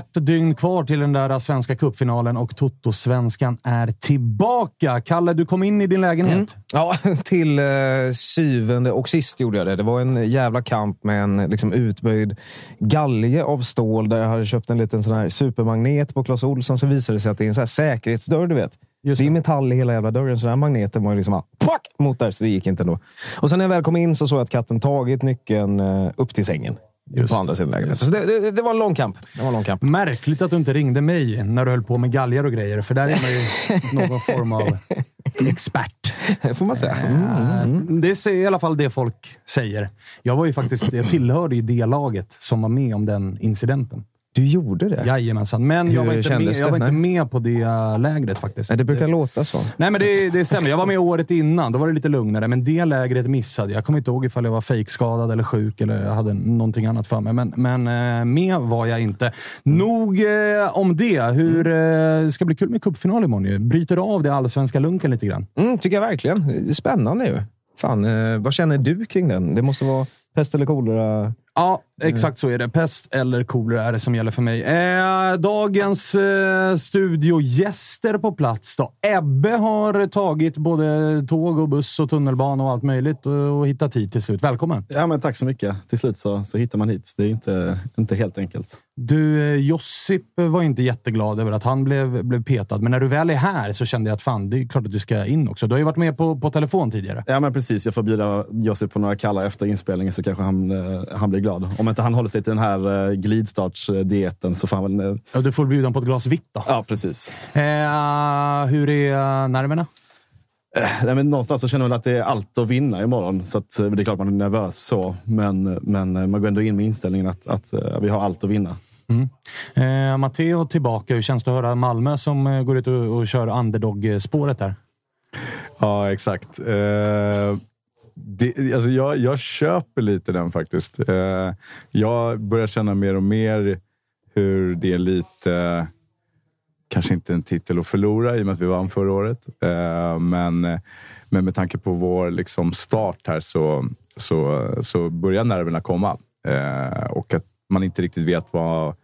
Ett dygn kvar till den där svenska cupfinalen och Toto-svenskan är tillbaka. Kalle, du kom in i din lägenhet. Ja, till eh, syvende och sist gjorde jag det. Det var en jävla kamp med en liksom, utböjd galge av stål där jag hade köpt en liten sån här supermagnet på Clas Ohlson. Så visade det sig att det är en sån här säkerhetsdörr, du vet. Just det är metall i hela jävla dörren, så den här magneten var ju liksom bara, pack, mot där, så det gick inte ändå. Och sen när jag väl kom in så såg jag att katten tagit nyckeln eh, upp till sängen. Just på andra sidan lägenheten. Så det, det, det var en lång kamp. Det var en lång kamp. Märkligt att du inte ringde mig när du höll på med galgar och grejer, för där är man ju någon form av expert. får man säga. Mm. Eh, Det är i alla fall det folk säger. Jag var ju faktiskt, jag tillhörde ju det laget som var med om den incidenten. Du gjorde det? Jajamensan, men Hur jag var, inte med, jag var det? inte med på det lägret faktiskt. Nej, det brukar låta så. Nej, men det, det stämmer. Jag var med året innan. Då var det lite lugnare, men det lägret missade jag. Jag kommer inte ihåg ifall jag var fejkskadad eller sjuk eller jag hade någonting annat för mig. Men, men eh, med var jag inte. Nog eh, om det. Hur, eh, det ska bli kul med cupfinal imorgon ju. Bryter av det allsvenska lunken lite grann. Mm, tycker jag verkligen. Det är spännande ju. Fan, eh, vad känner du kring den? Det måste vara pest eller kolera? Ja, exakt så är det. Pest eller kolera är det som gäller för mig. Eh, dagens eh, studiogäster på plats då. Ebbe har tagit både tåg och buss och tunnelbana och allt möjligt och, och hittat hit till slut. Välkommen! Ja, men tack så mycket. Till slut så, så hittar man hit. Det är inte, inte helt enkelt. Du, eh, Josip var inte jätteglad över att han blev, blev petad, men när du väl är här så kände jag att fan, det är klart att du ska in också. Du har ju varit med på, på telefon tidigare. Ja, men precis. Jag får bjuda Josip på några kalla efter inspelningen så kanske han, eh, han blir glad. Om inte han håller sig till den här eh, glidstartsdieten så får han väl... eh, Ja, du får bjuda honom på ett glas vitt då. Ja, precis. Eh, hur är nerverna? Eh, nej, men någonstans så känner man att det är allt att vinna imorgon. Så att, det är klart man är nervös så, men, men man går ändå in med inställningen att, att vi har allt att vinna. Eh, Matteo tillbaka. Hur känns det att höra Malmö som går ut och, och kör underdog-spåret där? Ja, exakt. Eh, det, alltså jag, jag köper lite den faktiskt. Eh, jag börjar känna mer och mer hur det är lite, kanske inte en titel att förlora i och med att vi vann förra året. Eh, men, men med tanke på vår liksom start här så, så, så börjar nerverna komma. Eh, och att man inte riktigt vet vad,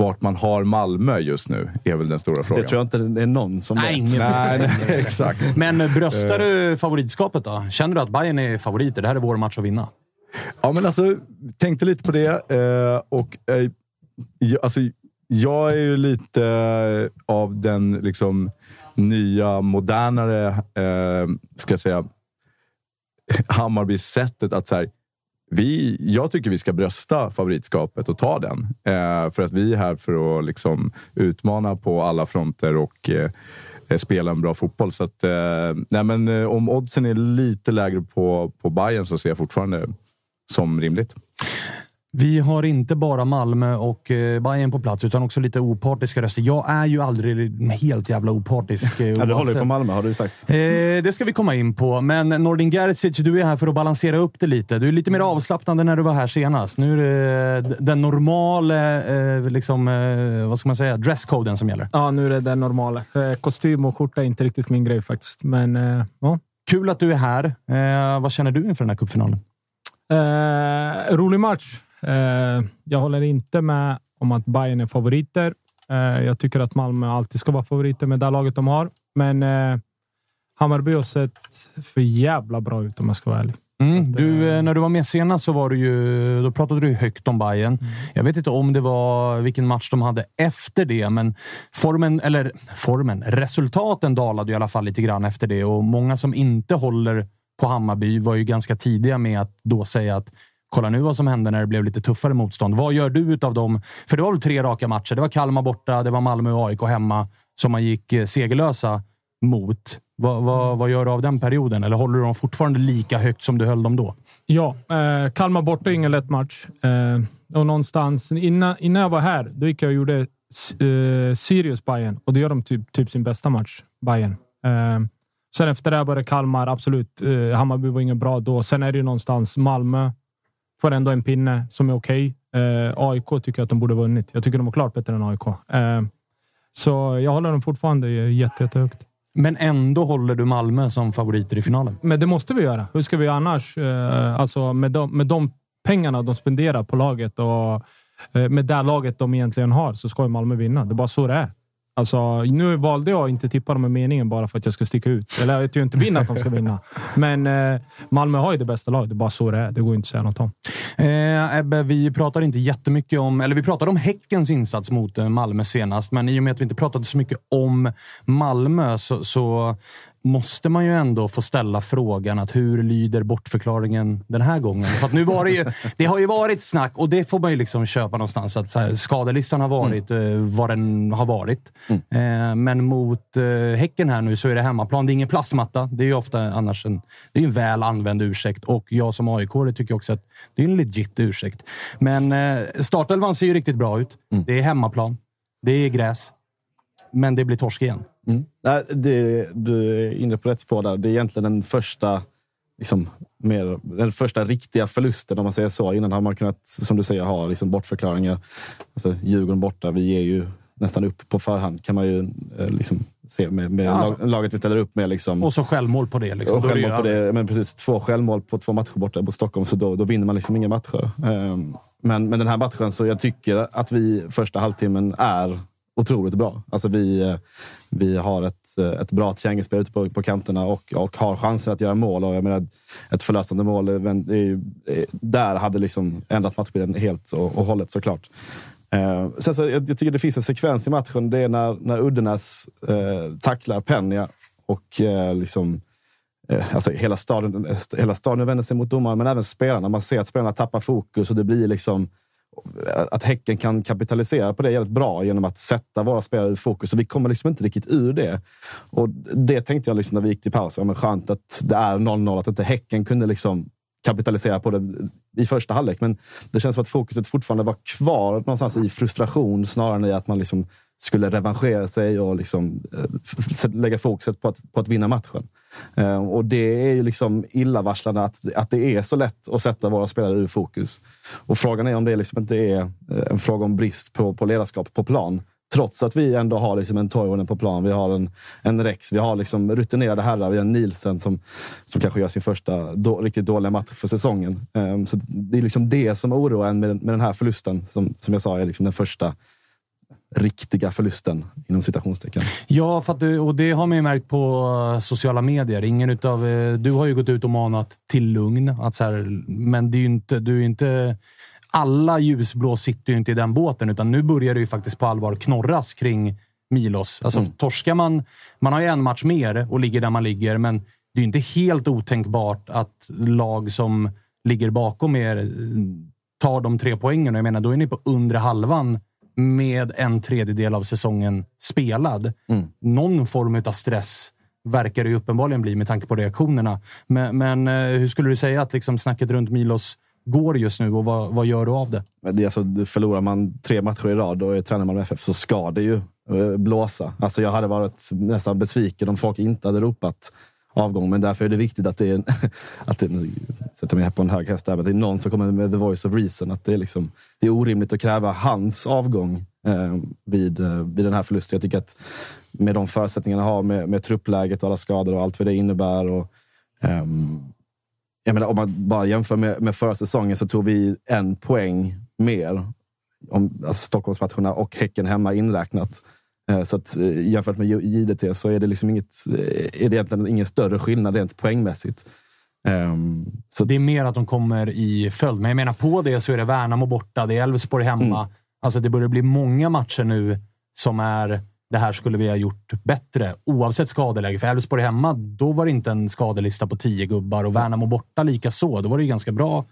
vart man har Malmö just nu är väl den stora frågan. Det tror jag inte det är någon som Nej, vet. ingen Nej, nej, exakt. Men eh, bröstar du favoritskapet då? Känner du att Bayern är favoriter? Det här är vår match att vinna. Ja, men alltså, tänkte lite på det. Eh, och eh, jag, alltså, jag är ju lite eh, av den liksom, nya, modernare, eh, ska jag säga, Hammarby-sättet att så här, vi, jag tycker vi ska brösta favoritskapet och ta den. Eh, för att vi är här för att liksom, utmana på alla fronter och eh, spela en bra fotboll. Så att, eh, nej men, eh, om oddsen är lite lägre på, på Bayern så ser jag fortfarande som rimligt. Vi har inte bara Malmö och eh, Bayern på plats, utan också lite opartiska röster. Jag är ju aldrig helt jävla opartisk. eh, Ja, du håller ju på Malmö har du sagt. Eh, det ska vi komma in på, men Nordin Gerzic, du är här för att balansera upp det lite. Du är lite mer avslappnad än när du var här senast. Nu är det d- den normala, eh, liksom, eh, vad ska man säga, dresscoden som gäller. Ja, nu är det den normala. Eh, Kostym och skjorta är inte riktigt min grej faktiskt. Men eh, ja. Kul att du är här. Eh, vad känner du inför den här cupfinalen? Eh, rolig match. Eh, jag håller inte med om att Bayern är favoriter. Eh, jag tycker att Malmö alltid ska vara favoriter med det laget de har. Men eh, Hammarby har sett för jävla bra ut om jag ska vara ärlig. Mm, du, när du var med senast så var du ju, då pratade du högt om Bayern. Mm. Jag vet inte om det var vilken match de hade efter det, men formen, eller formen, resultaten dalade i alla fall lite grann efter det och många som inte håller på Hammarby var ju ganska tidiga med att då säga att kolla nu vad som hände när det blev lite tuffare motstånd. Vad gör du utav dem? För det var väl tre raka matcher. Det var Kalmar borta, det var Malmö och AIK hemma som man gick eh, segerlösa mot. Vad, vad, vad gör du av den perioden? Eller håller du dem fortfarande lika högt som du höll dem då? Ja, eh, Kalmar borta är ingen lätt match. Eh, och någonstans innan, innan jag var här, då gick jag och gjorde eh, Sirius Bayern och då gör de typ, typ sin bästa match, Bayern. Eh, sen efter det började Kalmar, absolut. Eh, Hammarby var ingen bra då. Sen är det ju någonstans Malmö. Får ändå en pinne som är okej. Eh, AIK tycker jag att de borde ha vunnit. Jag tycker de var klart bättre än AIK. Eh, så jag håller dem fortfarande jätte, jättehögt. Men ändå håller du Malmö som favoriter i finalen. Men det måste vi göra. Hur ska vi annars? Eh, alltså med de, med de pengarna de spenderar på laget och eh, med det laget de egentligen har så ska ju Malmö vinna. Det är bara så det är. Alltså, nu valde jag att inte tippa dem i meningen bara för att jag ska sticka ut. Eller jag inte vinna att de ska vinna. Men eh, Malmö har ju det bästa laget. Det är bara så det är. Det går inte att säga något om. Eh, Ebbe, vi pratar inte jättemycket om... Eller vi pratade om Häckens insats mot eh, Malmö senast, men i och med att vi inte pratade så mycket om Malmö så, så måste man ju ändå få ställa frågan att hur lyder bortförklaringen den här gången? För att nu var det ju... Det har ju varit snack och det får man ju liksom köpa någonstans. Att här, skadelistan har varit eh, vad den har varit. Eh, men mot eh, Häcken här nu så är det hemmaplan. Det är ingen plastmatta. Det är ju ofta annars en, det är en väl använd ursäkt och jag som aik tycker också att det är en legit ursäkt. Men eh, startelvan ser ju riktigt bra ut. Det är hemmaplan. Det är gräs. Men det blir torsk igen. Mm. Nej, det, du är inne på rätt spår där. Det är egentligen den första, liksom, mer, den första riktiga förlusten, om man säger så. Innan har man kunnat, som du säger, ha liksom, bortförklaringar. Alltså, Djurgården borta, vi ger ju nästan upp på förhand, kan man ju eh, liksom, se med, med Ja, alltså. lag, laget vi ställer upp med. Liksom. Och så självmål på det. Liksom. Och självmål på det, men precis, två självmål på två matcher borta på Stockholm, så då, då vinner man liksom inga matcher. Ehm, men, men den här matchen, så jag tycker att vi första halvtimmen är otroligt bra. Alltså vi, eh, vi har ett, eh, ett bra triangelspel ute på, på kanterna och, och har chansen att göra mål. Och jag menar, ett förlösande mål, eh, där hade liksom ändrat matchbilden helt och, och hållet såklart. Eh, sen så, jag, jag tycker det finns en sekvens i matchen. Det är när, när Uddenäs eh, tacklar Penja och eh, liksom Alltså hela staden, hela staden vänder sig mot domaren, men även spelarna. Man ser att spelarna tappar fokus och det blir liksom att Häcken kan kapitalisera på det jävligt bra genom att sätta våra spelare i fokus. Så vi kommer liksom inte riktigt ur det. Och det tänkte jag liksom när vi gick till paus. Ja, men skönt att det är 0-0, att inte Häcken kunde liksom kapitalisera på det i första halvlek. Men det känns som att fokuset fortfarande var kvar någonstans i frustration snarare än i att man liksom skulle revanschera sig och liksom, eh, lägga fokuset på att, på att vinna matchen. Eh, och det är ju liksom illavarslande att, att det är så lätt att sätta våra spelare ur fokus. Och frågan är om det liksom inte är eh, en fråga om brist på, på ledarskap på plan. Trots att vi ändå har liksom en Toivonen på plan, vi har en, en Rex, vi har liksom rutinerade herrar, vi har Nielsen som, som kanske gör sin första då, riktigt dåliga match för säsongen. Um, så det är liksom det som oroar en med, den- med den här förlusten, som, som jag sa är liksom den första riktiga förlusten, inom citationstecken. Ja, för du, och det har man ju märkt på sociala medier. Ingen utav, eh, du har ju gått ut och manat till lugn. Att så här, men det är inte, du är inte... Alla ljusblå sitter ju inte i den båten, utan nu börjar det ju faktiskt på allvar knorras kring Milos. Alltså, Mm. torskar man... Man har ju en match mer och ligger där man ligger, men det är ju inte helt otänkbart att lag som ligger bakom er eh, tar de tre poängen. Och Jag menar, då är ni på undre halvan med en tredjedel av säsongen spelad. Någon form av stress verkar det ju uppenbarligen bli med tanke på reaktionerna. Men, men eh, hur skulle du säga att liksom snacket runt Milos går just nu och vad, vad gör du av det? Det är alltså, förlorar man tre matcher i rad och är tränare Malmö FF så ska det ju eh, blåsa. Alltså jag hade varit nästan besviken om folk inte hade ropat avgång, men därför är det viktigt att det är, att det, nu sätter mig här på en hög häst där, men det är någon som kommer med the voice of reason. Att det, är liksom, det är orimligt att kräva hans avgång eh, vid, eh, vid den här förlusten. Jag tycker att med de förutsättningarna han har, med, med truppläget och alla skador och allt vad det innebär. Och, ehm, jag menar, om man bara jämför med, med förra säsongen så tog vi en poäng mer. Om alltså Stockholmsmatcherna och Häcken hemma inräknat. Eh, Så att eh, jämfört med JDT så är det liksom inget, eh, är det egentligen ingen större skillnad rent poängmässigt. Ehm, Så Det är mer att de kommer i följd. Men jag menar, på det så är det Värnamo borta, det är Elfsborg hemma. Alltså det börjar bli många matcher nu som är det här skulle vi ha gjort bättre, oavsett skadeläge. För Elfsborg hemma, då var det inte en skadelista på tio gubbar och Värnamo borta lika så. Då var det ganska bra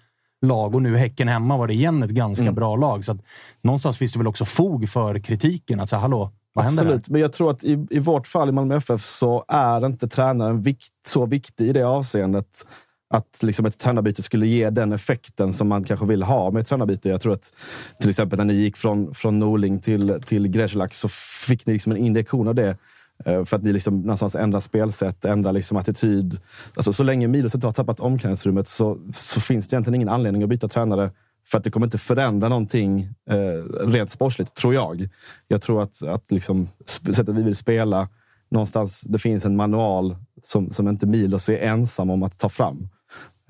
lag och nu Häcken hemma var det igen ett ganska bra lag. Så att någonstans finns det väl också fog för kritiken. Att säga, hallå, vad? Absolut, men jag tror att i, i vårt fall i Malmö FF så är inte tränaren vikt, så viktig i det avseendet att liksom ett tränarbyte skulle ge den effekten som man kanske vill ha med ett tränarbyte. Jag tror att till exempel när ni gick från, från Norling till, till Grzelak så fick ni liksom en injektion av det. eh, För att ni liksom någonstans ändrar spelsätt, ändrar liksom attityd. Alltså, så länge Milos inte har tappat omklädningsrummet så, så finns det egentligen ingen anledning att byta tränare. För att det kommer inte förändra någonting eh, rent sportsligt, tror jag. Jag tror att, att liksom, sättet vi vill spela, någonstans, det finns en manual som, som inte Milos är ensam om att ta fram.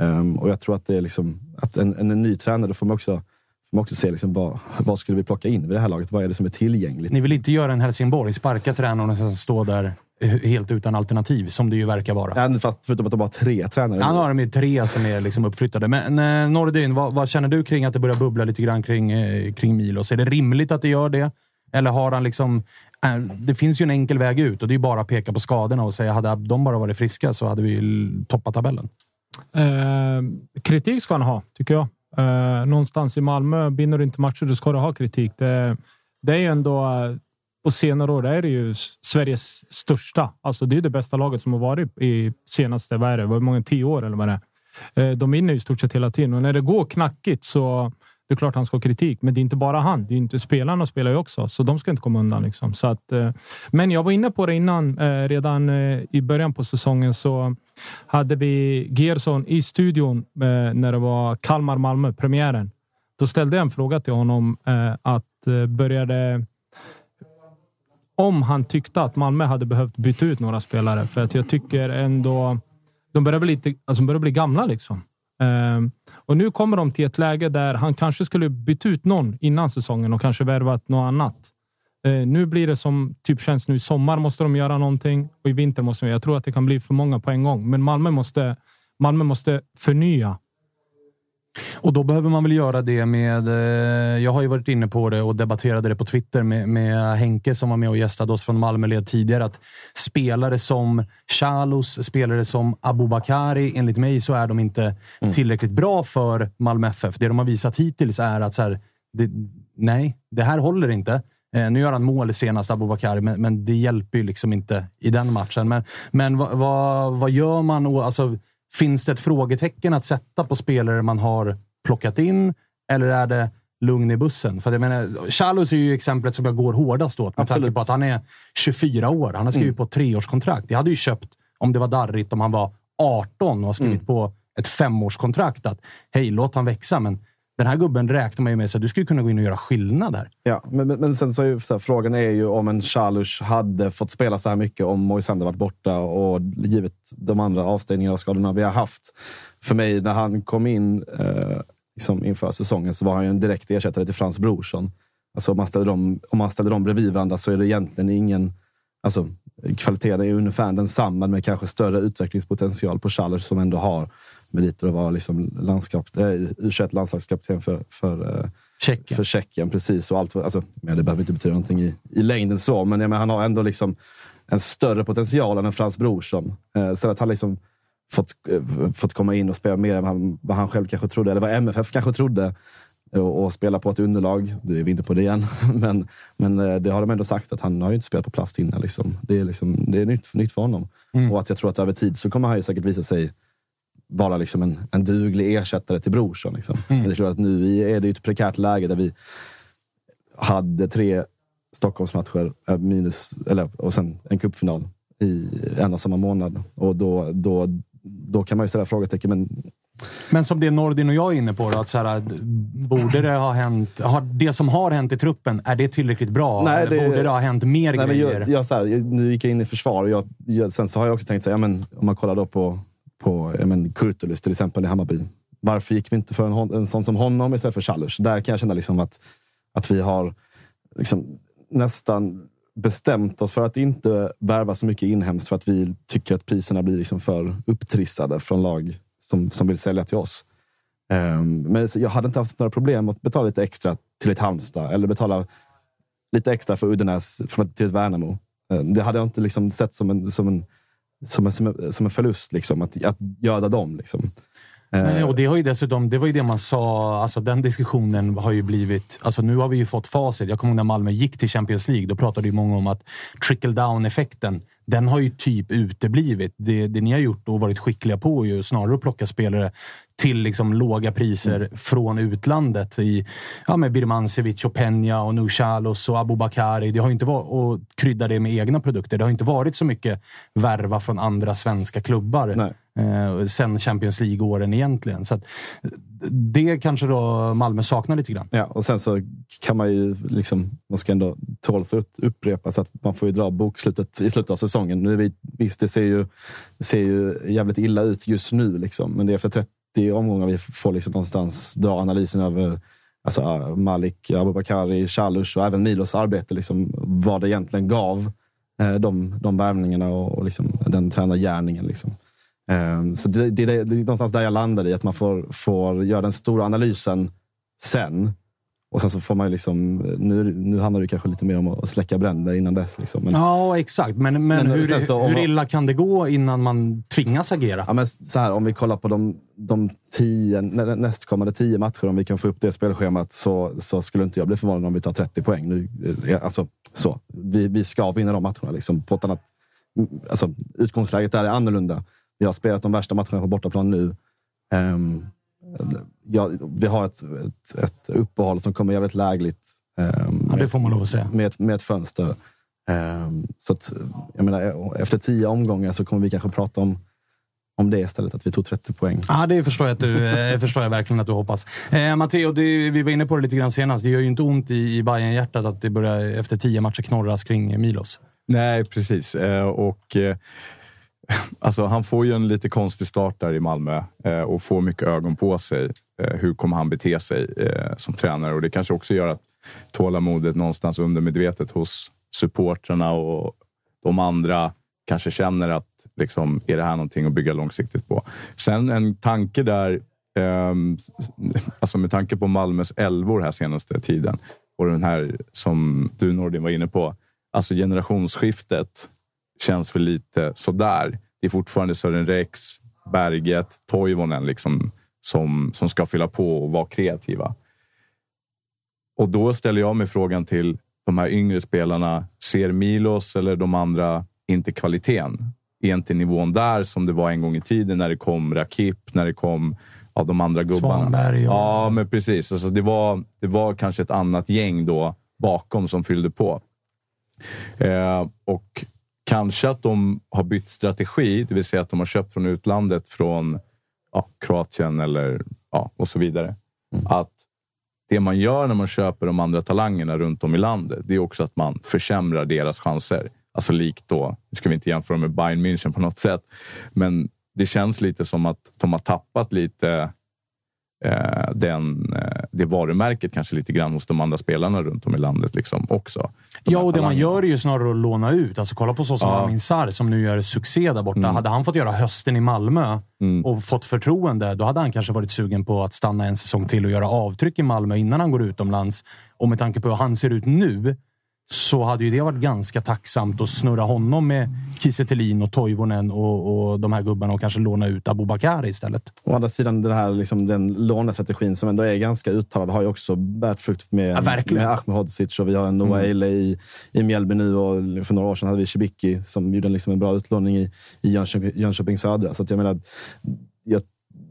Um, och jag tror att det är liksom, att en, en, en ny tränare får man också, får man också se liksom vad, vad skulle vi plocka in vid det här laget. Vad är det som är tillgängligt? Ni vill inte göra en Helsingborg, sparka tränaren och sen stå där helt utan alternativ, som det ju verkar vara. Ja, fast förutom att de har tre tränare. Han har de ju tre som är liksom uppflyttade. Men eh, Nordin, vad, vad känner du kring att det börjar bubbla lite grann kring, eh, kring Milos? Är det rimligt att det gör det? Eller har han liksom... Eh, det finns ju en enkel väg ut och det är bara att peka på skadorna och säga hade de bara varit friska så hade vi toppat tabellen. Eh, kritik ska han ha, tycker jag. Eh, någonstans i Malmö, vinner du inte matcher, då ska du ha kritik. Det, det är ju ändå... På senare år är det ju Sveriges största. Alltså det är det bästa laget som har varit i senaste, vad är det, var många, tio år eller vad det är. Eh, de vinner ju i stort sett hela tiden och när det går knackigt så det är klart han ska ha kritik, men det är inte bara han. Det är inte spelarna spelar ju också, så de ska inte komma undan. Liksom. Så att, eh, men jag var inne på det innan, eh, redan i början på säsongen så hade vi Gerson i studion när det var Kalmar-Malmö, premiären. Då ställde jag en fråga till honom att började om han tyckte att Malmö hade behövt byta ut några spelare. För att jag tycker ändå de börjar bli, lite, alltså de börjar bli gamla. liksom. Ehm, och nu kommer de till ett läge där han kanske skulle byta ut någon innan säsongen och kanske värvat något annat. Eh, nu blir det som typ känns nu i sommar måste de göra någonting och i vinter måste de. Jag tror att det kan bli för många på en gång, men Malmö måste, Malmö måste förnya. Och då behöver man väl göra det med... Eh, jag har ju varit inne på det och debatterade det på Twitter med, med Henke som var med och gästade oss från Malmöled tidigare. Att spelare som Chalos, spelare som Abubakari, enligt mig så är de inte tillräckligt bra för Malmö FF. Det de har visat hittills är att så här, det, nej, det här håller inte. Eh, nu gör han mål senast, Abubakari, men, men det hjälper ju liksom inte i den matchen. Men, men vad, vad, vad gör man? Och, Alltså, finns det ett frågetecken att sätta på spelare man har plockat in? Eller är det lugn i bussen? För jag menar, Chalos är ju exemplet som jag går hårdast åt med tanke Absolut. på att han är 24 år. Han har skrivit på ett treårskontrakt. Jag hade ju köpt, om det var darrigt, om han var 18 och har skrivit på ett femårskontrakt. Att hej, låt han växa. Men den här gubben räknar man ju med att du skulle kunna gå in och göra skillnad här. Ja, men, men, men sen så är ju, så här, frågan är ju om en Chalush hade fått spela så här mycket om Moisander varit borta och givet de andra avstängningarna och skadorna vi har haft. För mig, när han kom in eh, liksom inför säsongen så var han ju en direkt ersättare till Frans Brorsson. Alltså om, man ställer dem, om man ställer dem bredvid varandra så är det egentligen ingen... Alltså, kvaliteten är ungefär densamma med kanske större utvecklingspotential på Chalers som ändå har meriter att vara liksom landskap, äh, U21 landslagskapten för, för, äh, Tjeckien. för Tjeckien. Precis, och allt, alltså, men det behöver inte betyda någonting i, i längden så, men, men han har ändå liksom en större potential än en Frans Brorsson. Eh, sen att han liksom fått, eh, fått komma in och spela mer än vad han, vad han själv kanske trodde, eller vad MFF kanske trodde. Och, och spela på ett underlag. Du är vi inne på det igen. men, men eh, det har de ändå sagt att han har ju inte spelat på plast innan. Liksom. Det är, liksom, det är nytt, nytt för honom. Mm. Och att jag tror att över tid så kommer han ju säkert visa sig vara liksom en, en duglig ersättare till Brorsson. Liksom. Mm. Men det är klart att nu är det ett prekärt läge där vi hade tre Stockholmsmatcher eh, minus, eller, och sen en cupfinal i en och samma månad. Och då, då, då kan man ju ställa frågetecken. Men Men som det Nordin och jag är inne på, då, att så här, borde det ha hänt... Har det som har hänt i truppen, är det tillräckligt bra? Nej, eller det- borde det ha hänt mer Nej, grejer? jag, jag, så här, nu gick jag in i försvar och jag, jag, sen så har jag också tänkt, så här, ja, men, om man kollar då på, på men, Kurtulus till exempel i Hammarby. Varför gick vi inte för en, en sån som honom istället för Chalers? Där kan jag känna liksom att, att vi har liksom, nästan bestämt oss för att inte värva så mycket inhemskt för att vi tycker att priserna blir liksom för upptrissade från lag som, som vill sälja till oss. Um, men jag hade inte haft några problem att betala lite extra till ett Halmstad eller betala lite extra för Uddenäs till ett Värnamo. Um, Det hade jag inte liksom sett som en, som en, som en, som en, som en förlust, liksom, att, att göda dem. Liksom. Eh, Nej, och det, har ju dessutom, det var ju det man sa, alltså den diskussionen har ju blivit... Alltså nu har vi ju fått facit. Jag kommer ihåg när Malmö gick till Champions League. Då pratade ju många om att trickle down-effekten, den har ju typ uteblivit. Det, det ni har gjort och varit skickliga på är ju snarare att plocka spelare till liksom låga priser Mm. från utlandet. I, ja, med Birmancevic, och Peña, och Nuchalos och Abubakari. Det har inte varit, och krydda det med egna produkter. Det har inte varit så mycket värva från andra svenska klubbar Nej. eh, sen Champions League-åren egentligen. Så det kanske då Malmö saknar lite grann. Ja, och sen så kan man ju, liksom, man ska ändå tåls att upprepa så att man får ju dra bokslutet i slutet av säsongen. Nu är vi, visst, det ser ju, det ser ju jävligt illa ut just nu, liksom, men det är efter 30 omgångar vi får liksom någonstans dra analysen över alltså, Malik, Abubakari, Chalus och även Milos arbete. Liksom, vad det egentligen gav eh, de, de värvningarna och, och liksom, den tränargärningen. Liksom. Eh, så det, det, det är någonstans där jag landar i, att man får, får göra den stora analysen sen. Och sen så får man ju liksom, nu, nu handlar det kanske lite mer om att släcka bränder innan dess. Liksom. Men, Ja, exakt. Men, men, Men hur, så hur illa kan det gå innan man tvingas agera? Ja, men så här, om vi kollar på de, de tio, nä- nästkommande tio matcher, om vi kan få upp det spelschemat, så, så skulle inte jag bli förvånad om vi tar 30 poäng. Nu, eh, alltså, så. Vi, vi ska vinna de matcherna. Liksom, på ett annat, alltså, utgångsläget där är annorlunda. Vi har spelat de värsta matcherna på bortaplan nu. Ehm, ja, vi har ett, ett, ett uppehåll som kommer jävligt lägligt. ehm, Ja, det med- får man lov att säga. med, ett- med ett fönster. Ehm, så att, jag menar, efter tio omgångar så kommer vi kanske prata om, om det istället, att vi tog 30 poäng. Ja, det förstår jag, att du, eh, förstår jag verkligen att du hoppas. Eh, Matteo, det, vi var inne på det lite grann senast. Det gör ju inte ont i, i bayern hjärtat att det börjar efter tio matcher knorras kring Milos. Nej, precis. Eh, och, eh, alltså, han får ju en lite konstig start där i Malmö eh, och får mycket ögon på sig. Eh, hur kommer han bete sig eh, som tränare? Och Det kanske också gör att tålamodet någonstans undermedvetet hos supportrarna och de andra kanske känner att liksom, är det här någonting att bygga långsiktigt på? Sen en tanke där, ehm, alltså med tanke på Malmös älvor här senaste tiden och den här som du Nordin var inne på, alltså generationsskiftet känns väl lite sådär. Det är fortfarande Sören Rex, Berget, Toivonen liksom, som, som ska fylla på och vara kreativa. Och då ställer jag mig frågan till de här yngre spelarna. Ser Milos eller de andra inte kvaliteten? Är inte nivån där som det var en gång i tiden när det kom Rakip, när det kom ja, de andra gubbarna? Svanberg och- Ja, men precis. Alltså, det, var, det var kanske ett annat gäng då bakom som fyllde på. Eh, och kanske att de har bytt strategi, det vill säga att de har köpt från utlandet, från ja, Kroatien eller ja, och så vidare. Att det man gör när man köper de andra talangerna runt om i landet, det är också att man försämrar deras chanser. Alltså likt då, nu ska vi inte jämföra med Bayern München på något sätt, men det känns lite som att de har tappat lite eh, den, eh, det varumärket kanske lite grann hos de andra spelarna runt om i landet liksom också. De Ja, och det man gör är ju snarare att låna ut. Alltså, kolla på så som Ja. Amin Sarr som nu gör succé där borta. Mm. Hade han fått göra hösten i Malmö Mm. och fått förtroende, då hade han kanske varit sugen på att stanna en säsong till och göra avtryck i Malmö innan han går utomlands. Och med tanke på hur han ser ut nu så hade ju det varit ganska tacksamt att snurra honom med Kiese och Toivonen och, och de här gubbarna och kanske låna ut Abubakar istället. Å andra sidan, den, här, liksom, den lånestrategin som ändå är ganska uttalad har ju också bärt frukt med, Ja, verkligen. med Ahmedhodzic och vi har en Noah Mm. I, i Mjällby nu och för några år sedan hade vi Cibicki som gjorde liksom en bra utlåning i, i Jönköping, Jönköping Södra. Så jag menar, jag,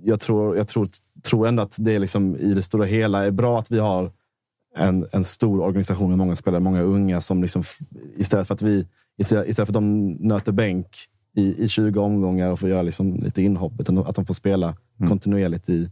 jag, tror, jag tror, tror ändå att det liksom, i det stora hela är bra att vi har en, en stor organisation med många spelare, många unga som liksom, istället för att vi istället, istället för att de nöter bänk i, i 20 omgångar och får göra liksom lite inhopp, utan att de får spela kontinuerligt i,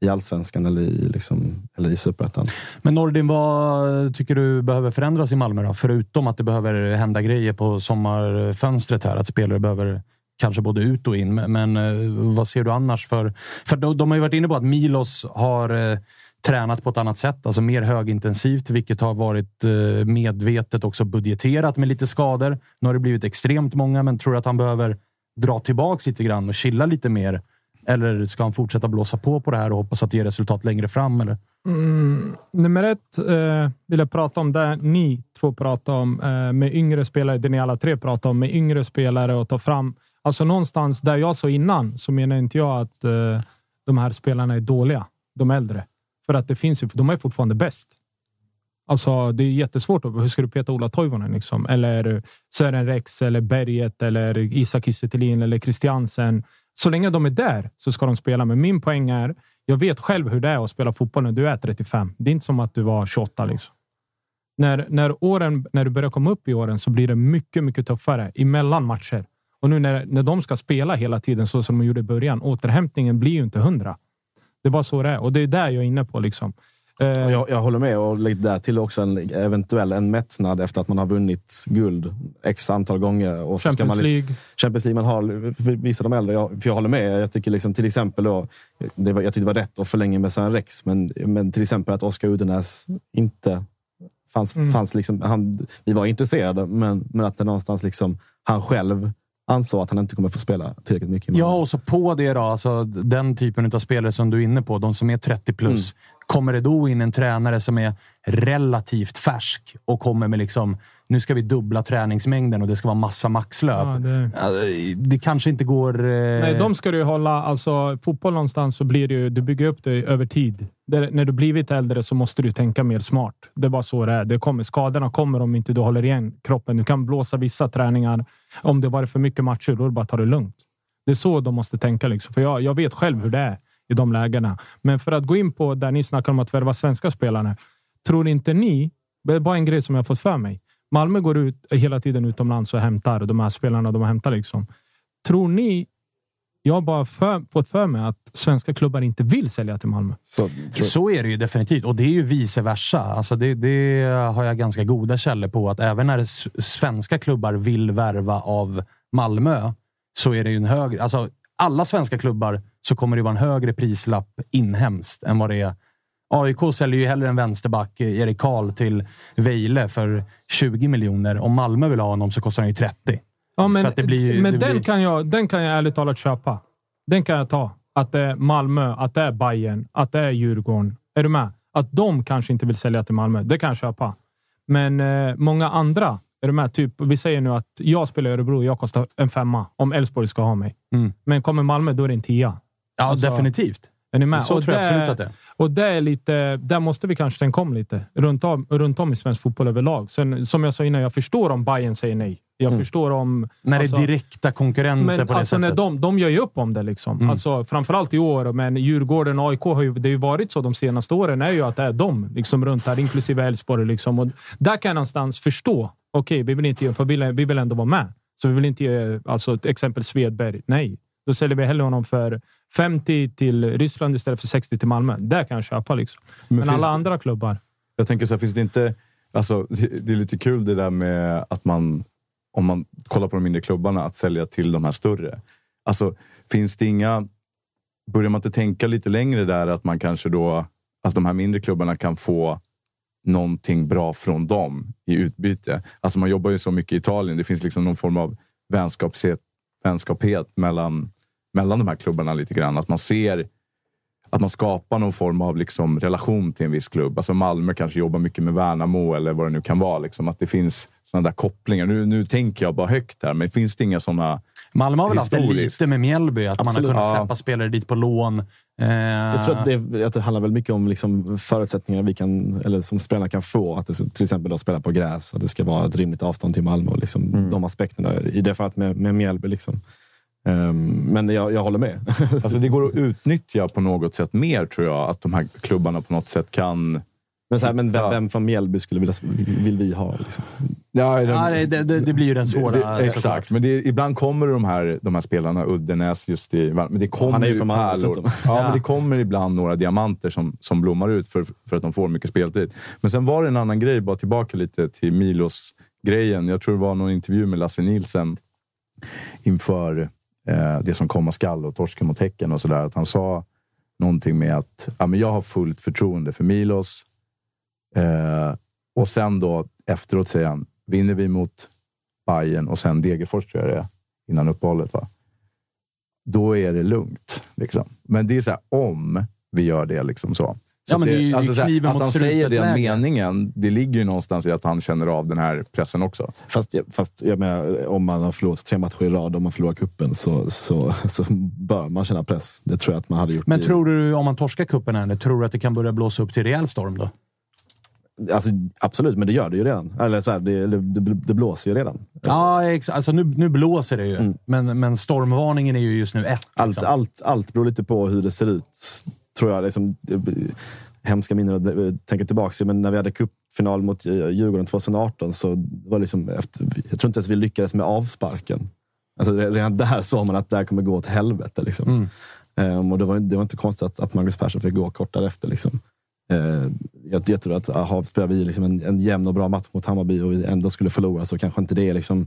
i allsvenskan eller i, liksom, eller i superettan. Men Nordin, vad tycker du behöver förändras i Malmö? Då? Förutom att det behöver hända grejer på sommarfönstret här. Att spelare behöver kanske både ut och in. Men, men eh, vad ser du annars för... För de, de har ju varit inne på att Milos har eh, tränat på ett annat sätt. Alltså mer högintensivt, vilket har varit eh, medvetet också budgeterat med lite skador. Nu har det blivit extremt många, men tror du att han behöver dra tillbaks lite grann och chilla lite mer? Eller ska han fortsätta blåsa på på det här och hoppas att det ger resultat längre fram? Eller? Mm, nummer ett eh, vill jag prata om det ni två pratar om eh, med yngre spelare. Det ni alla tre pratar om med yngre spelare och ta fram. Alltså någonstans där jag sa innan så menar inte jag att eh, de här spelarna är dåliga. De äldre. För att det finns ju, de är fortfarande bäst. Alltså, det är jättesvårt. Hur ska du peta Ola Toivonen? Liksom? Eller Sören Rex, eller Berget, eller Isak Kiese Thelin eller Christiansen. Så länge de är där så ska de spela. Men min poäng är, jag vet själv hur det är att spela fotboll när du är 35. Det är inte som att du var 28. Liksom. När, när, åren, när du börjar komma upp i åren så blir det mycket, mycket tuffare emellan matcher. Och nu när, när de ska spela hela tiden så som de gjorde i början, återhämtningen blir ju inte hundra. Det är bara så det är och det är där jag är inne på. Liksom. Eh, Jag, jag håller med och lägger där till också en eventuell en mättnad efter att man har vunnit guld x antal gånger. Och så ska Champions man, League. Champions League man har, vissa de äldre. Jag, för jag håller med. Jag tycker liksom, till exempel då, det var, jag tyckte det var rätt att förlänga med Sören Rex, men, men till exempel att Oskar Udenäs inte fanns. Mm. fanns liksom, han, vi var intresserade, men, men att det någonstans liksom, han själv ansåg att han inte kommer få spela tillräckligt mycket. Ja, och så på det då, alltså den typen av spelare som du är inne på, de som är 30 plus. Kommer det då in en tränare som är relativt färsk och kommer med liksom, nu ska vi dubbla träningsmängden och det ska vara massa maxlöp. Ja, det- det kanske inte går... Eh... Nej, de ska du ju hålla. Alltså, fotboll någonstans så blir det ju, du bygger upp det över tid. Det, när du blivit äldre så måste du tänka mer smart. Det är bara så det är. Det kommer, skadorna kommer om inte du håller igen kroppen. Du kan blåsa vissa träningar. Om det varit för mycket matcher, då är det bara att ta det lugnt. Det är så de måste tänka. Liksom. För jag, jag vet själv hur det är i de lägena. Men för att gå in på där ni snackar om att värva svenska spelare. Tror inte ni, det är bara en grej som jag har fått för mig. Malmö går ut hela tiden utomlands och hämtar de här spelarna de har hämtat. Liksom. Tror ni jag har bara för, fått för mig att svenska klubbar inte vill sälja till Malmö. Så, Så är det ju definitivt. Och det är ju vice versa. Alltså det, det har jag ganska goda källor på. Att även när svenska klubbar vill värva av Malmö så är det ju en högre... Alltså alla svenska klubbar så kommer det vara en högre prislapp inhemskt än vad det är. AIK säljer ju hellre en vänsterback, Erik Karl, till Vejle för 20 miljoner. Om Malmö vill ha honom så kostar han ju 30. Ja, men ju- men den, blir- kan jag, den kan jag ärligt talat köpa. Den kan jag ta. Att det är Malmö, att det är Bayern, att det är Djurgården. Är du med? Att de kanske inte vill sälja till Malmö. Det kan jag köpa. Men eh, många andra. Är du med? Typ, vi säger nu att jag spelar i Örebro jag kostar en femma om Elfsborg ska ha mig. Mm. Men kommer Malmö, då är det en tia. Ja, Alltså, definitivt. Är ni med? Så Och tror jag det- absolut att det är. Och det är lite, där måste vi kanske tänka om lite. Runt om, runt om i svensk fotboll överlag. Sen, som jag sa innan, jag förstår om Bayern säger nej. Jag Mm. förstår om... När alltså- det är direkta konkurrenter men på det alltså sättet. de, de gör ju upp om det. Liksom. Mm. Alltså, framförallt i år, men Djurgården och AIK har ju, det har ju varit så de senaste åren, är ju att det är de liksom, runt här, inklusive Elfsborg. Liksom. Och där kan jag någonstans förstå. Okej, vi vill inte ge, för vi vill, vi vill ändå vara med. Så vi vill inte ge, alltså, till exempel Svedberg. Nej, då säljer vi hellre honom för 50 till Ryssland istället för 60 till Malmö. Där kan jag köpa. Liksom. Men, finns alla andra klubbar. Jag tänker så här, finns det inte... Alltså, det, det är lite kul det där med att man, om man kollar på de mindre klubbarna, att sälja till de här större. Alltså, finns det inga... börjar man inte tänka lite längre där att man kanske då, att de här mindre klubbarna kan få någonting bra från dem i utbyte. Alltså man jobbar ju så mycket i Italien. Det finns liksom någon form av vänskapshet, vänskaphet mellan, mellan de här klubbarna lite grann. Att man ser att man skapar någon form av liksom relation till en viss klubb. Alltså Malmö kanske jobbar mycket med Värnamo eller vad det nu kan vara. Liksom. Att det finns sådana där kopplingar. Nu, nu tänker jag bara högt här, men finns det inga sådana Malmö har väl haft det lite med Mjällby, att Absolut. man har kunnat Ja. släppa spelare dit på lån. Eh, Jag tror att det, att det handlar väl mycket om liksom förutsättningar vi kan, eller som spelarna kan få. Att det, till exempel då spela på gräs, att det ska vara ett rimligt avstånd till Malmö. Och liksom Mm. De aspekterna i det fallet med, med Mjällby. Liksom. Ehm, men jag, jag håller med. Alltså det går att utnyttja på något sätt mer tror jag. Att de här klubbarna på något sätt kan... men så här, men vem, vem från Mjällby skulle vilja, vill vi ha? Liksom? Ja, ja, det, det, det blir ju den svåra. det, såklart. exakt, men det, ibland kommer de här, de här spelarna, Uddenäs just i... Men det kommer Han är ju från Malmö pärlor. Ja, Ja. men det kommer ibland några diamanter som, som blommar ut för, för att de får mycket speltid. Men sen var det en annan grej, bara tillbaka lite till Milos-grejen. Jag tror det var någon intervju med Lasse Nielsen inför eh, det som komma skall och torsken mot Häcken och sådär. Att han sa någonting med att ja, men jag har fullt förtroende för Milos. Eh, och sen då efteråt säger han, vinner vi mot Bayern och sen Degerfors tror jag det är, innan uppehållet. Va? Då är det lugnt. Liksom. Men det är så här, om vi gör det. liksom så. Så Ja, men det är ju- det är så här, kniven Att mot han säger den meningen, det ligger ju någonstans i att han känner av den här pressen också. Fast, fast jag menar, om man har förlorat tre matcher i rad, om man förlorar kuppen så, så, så bör man känna press. Det tror jag att man hade gjort. Men i- tror du, om man torskar cupen här nu, tror du att det kan börja blåsa upp till rejäl storm då? Alltså, absolut, men det gör det ju redan. Eller så här, det, det, det blåser ju redan. Ja, ex- alltså nu, nu blåser det ju. Mm. Men, men stormvarningen är ju just nu ett. Allt, liksom. allt, allt beror lite på hur det ser ut. Tror jag. Liksom, hemska minnen att tänka tillbaka till, men när vi hade cupfinal mot eh, Djurgården 2018 så var det liksom efter, jag tror inte ens vi lyckades med avsparken. Alltså, re- redan där såg man att det här kommer gå åt helvete. Liksom. Mm. Ehm, och det, var, det var inte konstigt att, att Magnus Persson fick gå kort därefter. Liksom. Ehm, jag, jag tror att aha, spelar vi liksom en, en jämn och bra match mot Hammarby och vi ändå skulle förlora så kanske inte det är, liksom,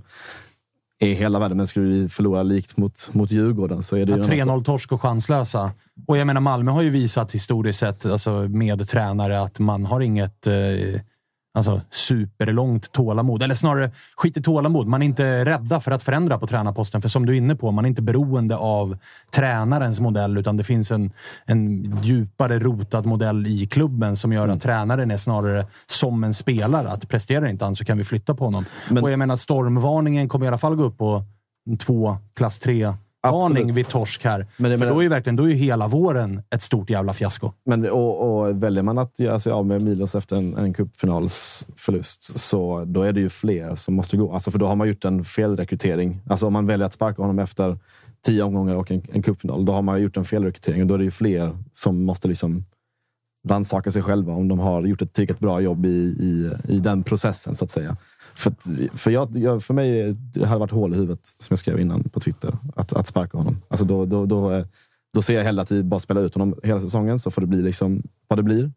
är hela världen. Men skulle vi förlora likt mot, mot Djurgården så är det Ja, ju... en annan 3-0 torsk och chanslösa. Och jag menar, Malmö har ju visat historiskt sett, alltså med tränare, att man har inget eh, alltså, superlångt tålamod. Eller snarare, skit i tålamod. Man är inte rädda för att förändra på tränarposten. För som du är inne på, man är inte beroende av tränarens modell, utan det finns en, en djupare rotad modell i klubben som gör att tränaren är snarare som en spelare. Att presterar inte han så kan vi flytta på honom. Men- och jag menar, stormvarningen kommer i alla fall gå upp på två, klass 3 varning vid torsk här. Men jag För då är ju verkligen då är ju hela våren ett stort jävla fiasko. Men, och, och väljer man att göra sig av med Milos efter en, en cupfinalsförlust, så då är det ju fler som måste gå. Alltså för då har man gjort en felrekrytering. Alltså om man väljer att sparka honom efter tio omgångar och en, en cupfinal, då har man gjort en felrekrytering. Och då är det ju fler som måste liksom rannsaka sig själva om de har gjort ett tillräckligt bra jobb i, i, i den processen, så att säga. För, att- för, jag, jag, för mig det hade varit hål i huvudet, som jag skrev innan på Twitter, att, att sparka honom. Alltså då, då, då, eh, då ser jag hellre att vi bara spelar ut honom hela säsongen, så får det bli liksom vad det blir.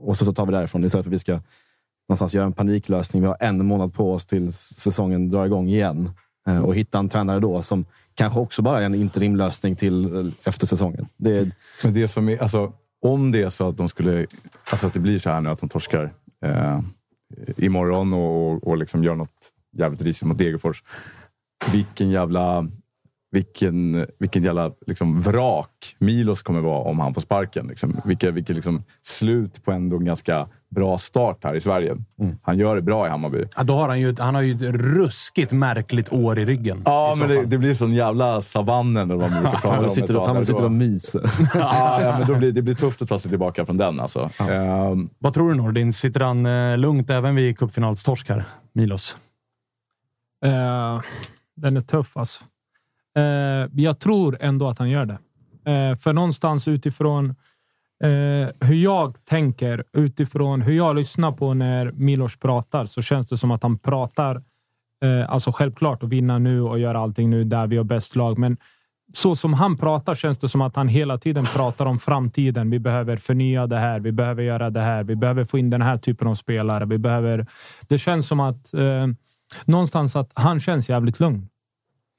Och så, så tar vi därifrån istället för att vi ska någonstans göra en paniklösning. Vi har en månad på oss tills säsongen drar igång igen. Eh, och hitta en tränare då som kanske också bara är en interimlösning till eh, efter säsongen. Det är, Men det som är, alltså, om det är så att de skulle, alltså att det blir så här nu att de torskar eh, imorgon och, och, och liksom gör något jävligt risigt mot Degerfors. Vilken jävla, vilken, vilken jävla liksom vrak Milos kommer vara om han får sparken. Liksom. Vilket, vilket liksom slut på ändå en ganska bra start här i Sverige. Han gör det bra i Hammarby. Ja, då har han, ju, han har ju ett ruskigt märkligt år i ryggen. Ja, i men det, det blir sån jävla savannen eller vad man brukar prata om. sitter, tag han sitter och myser. ja, ja, men då blir, det blir tufft att ta sig tillbaka från den. Alltså. Ehm, Vad tror du Nordin? Sitter han eh, lugnt även vid cupfinalstorsk här? Milos? Eh, den är tuff alltså. Eh, jag tror ändå att han gör det. Eh, för någonstans utifrån eh, hur jag tänker, utifrån hur jag lyssnar på när Milos pratar, så känns det som att han pratar eh, alltså självklart att vinna nu och göra allting nu där vi har bäst lag. Men så som han pratar känns det som att han hela tiden pratar om framtiden. Vi behöver förnya det här. Vi behöver göra det här. Vi behöver få in den här typen av spelare. Vi behöver. Det känns som att eh, någonstans att han känns jävligt lugn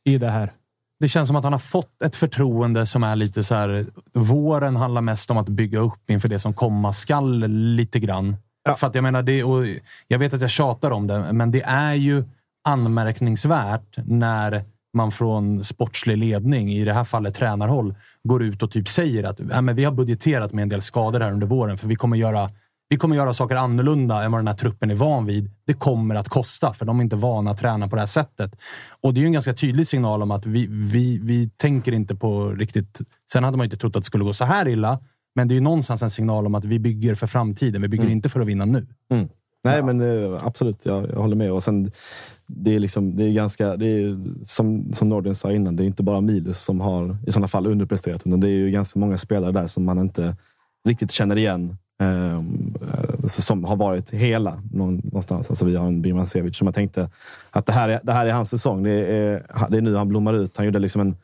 i det här. Det känns som att han har fått ett förtroende som är lite så här... Våren handlar mest om att bygga upp inför det som komma skall lite grann. För att jag menar, det, och jag vet att jag tjatar om det, men det är ju anmärkningsvärt när man från sportslig ledning, i det här fallet tränarhåll, går ut och typ säger att ja, men vi har budgeterat med en del skador här under våren, för vi kommer göra vi kommer göra saker annorlunda än vad den här truppen är van vid. Det kommer att kosta, för de är inte vana att träna på det här sättet. Och det är ju en ganska tydlig signal om att vi, vi, vi tänker inte på riktigt... Sen hade man ju inte trott att det skulle gå så här illa, men det är ju någonstans en signal om att vi bygger för framtiden. Vi bygger Mm. inte för att vinna nu. Nej, men eh, absolut. Jag, jag håller med. Och sen, det är, liksom, det är ganska, det är, som, som Nordin sa innan, det är inte bara Miles som har i sådana fall underpresterat. Utan det är ju ganska många spelare där som man inte riktigt känner igen. Eh, alltså, som har varit hela någon, någonstans. Alltså, vi har en Birmancevic som jag tänkte att det här är, det här är hans säsong. Det är, det är nu han blommar ut. Han gjorde liksom en,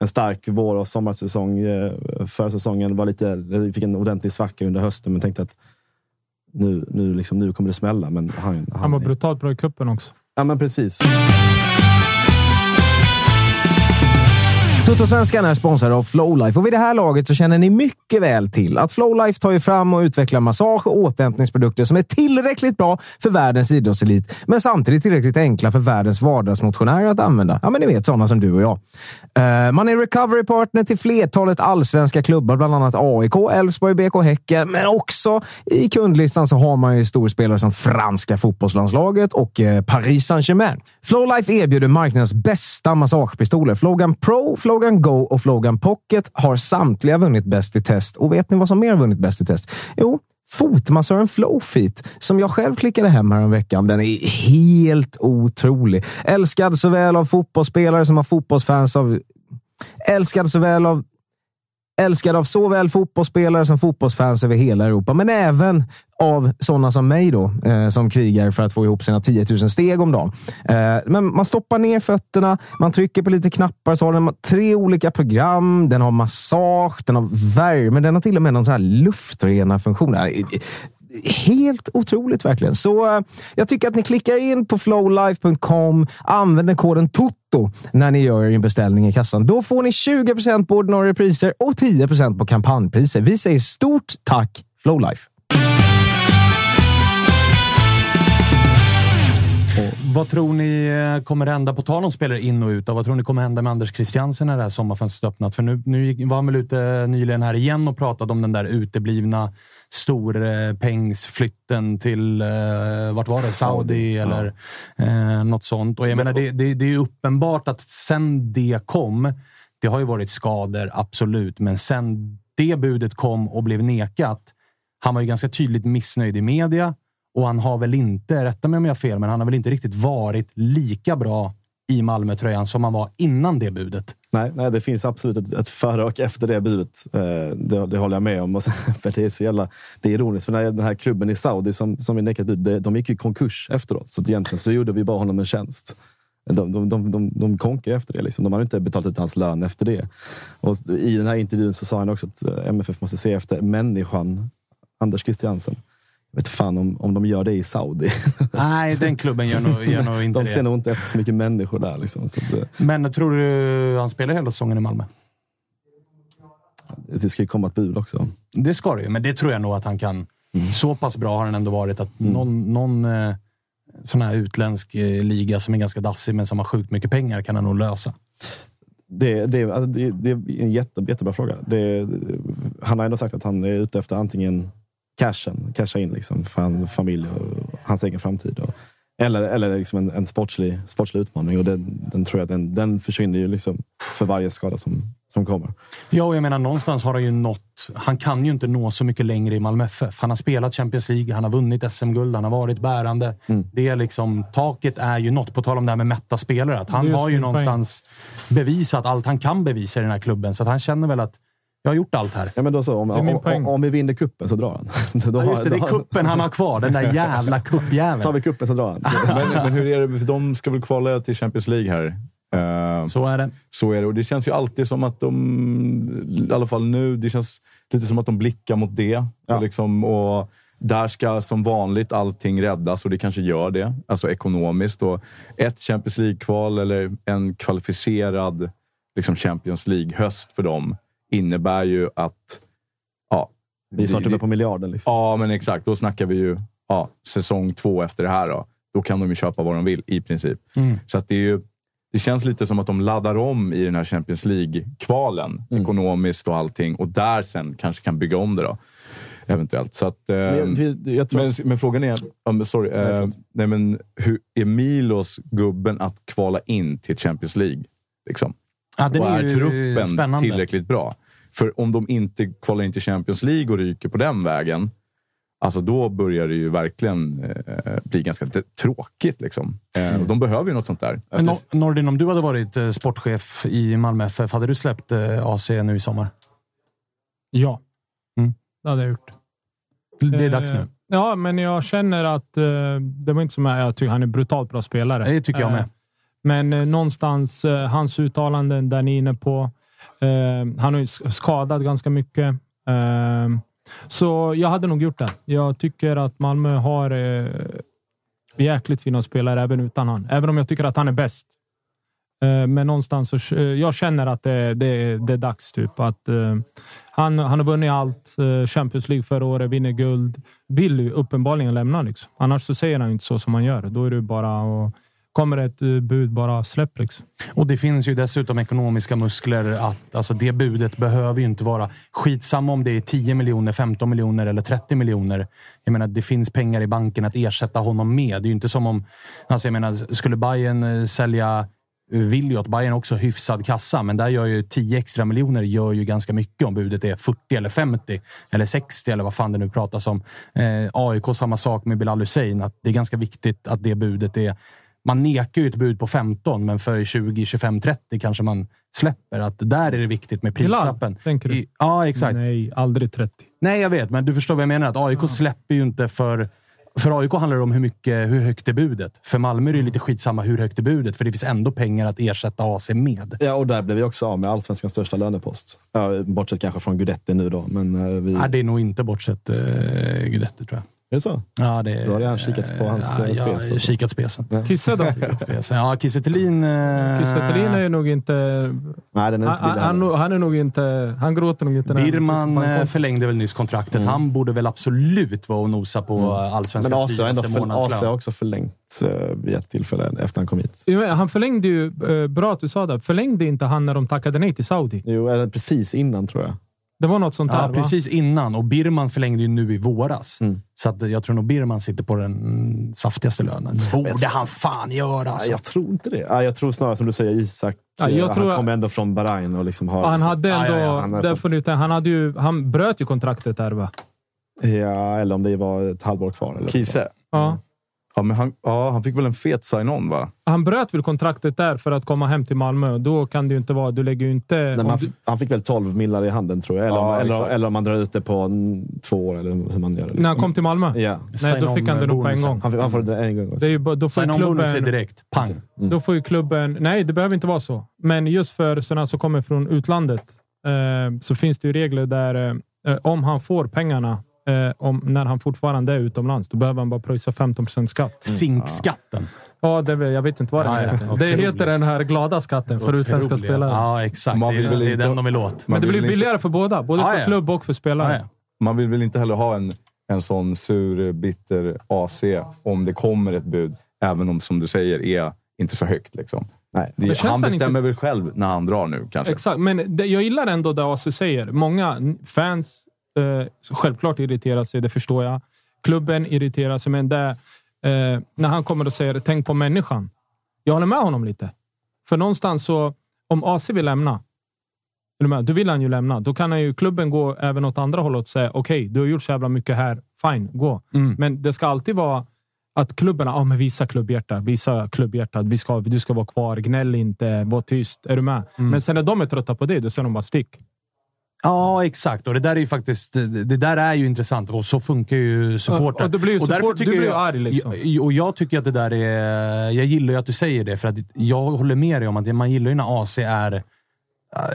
en stark vår och sommarsäsong. Eh, Förra säsongen var lite, fick en ordentlig svacka under hösten, men tänkte att nu, nu, liksom, nu kommer det smälla. Men han, han, Han var brutalt bra i cupen också. Ja, men precis. Toto-svenskan är sponsrad av Flowlife och vid det här laget så känner ni mycket väl till att Flowlife tar ju fram och utvecklar massage och återhämtningsprodukter som är tillräckligt bra för världens idrottselit, men samtidigt tillräckligt enkla för världens vardagsmotionärer att använda. Ja, men ni vet sådana som du och jag. Uh, man är recovery partner till flertalet allsvenska klubbar, bland annat AIK, Elfsborg, BK Häcken, men också i kundlistan så har man ju storspelare som franska fotbollslandslaget och uh, Paris Saint-Germain. Flowlife erbjuder marknadens bästa massagepistoler. Flogan Pro, Flogan Go och Flogan Pocket har samtliga vunnit bäst i test. Och vet ni vad som mer vunnit bäst i test? Jo, fotmassören Flowfeet som jag själv klickade hem här veckan. Den är helt otrolig. Älskad såväl av fotbollsspelare som av fotbollsfans av Älskad såväl av Älskad av såväl fotbollsspelare som fotbollsfans över hela Europa, men även av sådana som mig då, eh, som krigar för att få ihop sina 10 000 steg om dagen. Eh, men man stoppar ner fötterna, man trycker på lite knappar, så har den tre olika program. Den har massage, den har värme, den har till och med någon så här luftrena funktion. Eh, Helt otroligt verkligen. Så eh, jag tycker att ni klickar in på flowlife.com, använder koden TOTO när ni gör er beställning i kassan. Då får ni 20% på ordinarie priser och 10% på kampanjpriser. Vi säger stort tack Flowlife! Vad tror ni eh, kommer hända, på tal om spelare in och ut, vad tror ni kommer hända med Anders Christiansen när det här sommarfönstret öppnat? För nu, nu var han väl ute nyligen här igen och pratade om den där uteblivna storpengsflytten till, eh, vart var det? Saudi, eller eh, något sånt. Och jag menar, det, det, det är uppenbart att sen det kom, det har ju varit skador, absolut, men sen det budet kom och blev nekat, han var ju ganska tydligt missnöjd i media och han har väl inte, rätta mig om jag har fel, men han har väl inte riktigt varit lika bra i Malmötröjan som han var innan det budet. Nej, nej, det finns absolut ett, ett före och efter det budet. Eh, det, det håller jag med om. Och sen, det är så jävla det är ironiskt, för den här, den här klubben i Saudi som, som vi nekat bud, de gick i konkurs efteråt. Så att egentligen så gjorde vi bara honom en tjänst. De, de, de, de, de konkar efter det. Liksom. De har inte betalat ut hans lön efter det. Och I den här intervjun så sa han också att eh, MFF måste se efter människan Anders Christiansen. Jag vet fan om, om de gör det i Saudi. Nej, den klubben gör nog, gör nog inte de ser det. nog inte efter så mycket människor där. Liksom. Att, eh, Men tror du han spelar hela säsongen i Malmö? det ska ju komma ett bud också. Det ska det ju, men det tror jag nog att han kan. Så pass bra har han ändå varit att någon, någon eh, sån här utländsk eh, liga som är ganska dassig, men som har sjukt mycket pengar, kan han nog lösa. Det, det, alltså det, det är en jätte, jättebra fråga. Han har ändå sagt att han är ute efter antingen cashen, casha in liksom för hans familj och hans egen framtid. Och, eller eller liksom en, en sportslig, sportslig utmaning. Och den, den tror jag den, den försvinner ju liksom för varje skada som, som kommer. Ja, och jag menar någonstans har han ju nått... Han kan ju inte nå så mycket längre i Malmö FF. Han har spelat Champions League, han har vunnit SM-guld, han har varit bärande. Det är liksom, taket är ju något. På tal om det här med mätta spelare. Att han har ju sin poäng. någonstans bevisat allt han kan bevisa i den här klubben. Så att han känner väl att jag har gjort allt här. Ja, men då så, om, är min om, om, om vi vinner kuppen så drar han. då Ja, just det, det är kuppen han har kvar. Den där jävla Tar kuppjäveln. vi kuppen så drar han. Men, men hur är det? För de ska väl kvala till Champions League här? Eh, Så är det. Så är det. Och det känns ju alltid som att de, i alla fall nu, det känns lite som att de blickar mot det. Ja. Och, liksom, och där ska som vanligt allting räddas och det kanske gör det. Alltså ekonomiskt. Och ett Champions League-kval eller en kvalificerad liksom Champions League-höst för dem innebär ju att... Ja, Vi är snart uppe på miljarden. Liksom. Ja, men exakt. Då snackar vi ju ja, säsong två efter det här. Då, då kan de ju köpa vad de vill i princip. Mm. Så att det, är ju, det känns lite som att de laddar om i den här Champions League-kvalen. Mm. Ekonomiskt och allting. Och där sen kanske kan bygga om det. då. Eventuellt. Så att, eh, Men jag- vi- jag tror- men, men frågan är, men sorry, eh, nej, men hur är Milos gubben att kvala in till Champions League? Liksom? Ja, och är är ju truppen spännande. tillräckligt bra? För om de inte kvalar in till Champions League och ryker på den vägen, alltså då börjar det ju verkligen eh, bli ganska tråkigt. Liksom. Eh, de behöver ju något sånt där. Men Nor- Nordin, om du hade varit eh, sportchef i Malmö FF, hade du släppt eh, AC nu i sommar? Ja, Mm. det hade jag gjort. Det är dags Eh, nu. Ja, men jag känner att eh, det var inte som jag, jag tycker han är brutalt bra spelare. Det tycker jag Eh, med. Men eh, någonstans, eh, hans uttalanden där ni är inne på. Eh, han har ju skadat ganska mycket. Eh, så jag hade nog gjort det. Jag tycker att Malmö har eh, jäkligt fina spelare även utan han. Även om jag tycker att han är bäst. Eh, Men någonstans så eh, jag känner att det, det, det är dags. Typ. Att, eh, han, han har vunnit allt. eh, Champions League förra året, vinner guld. Vill ju uppenbarligen lämna. Liksom. Annars så säger han inte så som han gör. Då är det bara att kommer ett eh, bud, bara släpp. Liksom. Och det finns ju dessutom ekonomiska muskler. att alltså Det budet behöver ju inte vara skitsamma om det är 10 miljoner, 15 miljoner eller 30 miljoner. Jag menar, det finns pengar i banken att ersätta honom med. Det är ju inte som om... Alltså jag menar, skulle Bayern eh, sälja eh, vill ju att Bayern också hyfsad kassa, men där gör ju 10 extra miljoner gör ju ganska mycket om budet är 40 eller 50 eller 60 eller vad fan det nu pratas om. Eh, AIK samma sak med Bilal Hussein. Att det är ganska viktigt att det budet är man nekar ju ett bud på 15, men för 20, 25, 30 kanske man släpper. Att där är det viktigt med prislappen. tänker du? I, ja, exakt. Nej. Nej, aldrig 30. jag vet, men du förstår vad jag menar. Att AIK släpper ju inte för... För AIK handlar det om hur, mycket, hur högt är budet. För Malmö är det ju lite skitsamma hur högt är budet, för det finns ändå pengar att ersätta AC med. Ja, och där blev vi också av med allsvenskans största lönepost. Ja, bortsett kanske från Guidetti nu då. Men eh, vi... Nej, det är nog inte bortsett uh, Guidetti, tror jag. Är det så? Ja, det, Då har jag kikat på hans, ja, eh, Jag spes, har alltså. kikat spesen. Kisse då? spesen. Ja, Kiese Thelin... eh, Kiese Thelin är ju nog inte... Nej, den är Han, inte han, heller. han är nog inte... Han gråter nog inte. han Birman eh, förlängde väl nyss kontraktet. Han borde väl absolut vara och nosa på mm. Men allsvenskans AC har, ändå dyraste för, har månadslön. också förlängt vid ett tillfälle efter han kom hit. Men Han förlängde ju... Bra att du sa det. Förlängde inte han när de tackade nej till Saudi? Jo, eller precis innan tror jag. Det var något sånt Ja, där, va? precis innan. Och Birman förlängde ju nu i våras. Mm. Så att jag tror nog Birman sitter på den saftigaste lönen. Borde han fan göra alltså. Nej, jag tror inte det. Ja, jag tror snarare som du säger, Isak. Ja, jag eh, tror- han kommer ändå från Bahrain och liksom har... Han hade Ja, ändå... ja, ja, han fått- han, hade ju, han bröt ju kontraktet där, va? Ja, eller om det var ett halvår kvar. Eller Kiese. Ja. Ja, men han, ja, han fick väl en fet sign-on, va? Han bröt väl kontraktet där för att komma hem till Malmö. Då kan det ju inte vara... Du lägger ju inte... Nej, han, du, han fick väl 12 millar i handen tror jag. Eller, Ja, eller, exakt. eller om man drar ut det på mm, två år, eller hur man gör det. när han kom till Malmö? Ja. Nej, då fick han det nog på en gång. Han, fick- han får det en gång. Det är ju, då får klubben... direkt. Pang. Då får ju klubben... Nej, det behöver inte vara så. Men just för sådana som kommer från utlandet eh, så finns det ju regler där eh, om han får pengarna eh, om, när han fortfarande är utomlands, då behöver han bara pröjsa 15% skatt. Zinkskatten. Ja, det, är jag vet inte vad den Ja, ja. heter. Det Otroligt. heter den här glada skatten för utländska Otroliga. spelare. Ja, exakt. Man det vill är, väl det är inte- den de vill åt. Men det blir vill inte- billigare för båda. Både Ja, för ja. klubb och för spelare. Ja, ja. Man vill väl inte heller ha en, en sån sur, bitter AC om det kommer ett bud, även om, som du säger, är inte så högt. Liksom. Nej. Det, han bestämmer inte- väl själv när han drar nu, kanske. Exakt, men det, jag gillar ändå det AC säger. Många fans eh, självklart irriterar sig, det förstår jag. Klubben irriterar sig, men det, eh, när han kommer och säger tänk på människan. Jag håller med honom lite. För någonstans så, om AC vill lämna, då vill han ju lämna. Då kan ju, klubben gå även åt andra hållet och säga okej, du har gjort så jävla mycket här. Fine, gå. Mm. Men det ska alltid vara att klubbarna, ja men visa klubbhjärta, visa klubbhjärta. Vi ska, du ska vara kvar, gnäll inte, var tyst. Är du med? Mm. Men sen när de är trötta på det, då säger de bara stick. Ja, exakt. Och det där är ju faktiskt... Det där är ju intressant och så funkar ju supportrar. Och då blir ju Och support- tycker du blir ju jag- arg, liksom. jag- Och jag tycker att det där är... Jag gillar ju att du säger det, för att jag håller med dig om att man gillar ju när AC är...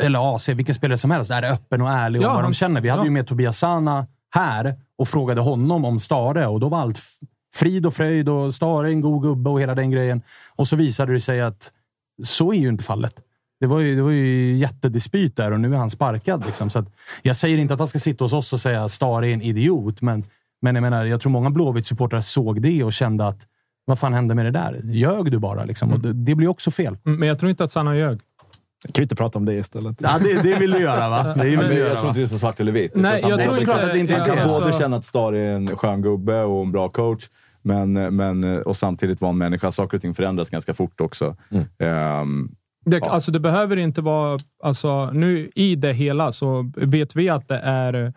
Eller AC, vilken spelare som helst, är öppen och ärlig Ja, om vad han- de känner. Vi hade ja. ju med Tobias Sana här och frågade honom om Stare och då var allt frid och fröjd och Stare är en god gubbe och hela den grejen. Och så visade det sig att så är ju inte fallet. Det var ju, det var ju jättedispyt där och nu är han sparkad. Liksom. Så att, jag säger inte att han ska sitta hos oss och säga att Stare är en idiot, men, men jag, menar, jag tror många Blåvitt-supportrar såg det och kände att vad fan hände med det där? Ljög du bara? Liksom? Och det, det blir också fel. Mm, Men jag tror inte att Sanna ljög. Kan vi inte prata om det istället? Ja, det, det vill du göra, va? Det vill Men du jag göra, tror va? inte det är så svart eller vitt. Nej, att jag han- tror inte... att det inte kan alltså- både känna att Star är en skön gubbe och en bra coach, men, men, och samtidigt vara en människa. Saker och ting förändras ganska fort också. Ehm, Det, Ja. alltså det behöver inte vara... Alltså, nu i det hela så vet vi att det är...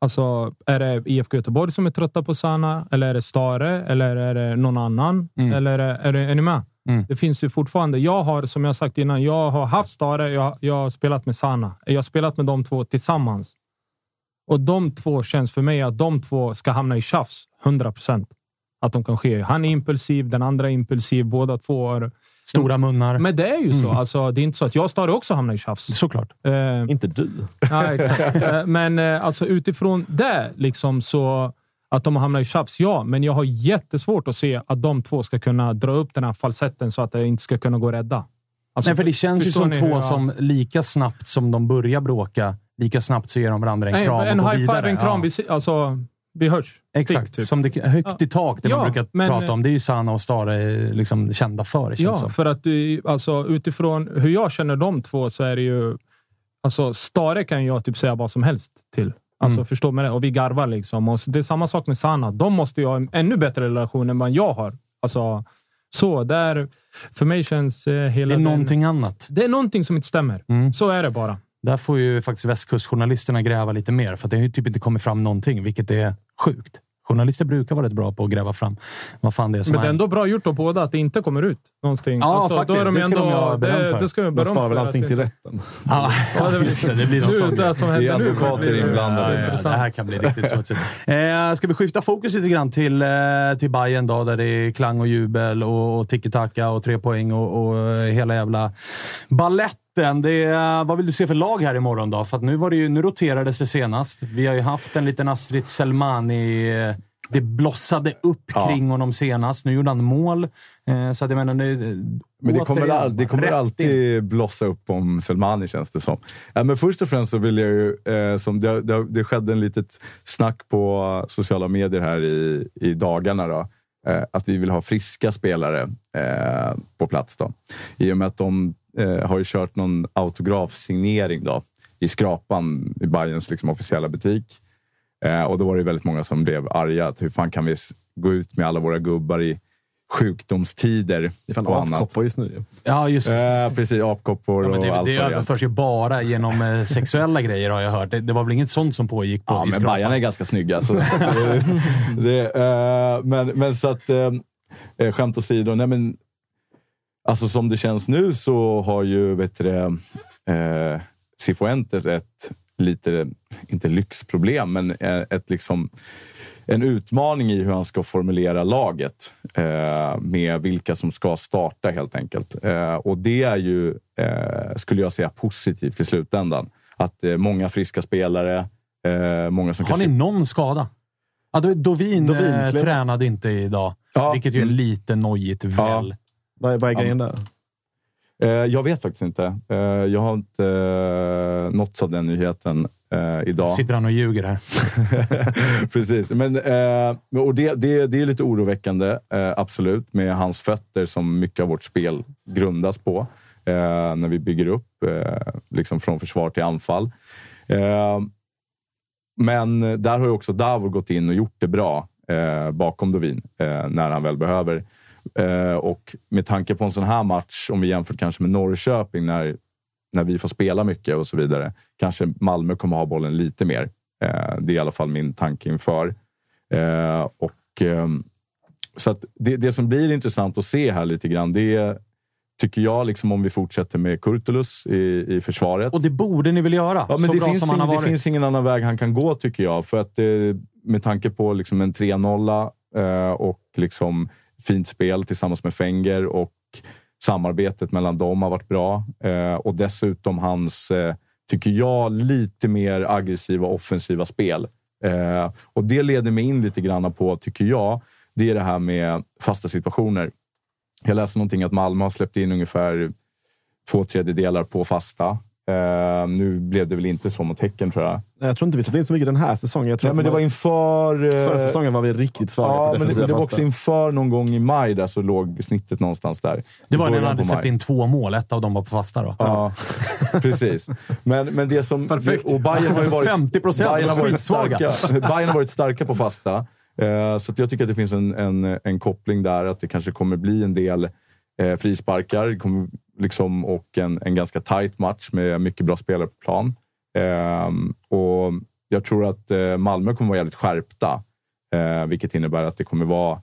Alltså, är det IFK Göteborg som är trötta på Sana? Eller är det Stare? Eller är det någon annan? Mm. Eller är, är, det, är ni med? Mm. Det finns ju fortfarande. Jag har, som jag sagt innan, jag har haft Stare. Jag, jag har spelat med Sana. Jag har spelat med de två tillsammans. Och de två känns för mig att de två ska hamna i tjafs. 100 procent. Att de kan ske. Han är impulsiv, den andra är impulsiv. Båda två har... Stora munnar. Men det är ju Mm. så. Alltså, det är inte så att jag och Stare också hamnar i tjafs. Såklart. Eh, Inte du. ja, exakt. Eh, men eh, alltså, utifrån det, liksom, så att de hamnar i tjafs, ja. Men jag har jättesvårt att se att de två ska kunna dra upp den här falsetten så att det inte ska kunna gå att rädda. Alltså, Nej, för det känns ju som två jag- som lika snabbt som de börjar bråka, lika snabbt så ger de varandra en Nej, kram en och går high five, vidare. en kram. Ja. Alltså, vi hörs. Exakt, Fick, typ. som det, högt i tak, det Ja, man brukar men- prata om. Det är ju Sanna och Stare liksom kända för. Det känns Ja, som. för att du, alltså, utifrån hur jag känner de två så är det ju... Alltså, Stare kan jag typ säga vad som helst till. Alltså, Mm. Förstår mig det? Och vi garvar liksom. Och det är samma sak med Sanna. De måste ju ha en ännu bättre relation än vad jag har. Alltså, så där... För mig känns eh, hela... Det är den- någonting annat. Det är någonting som inte stämmer. Mm. Så är det bara. Där får ju faktiskt västkustjournalisterna gräva lite mer, för att det har ju typ inte kommit fram någonting, vilket är sjukt. Journalister brukar vara rätt bra på att gräva fram vad fan det är som Men det är ändå bra gjort av båda att det inte kommer ut någonting. Ja, alltså, faktiskt. Då är de Det ska ändå, de ha beröm det, för. det ska jag De sparar väl allting till det- rätten. Ja, Ja, det blir- just det. Det blir någon sån det som Det händer nu advokater inblandade. Ja, det här kan bli riktigt smutsigt. Eh, ska vi skifta fokus lite grann till, eh, till Bayern då, där det är klang och jubel och, och tiki-taka och tre poäng och, och hela jävla balletten. Det är, vad vill du se för lag här imorgon då? För att nu, var det ju, nu roterades det senast. Vi har ju haft en liten Astrid Selmani... eh, Det blossade upp Ja. kring honom senast. Nu gjorde han mål. Eh, så att jag menar, det, Men det kommer, all, det kommer in. alltid blossa upp om Selmani, känns det som. Ja, men först och främst så vill jag ju... Eh, som det, det, det skedde en litet snack på sociala medier här i, i dagarna. Då, eh, att vi vill ha friska spelare eh, på plats. Då. I och med att de eh, har ju kört någon autografsignering då, i skrapan i Bayerns liksom, officiella butik. Eh, och då var det väldigt många som blev arga. Att hur fan kan vi gå ut med alla våra gubbar i sjukdomstider Det är fan och annat? apkoppar just nu. Ja, just det. Eh, precis, apkoppor Ja, och det, allt det det är. överförs ju bara genom eh, sexuella grejer har jag hört. Det, det var väl inget sånt som pågick på Ja, i men? Bajarna är ganska snygga. Så det, det, eh, men, men så att, eh, eh, skämt åsido. Nej, men, alltså som det känns nu så har ju vet du, eh, Cifuentes ett lite, inte lyxproblem, men eh, ett liksom en utmaning i hur han ska formulera laget eh, med vilka som ska starta helt enkelt. Eh, och det är ju, eh, skulle jag säga, positivt i slutändan. Att eh, många friska spelare, eh, många som Har ni kanske... någon skada? Ja, Dovin, Dovin tränade inte idag, Ja, vilket ju är mm. lite nojigt väl. Vad är, vad är grejen där? Eh, jag vet faktiskt inte. Eh, jag har inte eh, nåtts av den nyheten idag. Sitter han och ljuger här? Precis. Men, och det, det, det är lite oroväckande, absolut, med hans fötter som mycket av vårt spel grundas på. När vi bygger upp liksom från försvar till anfall. Men där har ju också Davor gått in och gjort det bra bakom Dovin när han väl behöver. Eh, och med tanke på en sån här match, om vi jämför kanske med Norrköping när, när vi får spela mycket och så vidare, kanske Malmö kommer ha bollen lite mer. Eh, det är i alla fall min tanke inför. Eh, och, ehm, så det, det som blir intressant att se här lite grann, det är, tycker jag, liksom om vi fortsätter med Kurtulus i, i försvaret. Och det borde ni väl göra? Ja, men det, finns ing, det finns ingen annan väg han kan gå, tycker jag. För att eh, med tanke på liksom en 3-0 eh, och liksom fint spel tillsammans med Fenger och samarbetet mellan dem har varit bra. Eh, och dessutom hans, eh, tycker jag, lite mer aggressiva offensiva spel. Eh, och det leder mig in lite grann på, tycker jag, det är det här med fasta situationer. Jag läste någonting att Malmö har släppt in ungefär två tredjedelar på fasta. Eh, nu blev det väl inte så mot Häcken, tror jag. Jag tror inte vi satte in så mycket den här säsongen. Jag tror Nej, men det var inför... eh, Förra säsongen var vi riktigt svaga Ja, på men det, defensiva det var också inför någon gång i maj där så låg snittet någonstans där. Det var när han hade släppt maj. in två mål. Ett av dem var på fasta då. Ja, precis. Men, men det som... Perfekt. Och Bayern har ju varit... 50%, Bayern har varit starka, Bayern har varit starka på fasta. Eh, så att jag tycker att det finns en, en, en koppling där, att det kanske kommer bli en del frisparkar Det kommer, liksom, och en, en ganska tight match med mycket bra spelare på plan. Ehm, och jag tror att eh, Malmö kommer vara jävligt skärpta, eh, vilket innebär att det kommer vara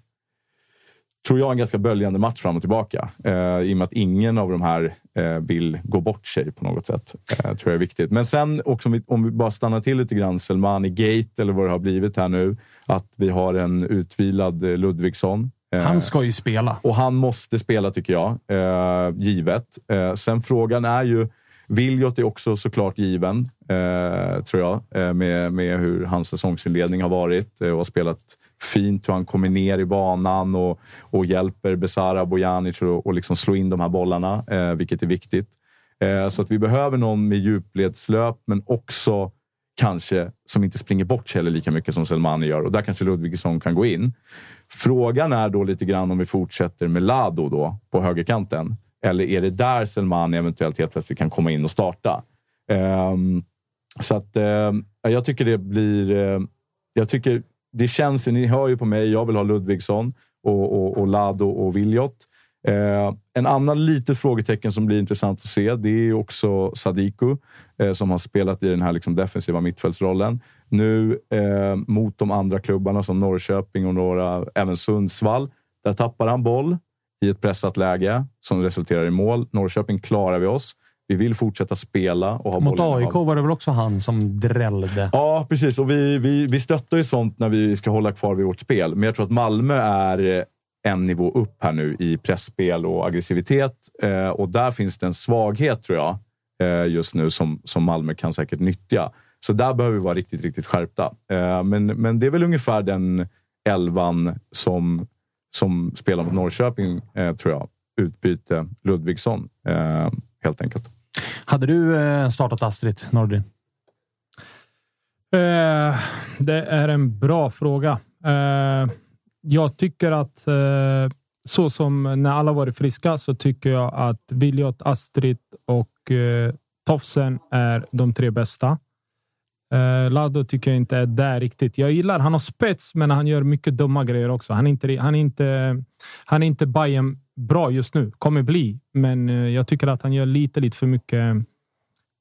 tror jag, en ganska böljande match fram och tillbaka. Eh, I och med att ingen av de här eh, vill gå bort sig på något sätt. Eh, tror jag är viktigt. Men sen också om vi, om vi bara stannar till lite grann, Selmani Gate eller vad det har blivit här nu. Att vi har en utvilad eh, Ludvigsson. Eh, Han ska ju spela. och han måste spela tycker jag, eh, givet. Eh, sen frågan är ju, Viljot är också såklart given, tror jag, med, med hur hans säsongsinledning har varit och har spelat fint hur han kommer ner i banan och, och hjälper Besara Bojanic att och liksom slå in de här bollarna, eh, vilket är viktigt. Eh, så att vi behöver någon med djupledslöp, men också kanske som inte springer bort sig lika mycket som Selmani gör. Och där kanske Ludvigsson kan gå in. Frågan är då lite grann om vi fortsätter med Lado då på högerkanten. Eller är det där Selmani eventuellt helt plötsligt kan komma in och starta? Um, så att um, jag tycker det blir... eh, jag tycker det känns, ni hör ju på mig, jag vill ha Ludvigsson och, och, och Lado och Viljot. Eh, en annan litet frågetecken som blir intressant att se, det är också Sadiku eh, som har spelat i den här liksom defensiva mittfältsrollen. Nu eh, mot de andra klubbarna som Norrköping och några, även Sundsvall. Där tappar han boll i ett pressat läge som resulterar i mål. Norrköping klarar vi oss. Vi vill fortsätta spela och ha Mot AIK var det väl också han som drällde? Ja, precis. Och vi, vi, vi stöttar ju sånt när vi ska hålla kvar vid vårt spel. Men jag tror att Malmö är eh, en nivå upp här nu i pressspel och aggressivitet. Eh, och där finns det en svaghet, tror jag, eh, just nu som, som Malmö kan säkert nyttja. Så där behöver vi vara riktigt, riktigt skärpta. Eh, men, men det är väl ungefär den elvan som, som spelar mot Norrköping, eh, tror jag. Utbyte Ludvigsson, eh, helt enkelt. Hade du startat Astrid Nordin? Eh, det är en bra fråga. Eh, jag tycker att eh, så som när alla varit friska så tycker jag att Viljot, Astrid och eh, Tofsen är de tre bästa. Eh, Lado tycker jag inte är där riktigt. Jag gillar, han har spets, men han gör mycket dumma grejer också. Han är inte, han är inte, han är inte Bayern bra just nu. Kommer bli, men eh, jag tycker att han gör lite, lite för mycket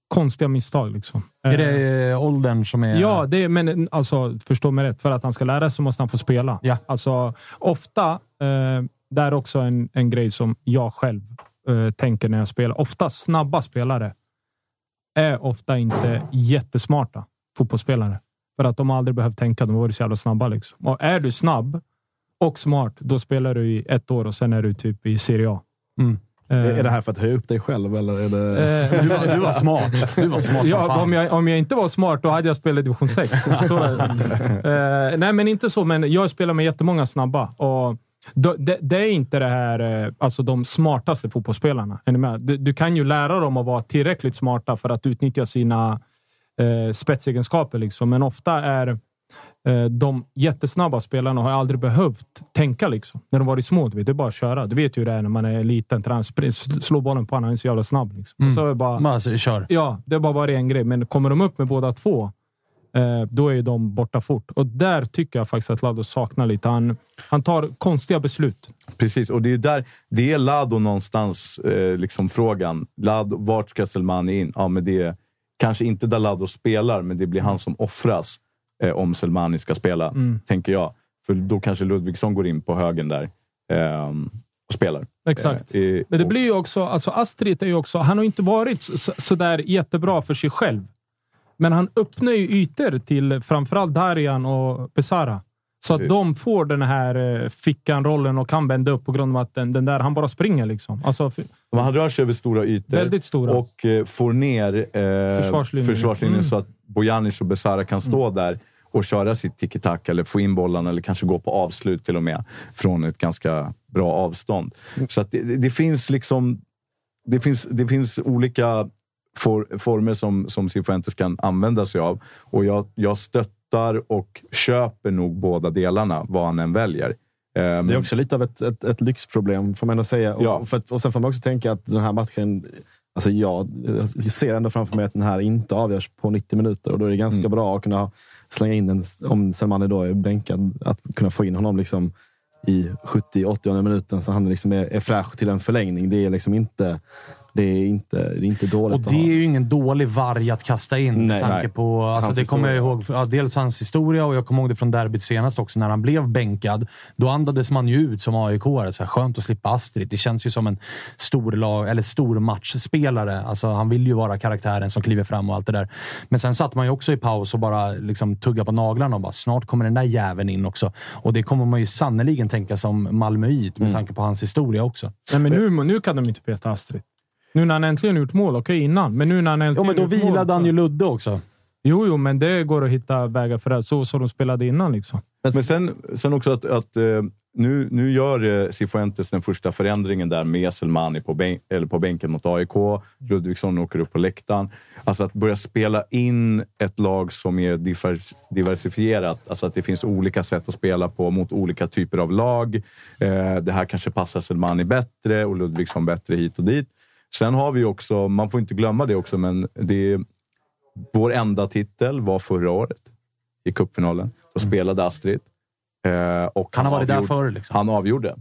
konstiga misstag. Liksom. Är Eh, det eh, åldern som är... Ja, det, men alltså, förstå mig rätt. För att han ska lära sig måste han få spela. Ja. Alltså, ofta, eh, det är också en, en grej som jag själv eh, tänker när jag spelar. Ofta snabba spelare är ofta inte jättesmarta fotbollsspelare. För att de har aldrig behövt tänka. De har varit så jävla snabba. Liksom. Och är du snabb och smart, då spelar du i ett år och sen är du typ i Serie A. Mm. Eh, Är det här för att höja upp dig själv eller är det... eh, Du, var, du var smart. Du var smart Ja, om jag, om jag inte var smart, då hade jag spelat i division 6. Så, eh, nej, men inte så. Men jag spelar med jättemånga snabba. Och det, det är inte det här, eh, alltså de smartaste fotbollsspelarna. Är ni med? Du, du kan ju lära dem att vara tillräckligt smarta för att utnyttja sina eh, spetsegenskaper. Liksom. Men ofta är eh, de jättesnabba spelarna har aldrig behövt tänka liksom. När de varit små. Du vet, det är bara att köra. Du vet ju hur det är när man är liten. Slå bollen på honom. Han är så jävla snabb. Liksom. Och så är det bara, Man, alltså, kör. Ja, det har bara varit en grej. Men kommer de upp med båda två, eh, då är de borta fort. Och där tycker jag faktiskt att Lado saknar lite. Han, han tar konstiga beslut. Precis, och det är där det är Lado någonstans eh, liksom frågan. Lado, vart ska Selmani in? Ja, men det är kanske inte där Lado spelar, men det blir han som offras eh, om Selmani ska spela, Mm. tänker jag. För då kanske Ludvigsson går in på högen där ehm, och spelar. Exakt. Eh, i- Men det blir ju också, alltså Astrid är ju också, han har inte varit så, så där jättebra för sig själv. Men han öppnar ju ytor till framförallt Darian och Besara. Så att Precis. de får den här eh, fickan-rollen och kan vända upp på grund av att den, den där, han bara springer liksom. Alltså, Men han rör sig över stora ytor Väldigt stora. och eh, får ner eh, Försvarslinjen. försvarslinjen Mm. så att Bojanic och Besara kan stå där och köra sitt tiki-taka eller få in bollen eller kanske gå på avslut till och med från ett ganska bra avstånd. Så att det, det finns liksom... det, finns, det finns olika for, former som, som Cifuentes kan använda sig av. Och jag, jag stöttar och köper nog båda delarna, vad han än väljer. Ehm, Det är också lite av ett, ett, ett lyxproblem, får man ändå säga. Och, Ja. för att, och sen får man också tänka att den här matchen... Alltså jag, jag ser ändå framför mig att den här inte avgörs på 90 minuter. Och då är det ganska Mm. bra att kunna slänga in den, om Selmani då är bänkad, att kunna få in honom liksom i 70-80 minuten så han liksom är, är fräsch till en förlängning. Det är liksom inte, det är inte, det är inte dåligt Och det är ju ingen dålig varg att kasta in Nej, med tanke nej. på... Alltså Hans det kommer jag ihåg. Ja, dels hans historia och jag kommer ihåg det från derbyt senast också när han blev bänkad. Då andades man ju ut som aik så här, Skönt att slippa Astrid. Det känns ju som en stor, lag, eller stor matchspelare. Alltså, han vill ju vara karaktären som kliver fram och allt det där. Men sen satt man ju också i paus och bara liksom tugga på naglarna och bara snart kommer den där jäveln in också. Och det kommer man ju sannoliken tänka som Malmöit Mm. med tanke på hans historia också. Nej, men nu, nu kan de inte peta Astrid. Nu när han äntligen gjort mål, okej innan, men nu när han Jo, äntligen men då vilade han ju Ludde också. Jo, jo, men det går att hitta vägar för det. Så som de spelade innan. Liksom. Men sen, sen också att, att eh, nu, nu gör eh, Cifuentes den första förändringen där med Selmani på, bänk, eller på bänken mot AIK. Ludvigsson åker upp på läktaren. Alltså att börja spela in ett lag som är divers, diversifierat. Alltså att det finns olika sätt att spela på mot olika typer av lag. Eh, det här kanske passar Selmani bättre och Ludvigsson bättre hit och dit. Sen har vi också, man får inte glömma det också, men det, vår enda titel var förra året i cupfinalen. Då spelade Astrid. Eh, och Han har varit där förr. Liksom. Han avgjorde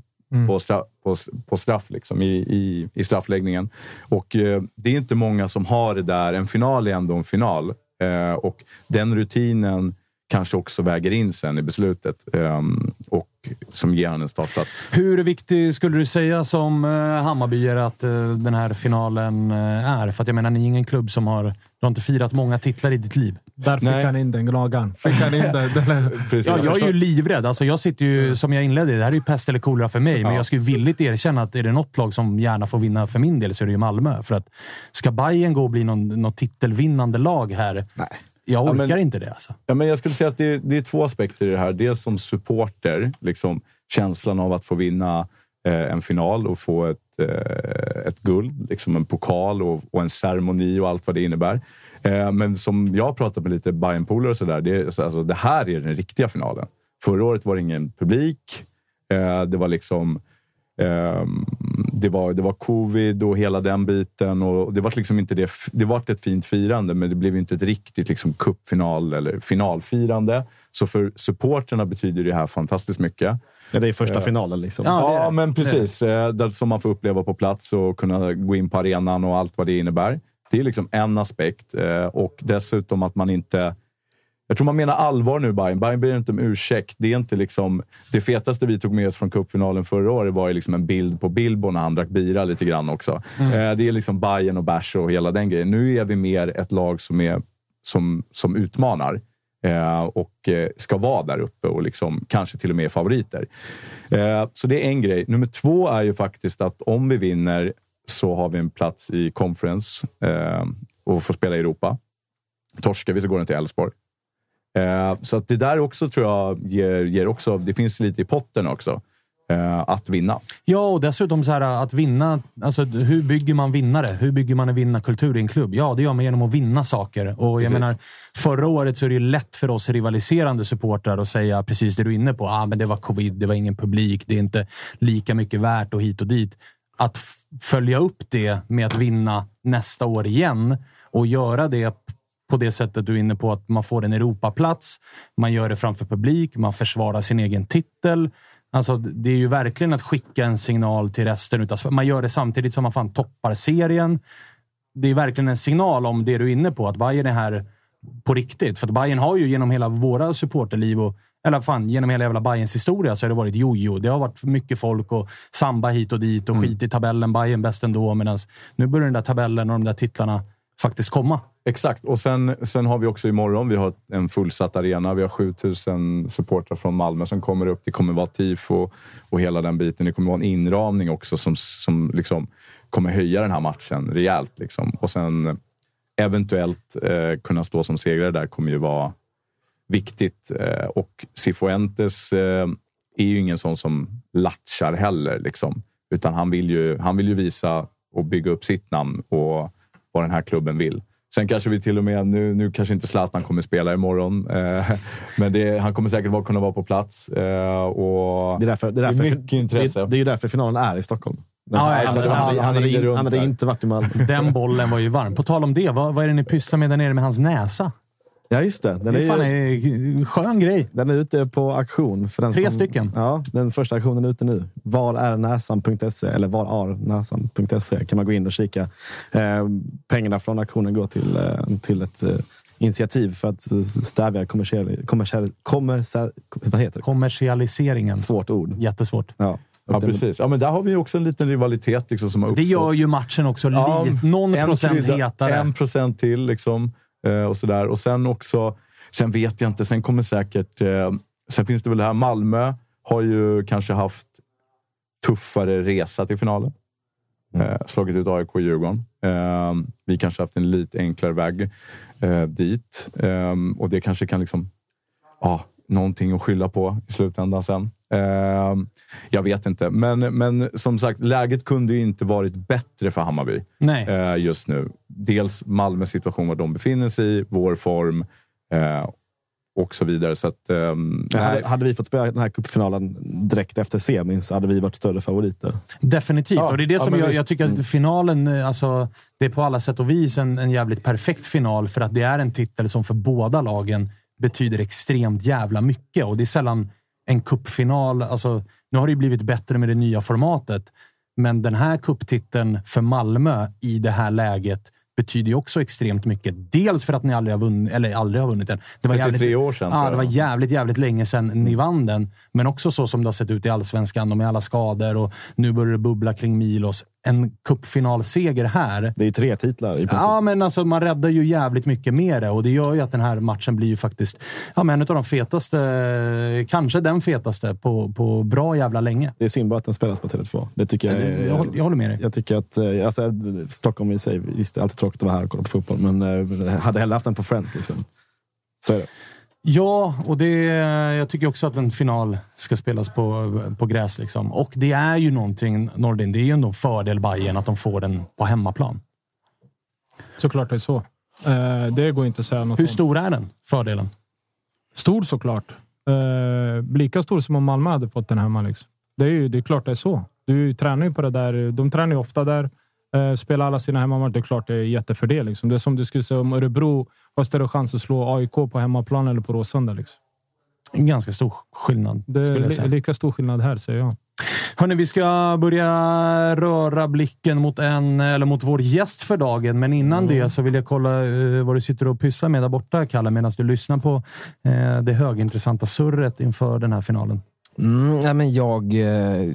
på, straff, på, på straff liksom, i, i, i straffläggningen. Och eh, det är inte många som har det där. En final är ändå en final. Eh, och den rutinen kanske också väger in sen i beslutet ehm, och som ger han en startplats. Hur viktig skulle du säga som eh, Hammarbyare att eh, den här finalen eh, är? För att jag menar, ni är ingen klubb som har... Du har inte firat många titlar i ditt liv. Där fick Nej. han in den gnagaren. Fick han in den, den, Precis. Ja, jag är ju livrädd. Alltså, jag sitter ju, som jag inledde, det här är ju pest eller kolera för mig. Men Ja. jag ska ju villigt erkänna att är det något lag som gärna får vinna för min del så är det ju Malmö. För att ska Bayern gå och bli någon, något titelvinnande lag här? Nej. Jag Ja, orkar men- inte det alltså. Ja, men jag skulle säga att det, det är två aspekter i det här. Dels som supporter, liksom, känslan av att få vinna eh, en final och få ett, eh, ett guld, liksom en pokal och, och en ceremoni och allt vad det innebär. Eh, men som jag pratat med lite Bayern-polare och sådär, det, alltså, det här är den riktiga finalen. Förra året var det ingen publik. Eh, det var liksom Ehm, det, var, det var covid och hela den biten. Och det var liksom inte det. Det var ett fint firande, men det blev inte ett riktigt liksom cupfinal eller finalfirande. Så för supporterna betyder det här fantastiskt mycket. Ja, det är första finalen. Liksom. Ja, det Ja, det. men precis. Eh, Det som man får uppleva på plats och kunna gå in på arenan och allt vad det innebär. Det är liksom en aspekt. Eh, Och dessutom att man inte... Jag tror man menar allvar nu, Bayern. Bayern ber inte om ursäkt. Det är inte liksom... Det fetaste vi tog med oss från cupfinalen förra året var ju liksom en bild på Bilbo när han drack bira lite grann också. Eh, Det är liksom Bayern och bärs och hela den grejen. Nu är vi mer ett lag som, är, som, som utmanar eh, och eh, ska vara där uppe och liksom, kanske till och med favoriter. Så det är en grej. Nummer två är ju faktiskt att om vi vinner så har vi en plats i conference och får spela i Europa. Torskar vi så går den till Elfsborg. Eh, så att det där också tror jag ger, ger också, det finns lite i potten också, eh, att vinna. Ja, och dessutom så här att vinna. Alltså, hur bygger man vinnare? Hur bygger man en vinnarkultur i en klubb? Ja, det gör man genom att vinna saker. Och jag Precis. menar, förra året så är det ju lätt för oss rivaliserande supportrar att säga precis det du är inne på. Ah, men det var covid, det var ingen publik, det är inte lika mycket värt och hit och dit. Att följa upp det med att vinna nästa år igen och göra det på det sättet du är inne på, att man får en Europaplats, man gör det framför publik, man försvarar sin egen titel. Alltså, det är ju verkligen att skicka en signal till resten utav. Man gör det samtidigt som man fan toppar serien. Det är verkligen en signal om det du är inne på, att Bayern är här på riktigt. För att Bayern har ju genom hela våra supporterliv och eller fan, genom hela jävla Bayerns historia så har det varit jojo. Det har varit mycket folk och samba hit och dit och skit i tabellen. Bayern bäst ändå. Medan nu börjar den där tabellen och de där titlarna faktiskt komma. Exakt. Och sen, sen har vi också imorgon, vi har en fullsatt arena. Vi har 7000 supportrar från Malmö som kommer upp. Det kommer vara tifo och hela den biten. Det kommer vara en inramning också som, som liksom kommer höja den här matchen rejält. Liksom. Och sen eventuellt eh, kunna stå som segrare där kommer ju vara viktigt. Eh, och Cifuentes eh, är ju ingen sån som latchar heller. Liksom. Utan han vill, ju, han vill ju visa och bygga upp sitt namn och vad den här klubben vill. Sen kanske vi till och med, nu, nu kanske inte Zlatan kommer spela imorgon, eh, men det, han kommer säkert vara, kunna vara på plats. Eh, och Det är, därför, det, är därför, mycket intresse. Det, det är ju därför finalen är i Stockholm. Den Ja, här- ja, han, hade- han, han hade, in, han inte varit i Malmö. Den bollen var ju varm. På tal om det, vad, vad är det ni pysslar med där nere med hans näsa? Ja, just det. Den Det är, är fan ju, en skön grej. den är ute på auktion. För den Tre som, stycken. Ja, den första auktionen är ute nu. Var är näsan.se eller var är näsan.se kan man gå in och kika. Eh, pengarna från auktionen går till, eh, till ett eh, initiativ för att eh, stävja kommersiell, kommersiell, kommersiell, vad heter det? Kommersialiseringen. Svårt ord. Jättesvårt. Ja. Ja, precis. Ja, men där har vi också en liten rivalitet liksom, som har Det uppstått. gör ju matchen också Ja, lite, någon en procent hetare. En procent till liksom. Eh, och sådär. Och sen också, sen vet jag inte, sen kommer säkert... Eh, sen finns det väl det här, Malmö har ju kanske haft tuffare resa till finalen. Eh, slagit ut AIK och Djurgården. Vi kanske haft en lite enklare väg dit. Och det kanske kan liksom... Ja, någonting att skylla på i slutändan sen. Eh, jag vet inte, men, men som sagt, läget kunde ju inte varit bättre för Hammarby Nej. eh, just nu. Dels Malmös situation, var de befinner sig i, vår form eh, och så vidare. Så att, ehm, nej. Hade, hade vi fått spela den här cupfinalen direkt efter semin så hade vi varit större favoriter. Definitivt. Ja, och det är det ja, som jag, jag tycker att finalen, eh, alltså, det är på alla sätt och vis en, en jävligt perfekt final för att det är en titel som för båda lagen betyder extremt jävla mycket. Och det är sällan en kuppfinal. Alltså, nu har det ju blivit bättre med det nya formatet, men den här kupptiteln för Malmö i det här läget betyder ju också extremt mycket. Dels för att ni aldrig har vunnit, eller aldrig har vunnit den. Det 33 år sedan, Ja, det var jävligt, jävligt länge sedan ni vann den. Men också så som det har sett ut i allsvenskan och med alla skador och nu börjar det bubbla kring Milos. En cupfinalseger här. Det är ju tre titlar i princip. Ja, men alltså man räddar ju jävligt mycket med det och det gör ju att den här matchen blir ju faktiskt ja, men en av de fetaste, kanske den fetaste på, på bra jävla länge. Det är synd bara att den spelas på Tele2. Det tycker jag, Jag, jag, håller- jag håller med dig. Jag tycker att eh, alltså, Stockholm i sig, visst det är alltid tråkigt att vara här och kolla på fotboll, men eh, hade hellre haft den på Friends. Liksom. Så är det. Ja, och det, jag tycker också att en final ska spelas på, på gräs. Liksom. Och det är ju någonting, Nordin, det är ju ändå en fördel Bayern att de får den på hemmaplan. Såklart det är så. Eh, det går inte att säga något Hur om. stor är den fördelen? Stor såklart. Eh, lika stor som om Malmö hade fått den hemma. Liksom. Det är ju det är klart det är så. Du tränar ju på det där. De tränar ju ofta där. Eh, spelar alla sina hemmamatcher. Det är klart det är jättefördel. Liksom. Det är som du skulle säga om Örebro har större chans att slå AIK på hemmaplan eller på Råsunda. Liksom. En ganska stor skillnad, Det är lika stor skillnad här, säger jag. Hörni, vi ska börja röra blicken mot, en, eller mot vår gäst för dagen, men innan det så vill jag kolla eh, vad du sitter och pysslar med där borta, Kalle, medan du lyssnar på eh, det högintressanta surret inför den här finalen. Mm, nej, men jag eh,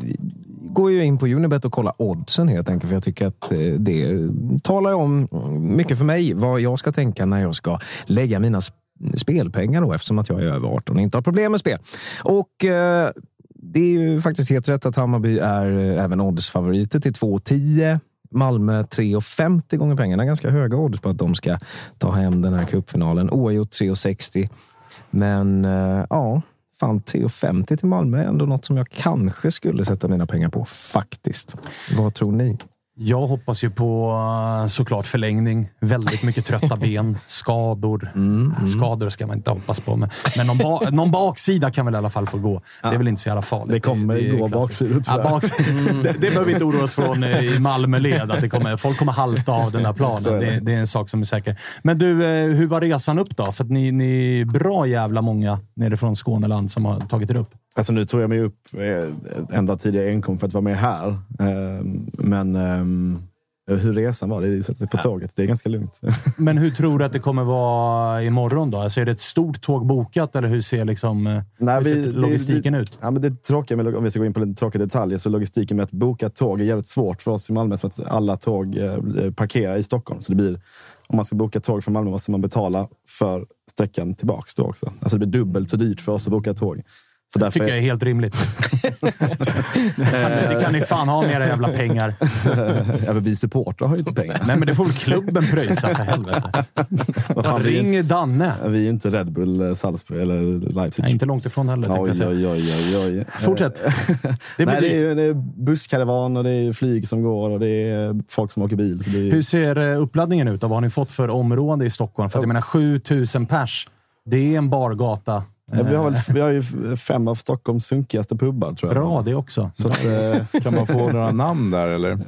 går ju in på Unibet och kollar oddsen helt enkelt. För jag tycker att eh, det talar om mycket för mig vad jag ska tänka när jag ska lägga mina sp- spelpengar då, eftersom att jag är över 18 och inte har problem med spel. Och eh, det är ju faktiskt helt rätt att Hammarby är eh, även oddsfavoriter till 2,10. Malmö 3,50 gånger pengarna. Ganska höga odds på att de ska ta hem den här cupfinalen. Oavgjort 3,60. Men eh, ja, fan 3,50 till Malmö är ändå något som jag kanske skulle sätta mina pengar på faktiskt. Vad tror ni? Jag hoppas ju på eh, såklart förlängning. Väldigt mycket trötta ben, skador. Äh, Skador ska man inte hoppas på, men, men någon, ba, någon baksida kan väl i alla fall få gå. Det är väl inte så jävla farligt. Det kommer är gå klassiskt. baksidor, ja, baks, det, det behöver vi inte oroa oss från eh, i Malmöled. Att det kommer, folk kommer halta av den där planen. det. Det, det är en sak som är säker. Men du, eh, hur var resan upp då? För att ni, ni är bra jävla många nerifrån Skåneland som har tagit er upp. Alltså nu tog jag mig upp eh, ända tidigare enkom för att vara med här. Eh, men eh, hur resan var, det är på tåget. Det är ganska lugnt. Men hur tror du att det kommer vara imorgon då? Alltså är det ett stort tåg bokat eller hur ser, liksom, eh, hur ser det- logistiken det, ut? Ja, men det tråkiga med, om vi ska gå in på lite tråkiga detaljer, så logistiken med att boka tåg är jävligt svårt för oss i Malmö, som att alla tåg eh, parkerar i Stockholm. Så det blir, om man ska boka tåg från Malmö måste man betala för sträckan tillbaks då också. Alltså det blir dubbelt så dyrt för oss att boka tåg. Så Det tycker jag är helt rimligt. det, kan, det ni fan ha med era jävla pengar. ja, men vi supportrar har ju inte pengar. Nej, men det får väl klubben pröjsa för helvete. Fan, vi, Ring Danne. är, vi är inte Red Bull, eh, Salzburg eller Leipzig. Nej, inte långt ifrån heller, Oj, oj, oj, oj, oj. Fortsätt. Det blir Nej, det, är, det är busskaravan och det är flyg som går och det är folk som åker bil. Det är, Hur ser eh, uppladdningen ut? och Vad har ni fått för område i Stockholm? För att jag menar, 7000 pers. Det är en bargata. Ja, vi, har väl, Eh, vi har ju fem av Stockholms sunkigaste pubbar, tror jag. Bra det också. Så att, eh, Kan man få några namn där eller?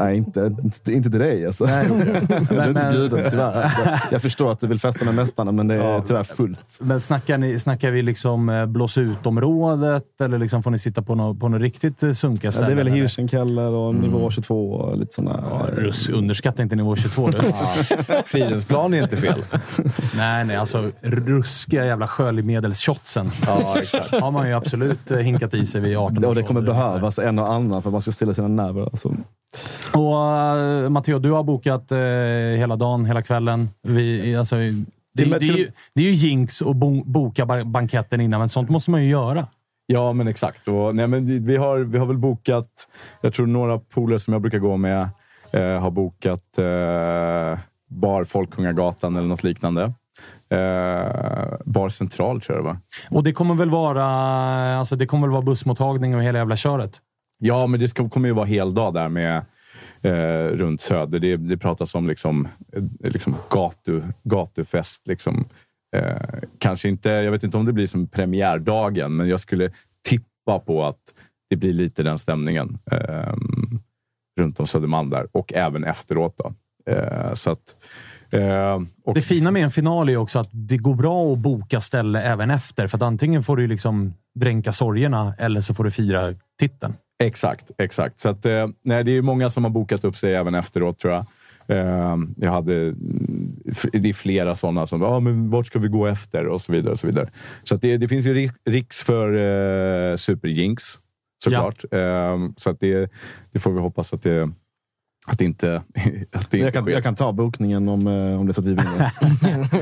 nej, inte, inte, inte till dig alltså. Nej, Du är Men- inte men- bjuden tyvärr. Alltså, jag förstår att du vill festa med mästarna, men det är tyvärr fullt. Men snackar, ni, snackar vi liksom eh, blås ut-området eller liksom får ni sitta på något, på något riktigt eh, sunkiga Ja, ställen? det är väl eller? Hirschenkeller och nivå 22 och lite sådana. Ja, Russ, underskatta inte nivå 22. Du. Fridhemsplan är inte fel. nej, nej. Alltså ruskiga jävla sköljmedelsshotsen Ja, exakt. har man ju absolut eh, hinkat i sig vid 18 Och det kommer behövas en och annan för att man ska stilla sina nerver. Alltså. Och uh, Matteo, du har bokat eh, hela dagen, hela kvällen. Vi, alltså, det, det, men är ju, det är ju jinx att bo, boka banketten innan, men sånt måste man ju göra. Ja, men exakt. Och, nej, men vi, vi, har, vi har väl bokat, jag tror några polare som jag brukar gå med eh, har bokat eh, Bar Folkungagatan eller något liknande. Eh, bar Central tror jag det var. Och det kommer väl vara, alltså, det kommer väl vara bussmottagning och hela jävla köret? Ja, men det ska, kommer ju vara heldag där med eh, runt Söder. Det, det pratas om liksom, eh, liksom gatu, gatufest. Liksom. Eh, kanske inte, jag vet inte om det blir som premiärdagen, men jag skulle tippa på att det blir lite den stämningen eh, runt om Södermalm där och även efteråt. Då. Eh, så att, eh, och, Det fina med en final är också att det går bra att boka ställe även efter. För att antingen får du liksom dränka sorgerna eller så får du fira titeln. Exakt, exakt. Så att, eh, nej, det är många som har bokat upp sig även efteråt tror jag. Eh, jag hade, mm, det är flera sådana som ah, men vart ska vi gå efter och så vidare. Och så vidare. så det, det finns ju ri- riks för eh, Superjinx såklart. Eh, så att det, det får vi hoppas att det, att inte, att det Jag inte kan, jag kan ta bokningen om, eh, om det är så att vi vinner.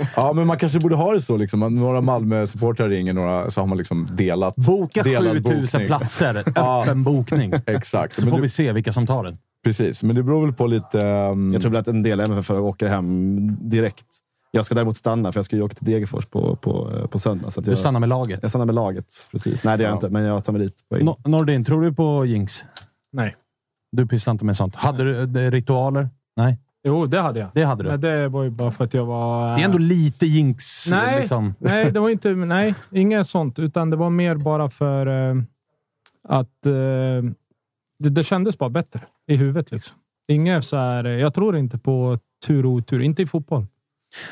Ja, men man kanske borde ha det så. Liksom. Några Malmö-supportrar ringer, några, så har man liksom delat. Boka delad 7000 bokning. platser. Öppen bokning. Exakt. Så Men får det- vi se vilka som tar den. Precis, men det beror väl på lite... ehm, Jag tror väl att en del MFF åker hem direkt. Jag ska däremot stanna, för jag ska ju åka till Degerfors på, på, eh, på söndag. Så att Du jag, stannar med laget. jag stannar med laget. Precis. Nej, det gör jag Ja. inte, men jag tar mig dit. No Nordin, tror du på jinx? Nej. Du pysslar inte med sånt. Hade du ritualer? Nej, Jo, det hade jag. det hade du. Men det var ju bara för att jag var... Det är ändå lite jinx. Nej, Liksom. nej, det var inte... Nej, inget sånt. Utan det var mer bara för eh, att eh, det, det kändes bara bättre i huvudet. Liksom. Inget så här, eh, jag tror inte på tur och otur. Inte i fotboll.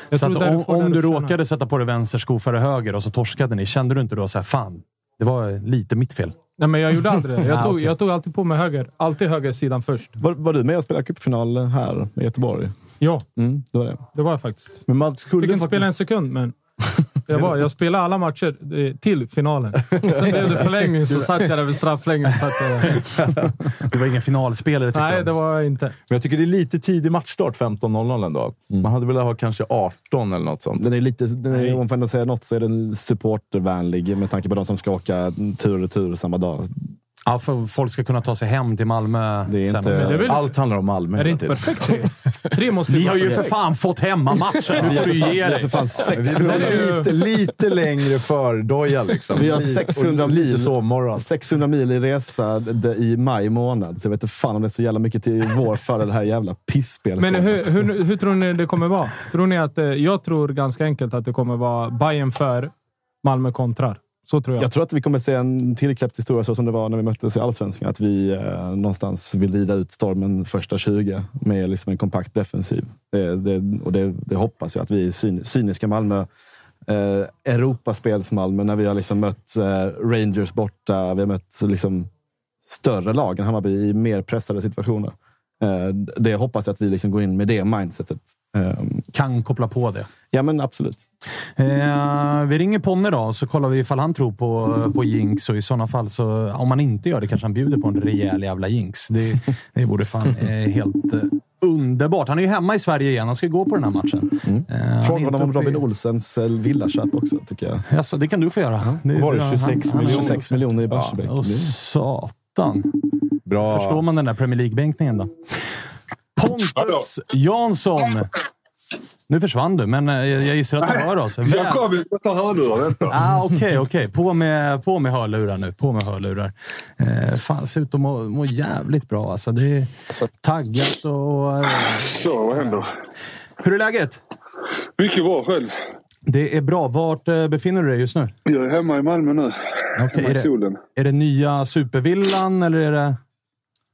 Jag Så om, om du råkade sätta på dig vänster sko före höger och så torskade ni, kände du inte då så här, fan, det var lite mitt fel? Nej, men jag gjorde aldrig det. Jag, Ah, tog, okej. jag tog alltid på mig höger. Alltid höger sidan först. Var, var du med och spelade cupfinal här i Göteborg? Ja, Mm, det var det. det var jag faktiskt. Men man skulle Fick inte faktiskt... spela en sekund, men jag, var, jag spelade alla matcher till finalen. Sen blev det förlängning, så satt jag där vid strafflängden. Du var ingen finalspelare tyckte Nej, jag. det var jag inte. Men jag tycker det är lite tidig matchstart 15.00 ändå. Man hade velat ha kanske 18 eller något sånt. Den är lite, den är, om man får säga något så är den supportervänlig med tanke på de som ska åka tur och retur samma dag. Ja, för folk ska kunna ta sig hem till Malmö. Det är inte- det är väl, Allt handlar om Malmö är det inte perfekt? Tre, tre måste Ni har ju för fan fått hemmamatchen! Nu får du ge Vi har dig. för fan Vi 600, behöver lite, lite längre fördoja liksom. Vi har Lite- 600 och lite mil. sovmorgon. 600 mil i resa i maj månad. Så jag vet inte fan om det är så jävla mycket till vår för det här jävla pissspelet. Men hur, hur, hur tror ni det kommer vara? Tror ni att, eh, jag tror ganska enkelt att det kommer vara Bayern för, Malmö kontrar. Så tror jag. Jag tror att vi kommer se en tillkläppt historia så som det var när vi möttes i Allsvenskan. Att vi eh, någonstans vill rida ut stormen första 20 med liksom en kompakt defensiv. Det, det, och det, det hoppas jag att vi syn, cyniska Malmö. Eh, Europaspels-Malmö när vi har liksom mött eh, Rangers borta. Vi har mött liksom, större lag än Hammarby i mer pressade situationer. Eh, det hoppas jag att vi liksom går in med det mindsetet. Eh, Kan koppla på det. ja, men absolut. Eh, vi ringer Ponne då, så kollar vi ifall han tror på, på jinx. Och i sådana fall, så, om han inte gör det, kanske han bjuder på en rejäl jävla jinx. Det, det vore fan eh, helt, eh, underbart. Han är ju hemma i Sverige igen. Han ska gå på den här matchen. Eh, han är Fråga honom om Robin Olsens eh, villaköp också, tycker jag. Jaså, det kan du få göra. Det, Var det han- 26 han- miljoner? 26 miljoner i Barsebäck. Ja, och satan. Bra. Förstår man den där Premier League-bänkningen då? Pontus Jansson. Nu försvann du, men eh, jag gissar att du hör oss. Väl- Jag kom, jag tar hörlurar. Vänta. Ah, Okej, okej. På, med, på med hörlurar nu. På med hörlurar. Eh, fan, ser ut att må, må jävligt bra. Alltså, det är taggat och... Eh, Så, vad händer? hur är läget? Mycket bra själv. Det är bra. Vart eh, befinner du dig just nu? Jag är hemma i Malmö nu. Okej, hemma är, i det, solen. är det nya supervillan eller är det...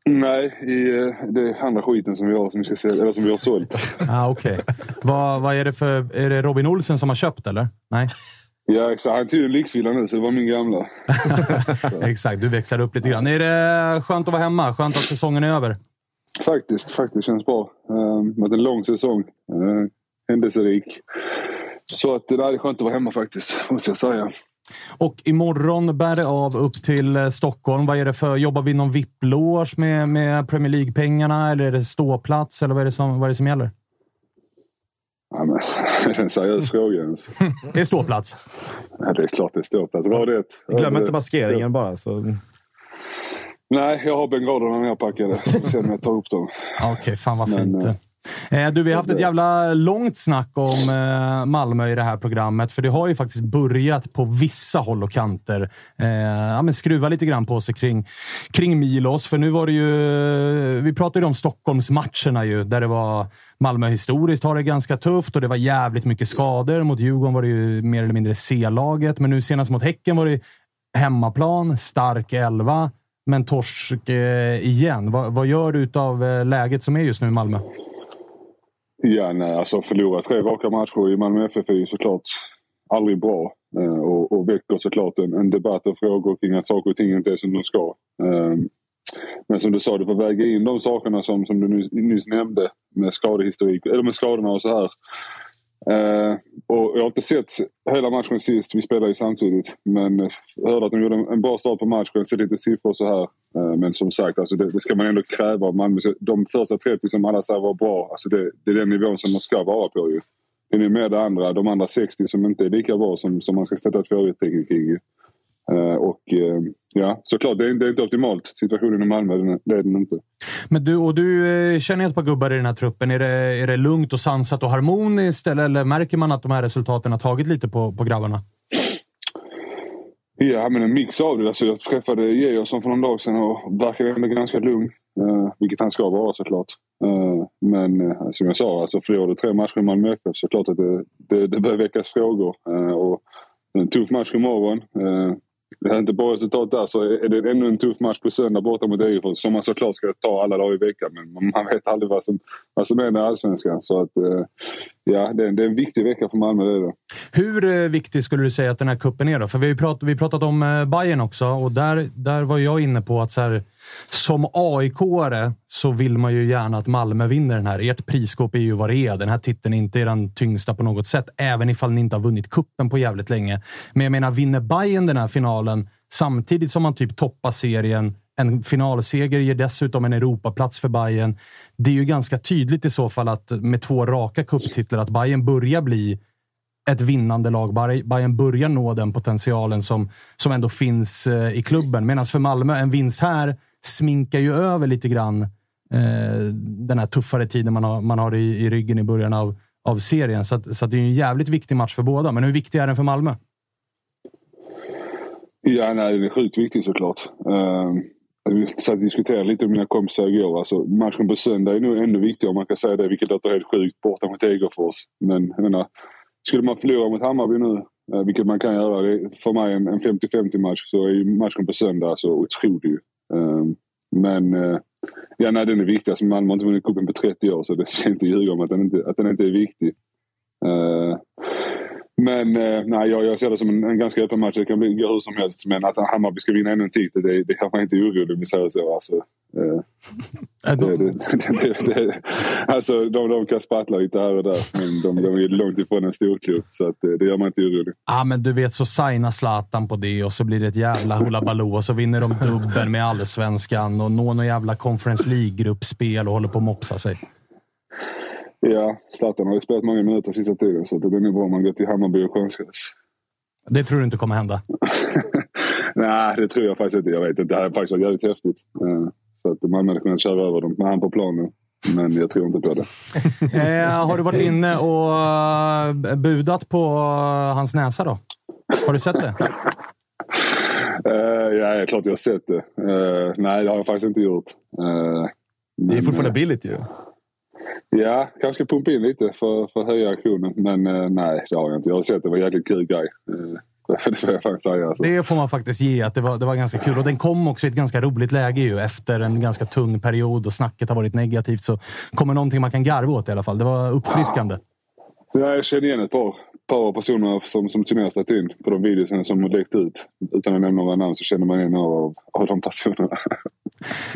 Nej, i eh, det andra skiten som vi har, som vi, ska sälja, eller som vi har sålt. Ah, Okej. vad, vad är det för... Är det Robin Olsen som har köpt eller? Nej? Ja, exakt. Han tog en lyxvilla nu, så det var min gamla. Exakt, du växlar upp lite grann. Är det skönt att vara hemma? Skönt att säsongen är över? Faktiskt, faktiskt känns bra. Um, det har en lång säsong. Uh, händelserik. Så att, nej, det är skönt att vara hemma faktiskt, måste jag säga. Och imorgon bär det av upp till eh, Stockholm. Vad är det för... Jobbar vi någon VIP-loge med, med Premier League-pengarna? Eller är det ståplats? Eller vad är det som, vad är det som gäller? Ja, men, det är en seriös fråga ens. Det är ståplats. Ja, det är klart det står plats. Rad ett. Glöm inte maskeringen bara. Så. Nej, jag har bengalerna nerpackade. Sen jag tar upp dem. Okej, fan vad Men, fint. Eh, du, vi har haft ett jävla långt snack om eh, Malmö i det här programmet, för det har ju faktiskt börjat på vissa håll och kanter. Eh, ja, men skruva lite grann på sig kring, kring Milos, för nu var det ju... Vi pratade ju om Stockholmsmatcherna ju, där det var Malmö historiskt har det ganska tufft och det var jävligt mycket skador. Mot Djurgården var det ju mer eller mindre C-laget, men nu senast mot Häcken var det hemmaplan, stark elva, men torsk eh, igen. Vad, vad gör du av eh, läget som är just nu i Malmö? Ja, nej, alltså förlora tre raka matcher i Malmö FF är ju såklart aldrig bra. Eh, och, och väcker såklart en, en debatt och frågor kring att saker och ting inte är som de ska. Eh, men som du sa, du får väga in de sakerna som, som du nyss, nyss nämnde med skadehistorik, eller med skadorna och så här. Uh, och jag har inte sett hela matchen sist, vi spelade ju samtidigt. Men jag hörde att de gjorde en, en bra start på matchen, sett lite siffror så här. Uh, men som sagt, alltså det, det ska man ändå kräva av Malmö. De första 30 som alla säger var bra, alltså det, det är den nivån som man ska vara på ju. Det är mer det andra, de andra 60 som inte är lika bra som, som man ska sätta ett frågetecken kring. Eh, och eh, ja, såklart, det är, det är inte optimalt. Situationen i Malmö, det är den inte. Men du, och du eh, känner ett par gubbar i den här truppen. Är det, är det lugnt och sansat och harmoniskt eller, eller märker man att de här resultaten har tagit lite på, på grabbarna? Ja, men en mix av det. Alltså, jag träffade Georgsson för någon dag sedan och verkade ändå ganska lugn. Eh, vilket han ska vara såklart. Eh, men eh, som jag sa, alltså, förlorar du tre matcher i Malmö FF så är det klart att det, det, det börjar väckas frågor. Eh, och en tuff match imorgon. Eh, det här är inte bra resultat där så är det ännu en tuff match på söndag borta mot Degerfors som man såklart ska ta alla dagar i veckan. Men man vet aldrig vad som, vad som är med allsvenskan. Så att, eh, ja, det är, det är en viktig vecka för Malmö. Det det. Hur eh, viktig skulle du säga att den här kuppen är? Då? För vi har pratat, vi pratat om eh, Bayern också och där, där var jag inne på att så här, som AIK-are så vill man ju gärna att Malmö vinner den här. Ert prisskåp är ju vad det är. Den här titeln är inte den tyngsta på något sätt, även ifall ni inte har vunnit kuppen på jävligt länge. Men jag menar, vinner Bayern den här finalen samtidigt som man typ toppar serien, en finalseger ger dessutom en Europaplats för Bayern. Det är ju ganska tydligt i så fall att med två raka kupptitlar att Bayern börjar bli ett vinnande lag. Bayern börjar nå den potentialen som, som ändå finns eh, i klubben. Medan för Malmö, en vinst här sminkar ju över lite grann eh, den här tuffare tiden man har, man har i, i ryggen i början av, av serien. Så, att, så att det är en jävligt viktig match för båda. Men hur viktig är den för Malmö? Ja, nej, den är sjukt viktig såklart. Ehm, uh, vi satt och diskuterade lite med mina kompisar igår. Alltså, matchen på söndag är nog ännu viktigare om man kan säga det, vilket låter helt sjukt borta mot Degerfors. Men jag menar, skulle man förlora mot Hammarby nu, uh, vilket man kan göra, det är för mig en, en 50-50 match, så är ju matchen på söndag så otrolig. Uh, men eh, ja, nej, den är viktig. Alltså, Malmö har inte vunnit cupen på 30 år så det ska inte ljuga om att den inte, att den inte är viktig. Eh, men eh, nej, jag, jag ser det som en, en ganska öppen match. Det kan bli, gå hur som helst. Men att Hammarby ska vinna ännu en titel, det, det kan man inte orolig vi säger så. Alltså, eh, det, det, det, alltså de, de kan sprattla lite här och där, men de, de är långt ifrån en storklubb. Så att, eh, det gör man inte orolig. Ja, men du vet, så signar Zlatan på det och så blir det ett jävla hula baloo och så vinner de dubbeln med allsvenskan och når någon jävla Conference League-gruppspel och håller på att mopsa sig. Ja, Zlatan har ju spelat många minuter sista tiden så det blir nog bra om man går till Hammarby och konstgräs. Det tror du inte kommer hända? Nej, det tror jag faktiskt inte. Jag vet inte. Det hade faktiskt varit jävligt häftigt. Eh, Så att man hade kunnat köra över dem med han på planen. Men jag tror inte på det. Eh, har du varit inne och eh, budat på eh, hans näsa då? Har du sett det? Uh, ja, det är klart jag har sett det. Eh, nej, det har jag faktiskt inte gjort. Eh, Det är men, fortfarande eh, billigt ju. Ja, kanske pumpa in lite för, för att höja aktionen. Men eh, nej, det har jag inte. Jag har sett det. Det var en jäkligt kul grej. Eh, det får jag faktiskt säga. Alltså. Det får man faktiskt ge, att det var, det var ganska kul. Och den kom också i ett ganska roligt läge ju. Efter en ganska tung period och snacket har varit negativt så kommer någonting man kan garva åt i alla fall. Det var uppfriskande. Ja, jag känner igen ett par, par personer som, som turnerat in på de videorna som läckt ut. Utan att nämna några namn så känner man igen några av, av de personerna.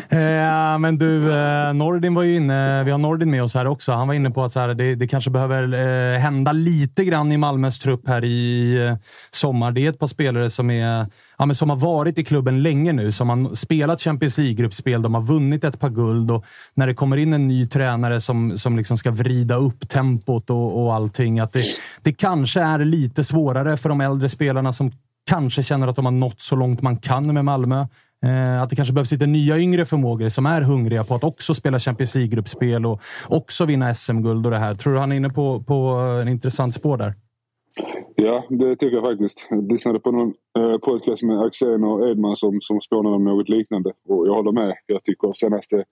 Eh, men du, eh, Nordin var ju inne. Vi har Nordin med oss här också. Han var inne på att så här, det, det kanske behöver eh, hända lite grann i Malmös trupp här i eh, sommar. Det är ett par spelare som, är, ja, men som har varit i klubben länge nu, som har spelat Champions League-gruppspel. De har vunnit ett par guld och när det kommer in en ny tränare som, som liksom ska vrida upp tempot och, och allting, att det, det kanske är lite svårare för de äldre spelarna som kanske känner att de har nått så långt man kan med Malmö. Eh, att det kanske behövs lite nya yngre förmågor som är hungriga på att också spela Champions League-gruppspel och också vinna SM-guld och det här. Tror du han är inne på, på en intressant spår där? Ja, det tycker jag faktiskt. Jag lyssnade på någon eh, podcast med Axén och Edman som, som spånade om något liknande. Och jag håller med. Jag tycker senaste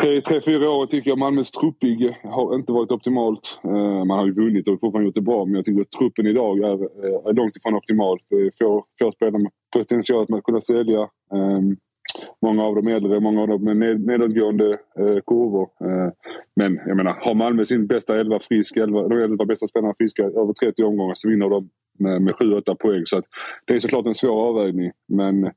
tre, tre fyra år tycker jag Malmös truppbygge har inte varit optimalt. Eh, man har ju vunnit och fortfarande gjort det bra men jag tycker att truppen idag är, eh, är långt ifrån optimal. Det är få, få spelare med potential att man kunna sälja. Eh, Många av dem är äldre, många av dem med ned, nedåtgående eh, kurvor. Eh, men jag menar, har Malmö sin bästa elva frisk, elva, de elva bästa spelarna friska över 30 omgångar så vinner de med, med 7-8 poäng. Så att det är såklart en svår avvägning. Men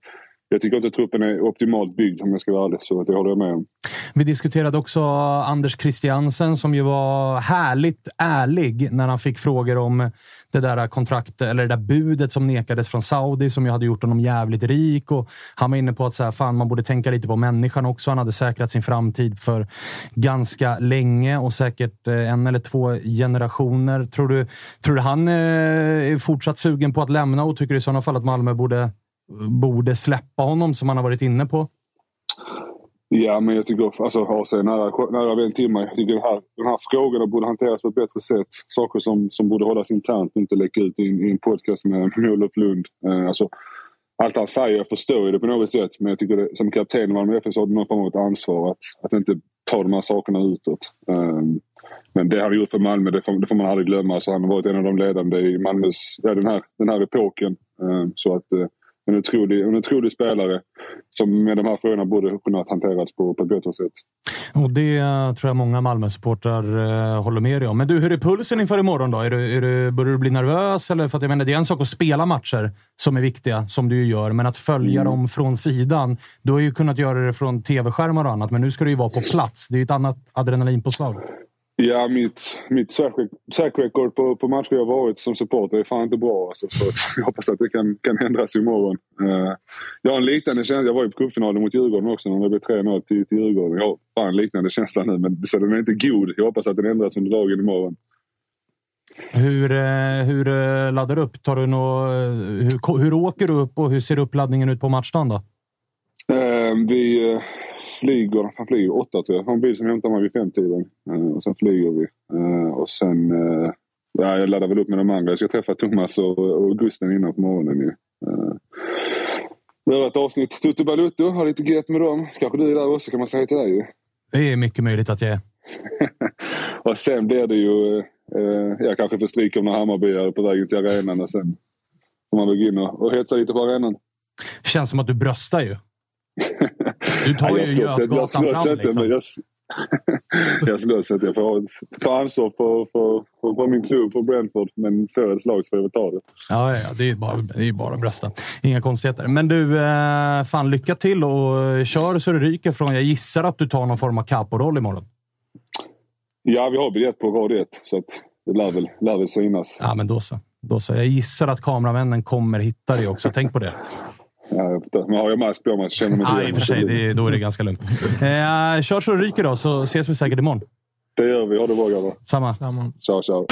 jag tycker inte att truppen är optimalt byggd om jag ska vara ärlig. Så det håller jag med om. Vi diskuterade också Anders Christiansen som ju var härligt ärlig när han fick frågor om det där kontraktet eller det där budet som nekades från Saudi som ju hade gjort honom jävligt rik. Och han var inne på att så här, fan, man borde tänka lite på människan också. Han hade säkrat sin framtid för ganska länge och säkert eh, en eller två generationer. Tror du, tror du han eh, är fortsatt sugen på att lämna och tycker i sådana fall att Malmö borde, borde släppa honom som han har varit inne på? Ja, men jag tycker alltså AC är nära, nära vän till mig. Jag tycker den här, den här frågorna borde hanteras på ett bättre sätt. Saker som, som borde hållas internt och inte läcka ut i, en- i en podcast med Olof Lund. Eh, alltså, allt han säger, jag förstår ju det på något sätt. Men jag tycker det, som kapten i Malmö FF så har du någon form av ett ansvar att, att inte ta de här sakerna utåt. Eh, men det han har gjort för Malmö, det får, det får man aldrig glömma. Alltså, han har varit en av de ledande i Malmös, ja, den, här, den här epoken. Eh, så att eh, en otrolig, en otrolig spelare som med de här frågorna borde kunnat hanterats på, på ett bättre sätt. Och det eh, tror jag många Malmö-supportrar eh, håller med dig om. Men du, hur är pulsen inför imorgon då? Är du, är du, börjar du bli nervös? Eller? För att jag menar, det är en sak att spela matcher som är viktiga, som du ju gör, men att följa dem från sidan. Du har ju kunnat göra det från tv-skärmar och annat, men nu ska du ju vara på plats. Det är ju ett annat adrenalinpåslag. Ja, mitt, mitt track record på, på matcher jag varit som supporter är fan inte bra. Alltså, så jag hoppas att det kan, kan ändras imorgon. Uh, jag har en liknande känsla. Jag var ju på cupfinalen mot Djurgården också när det blev 3-0 till, till Djurgården. Jag har fan en liknande känsla nu, men så den är inte god. Jag hoppas att den ändras under dagen imorgon. Hur, eh, hur eh, laddar du upp? Tar du nå, hur, hur åker du upp och hur ser uppladdningen ut på matchdagen då? Eh, vi eh, flyger, fan flyger åtta tror jag. Har en bil som hämtar mig vid femtiden. Uh, och sen flyger vi. Eh, och sen, eh, ja, jag laddar väl upp med de andra. Jag ska träffa Thomas och, och Gusten innan på morgonen ju. Göra ett avsnitt Tutu Balutto, ha lite gött med dem. Kanske du är där också kan man säga till dig ju. Det är mycket möjligt att jag är. och sen blir det ju, eh, jag kanske får stryk av några Hammarbyare på vägen till arenan och sen får man väl gå in och, och hetsa lite på arenan. Känns som att du bröstar ju. Du tar Ja, ju jag Götgatan fram liksom. men jag, jag slåss inte. Jag får ta ansvar för, för, för, för min klubb, för Brentford. Men får ett slag så får jag ta det. Ja, ja, det är bara, det är bara att brösta. Inga konstigheter. Men du, eh, fan lycka till och kör så det ryker från. Jag gissar att du tar någon form av capo-roll imorgon. Ja, vi har biljett på rad 1, så det lär väl, lär väl synas. Ja, men då så. Då så. Jag gissar att kameramännen kommer hitta dig också. Tänk på det. Ja, men har jag mask på mig så känner mig inte i och för sig. Det, då är det ganska lugnt. Eh, kör så det ryker då, så ses vi säkert imorgon. Det gör vi. Ha det bra grabbar. Samma. Ciao, ciao.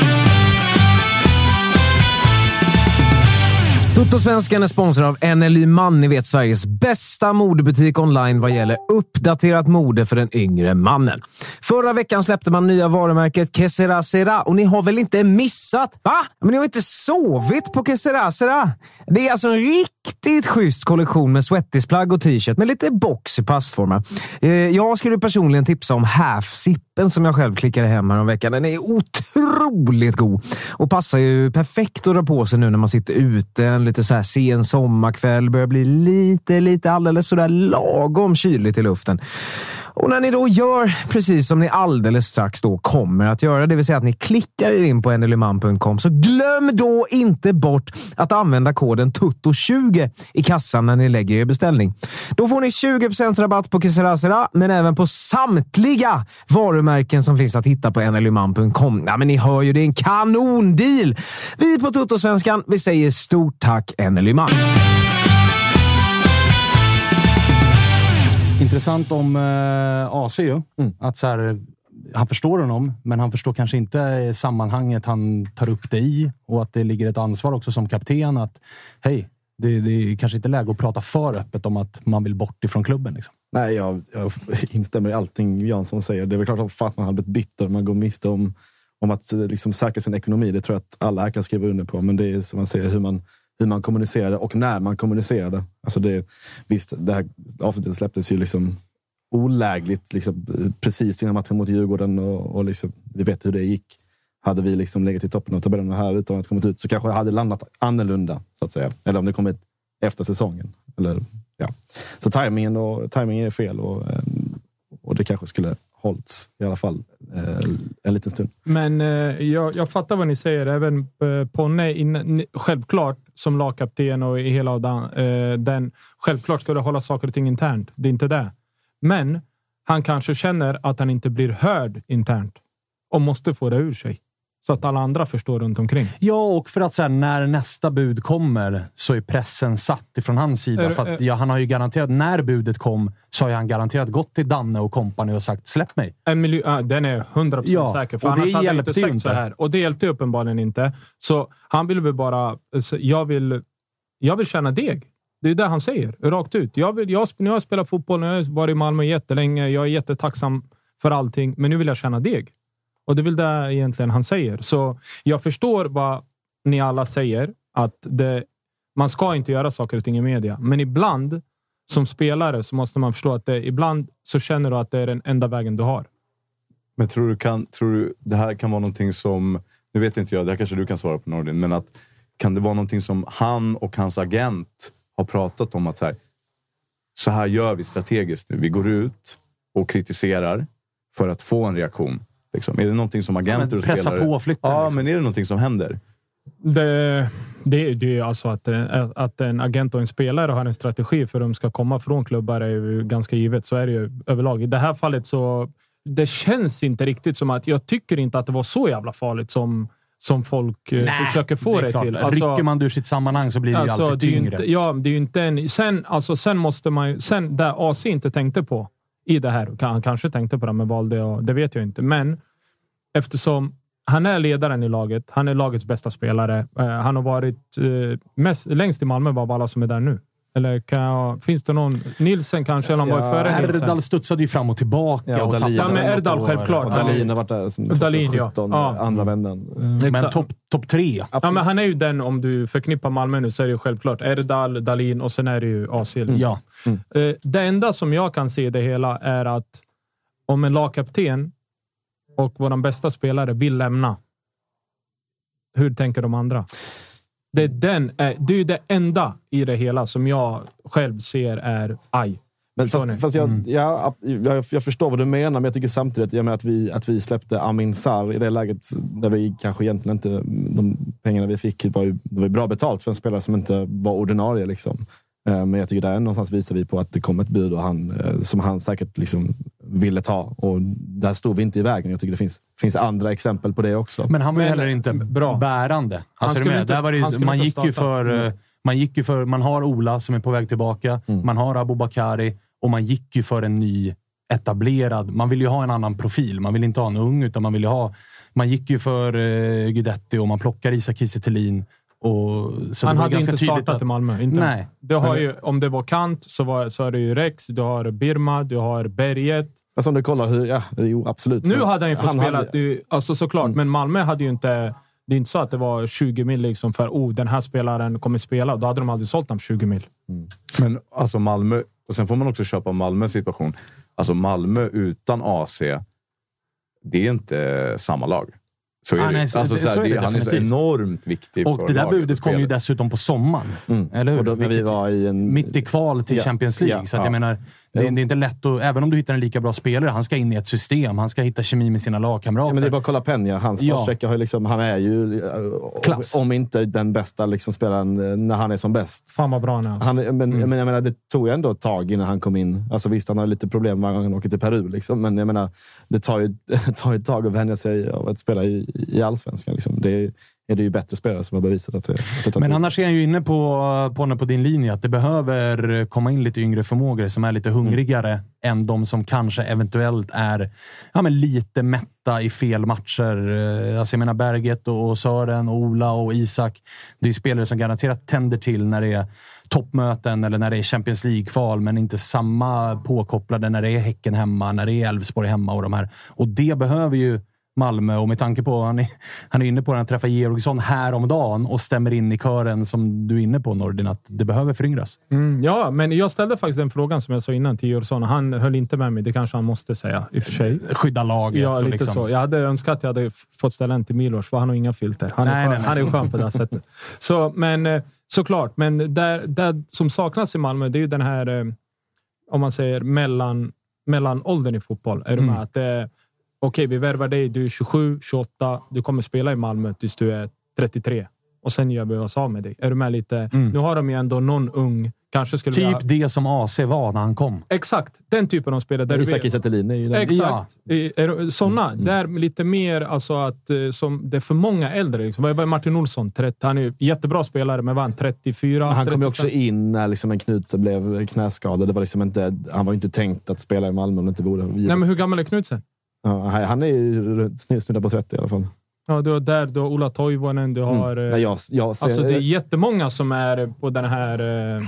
Toto-svenskan är sponsrad av NLY Man, ni vet Sveriges bästa modebutik online vad gäller uppdaterat mode för den yngre mannen. Förra veckan släppte man nya varumärket Kesera Sera och ni har väl inte missat? Va? Men ni har inte sovit på Kesera Sera? Det är alltså en riktigt schysst kollektion med svettisplagg och t-shirt med lite box i passformar. Eh, jag skulle personligen tipsa om Half-sippen som jag själv klickade hem veckan. Den är otroligt god och passar ju perfekt att dra på sig nu när man sitter ute en lite så här sen sommarkväll. Börjar bli lite, lite alldeles sådär lagom kyligt i luften. Och när ni då gör precis som ni alldeles strax då kommer att göra, det vill säga att ni klickar er in på nlyman.com, så glöm då inte bort att använda koden TUTTO20 i kassan när ni lägger er beställning. Då får ni 20% rabatt på Kesera men även på samtliga varumärken som finns att hitta på nlyman.com. Ja, men ni hör ju, det är en kanondeal! Vi på Tuttosvenskan, vi säger stort tack NLY-man. Intressant om eh, AC ju. Att så här, han förstår honom, men han förstår kanske inte sammanhanget han tar upp det i. Och att det ligger ett ansvar också som kapten att hej, det, det är kanske inte läge att prata för öppet om att man vill bort ifrån klubben. Liksom. Nej, jag, jag instämmer i allting Jansson säger. Det är väl klart att fan man hade blivit bitter om man går miste om, om att eh, liksom, säkra sin ekonomi. Det tror jag att alla här kan skriva under på. Men det är som man säger, hur man, hur man kommunicerade och när man kommunicerade. Alltså det visst, det här avsnittet släpptes ju liksom olägligt liksom, precis innan matchen mot Djurgården och, och liksom, vi vet hur det gick. Hade vi liksom legat i toppen av tabellen här utan att kommit ut så kanske det hade landat annorlunda. så att säga. Eller om det kommit efter säsongen. Eller, ja. Så tajmingen, och, tajmingen är fel och, eh, och det kanske skulle hållits i alla fall eh, en liten stund. Men eh, jag, jag fattar vad ni säger. Även eh, Ponne, in, självklart som lagkapten och i hela den, eh, den. Självklart ska du hålla saker och ting internt. Det är inte det. Men han kanske känner att han inte blir hörd internt och måste få det ur sig. Så att alla andra förstår runt omkring. Ja, och för att så här, när nästa bud kommer så är pressen satt ifrån hans sida. Är- för att, är- ja, han har ju garanterat, när budet kom, så har han garanterat gått till Danne och kompani och sagt släpp mig. En miljon, ja, den är 100% Ja, säker. För och det annars hade han hjälpte inte sagt inte. så här. Och det hjälpte uppenbarligen inte. Så han vill väl bara... Jag vill, jag vill tjäna deg. Det är det han säger, rakt ut. Jag, vill, jag, nu har jag spelat fotboll, nu har jag varit i Malmö jättelänge. Jag är jättetacksam för allting, men nu vill jag tjäna deg. Och det är väl det egentligen han säger. Så jag förstår vad ni alla säger, att det, man ska inte göra saker och ting i media. Men ibland, som spelare, så måste man förstå att det, ibland så känner du att det är den enda vägen du har. Men tror du, kan, tror du det här kan vara någonting som... Nu vet inte jag, det här kanske du kan svara på Nordin, men att kan det vara någonting som han och hans agent har pratat om? att så här, så här gör vi strategiskt nu. Vi går ut och kritiserar för att få en reaktion. Liksom. Är det någonting som agenter men och pressa spelare... på flytten, Ja, liksom. men är det någonting som händer? Det, det, det är ju alltså att, eh, att en agent och en spelare har en strategi för hur de ska komma från klubbar är ju ganska givet. Så är det ju överlag. I det här fallet så det känns inte riktigt som att... Jag tycker inte att det var så jävla farligt som, som folk eh, försöker få det det, till. Alltså- Rycker man ur sitt sammanhang så blir det ju alltid det är ju tyngre. Inte, ja, det är ju inte en... Sen, alltså, sen måste man ju... Sen, där AC inte tänkte på i det här. Han kanske tänkte på det, men valde att... Det vet jag inte. Men eftersom han är ledaren i laget. Han är lagets bästa spelare. Eh, han har varit eh, mest, längst i Malmö av alla som är där nu. Eller kan jag, finns det någon? Nilsen kanske? Eller han var ju före. Erdal studsade ju fram och tillbaka. Ja, och tappade Ja, men Erdal självklart. Och Ja. Dahlin har varit där sedan Dahlin, ja. 2017, Ja. andra vändan. Men Exakt. topp top tre. Ja, men han är ju den, om du förknippar Malmö nu, så är det ju självklart Erdal, Dalin och sen är det ju AC. Ja. Eh, Det enda som jag kan se i det hela är att om en lagkapten och vår bästa spelare vill lämna, hur tänker de andra? Det är, den, eh, det är det enda i det hela som jag själv ser är aj. Men fast, fast jag, ja, jag, jag förstår vad du menar, men jag tycker samtidigt jag menar att, vi, att vi släppte Amin Sarr i det läget där vi kanske egentligen inte... De pengarna vi fick var ju det var ju bra betalt för en spelare som inte var ordinarie. Liksom. Eh, Men jag tycker där någonstans visar vi på att det kom ett bud och han, eh, som han säkert liksom ville ta. Och där stod vi inte i vägen. Jag tycker det finns, finns andra exempel på det också. Men han var ju heller inte bra. bärande. Alltså, inte- Där var det man, gick ju för, man gick ju för... Man har Ola som är på väg tillbaka. Man har Abubakari och man gick ju för en ny etablerad. Man vill ju ha en annan profil. Man vill inte ha en ung, utan man vill ju ha... Man gick ju för eh, Guidetti och man plockar Isak Kiese Han hade inte startat att- i Malmö. Inte. Nej. Du har ju, om det var Kant så, var, så är det ju Rex, du har Birma, du har Berget. Alltså om du kollar hur... Ja, jo, absolut. Nu hade han ju fått spela. hade- det är ju- Alltså såklart, men Malmö hade ju inte... Det är inte så att det var 20 mil liksom för oh, den här spelaren kommer spela. Då hade de aldrig sålt honom 20 mil. Men alltså Malmö, och sen får man också köpa Malmös situation. Alltså Malmö utan AC, det är inte samma lag. Så är Ah, det. nej, så- alltså, så så är det han är så enormt viktig Och för det där laget budet kom ju dessutom på sommaren. Eller hur? Och då, när vi var i en... mitt i kval till Ja. Champions League. Ja, så att ja. jag menar, det, är- det är inte lätt att... Även om du hittar en lika bra spelare, han ska in i ett system. Han ska hitta kemi med sina lagkamrater. Ja, men det är bara att kolla Peña. Hans Ja. har liksom, han är ju, Klass. om inte den bästa liksom, spelaren eh, när han är som bäst. Fan vad bra han är. Alltså. Han, men, Mm. men jag menar, det tog ju ändå ett tag innan han kom in. Alltså, visst, han har lite problem varje gång han åker till Peru. Liksom, men jag menar, det tar ju, tar ju ett tag att vänja sig av att spela i, i allsvenskan. Liksom. Det är, är det ju bättre spelare som har bevisat att det, att det Men annars är han ju inne på, på, på din linje, att det behöver komma in lite yngre förmågor som är lite hungrigare än de som kanske eventuellt är ja, men lite mätta i fel matcher. Eh, Alltså jag menar Berget och Sören, och Ola och Isak. Det är spelare som garanterat tänder till när det är toppmöten eller när det är Champions League-kval, men inte samma påkopplade när det är Häcken hemma, när det är Elfsborg hemma och de här. Och det behöver ju Malmö och med tanke på han är, han är inne på det, han träffar Georgsson här om dagen och stämmer in i kören som du är inne på Nordin, att det behöver föryngras. Mm, ja, men jag ställde faktiskt den frågan som jag sa innan till Djursson. Han höll inte med mig. Det kanske han måste säga i och för sig. Skydda laget. Ja, och lite liksom. så. Jag hade önskat att jag hade fått ställa den till Milos, för han har inga filter. Han är, Nej, skön, nej, nej. Han är skön på det här sättet. Så, men eh, såklart, men där, där som saknas i Malmö, det är ju den här, eh, om man säger mellan, mellanåldern i fotboll. Är du Mm. med? Att, eh, Okej, vi värvar dig. Du är 27, 28. Du kommer spela i Malmö tills du är 33. Och sen gör vi oss av med dig. Är du med lite? Nu har de ju ändå någon ung. Kanske skulle Mm. ha... Typ det som AC var när han kom. Exakt, den typen av spelare. Där Isak Kiese är ju den. Exakt. Ja. Sådana. Där lite mer alltså att eh, som det är för många äldre. Liksom. Vad är Martin Olsson? 30, han är ju jättebra spelare, men var han 34? Men han kom ju 35? också in när liksom en Knut blev knäskadad. Det var liksom inte, han var ju inte tänkt att spela i Malmö om det inte vore Nej, men hur gammal är Knutsen? Ja, Han är ju snudda på 30 i alla fall. Ja, du har där, du har Ola Toivonen, du har... eh, Nej, jag, jag ser, alltså, det är jättemånga som är på den här... eh,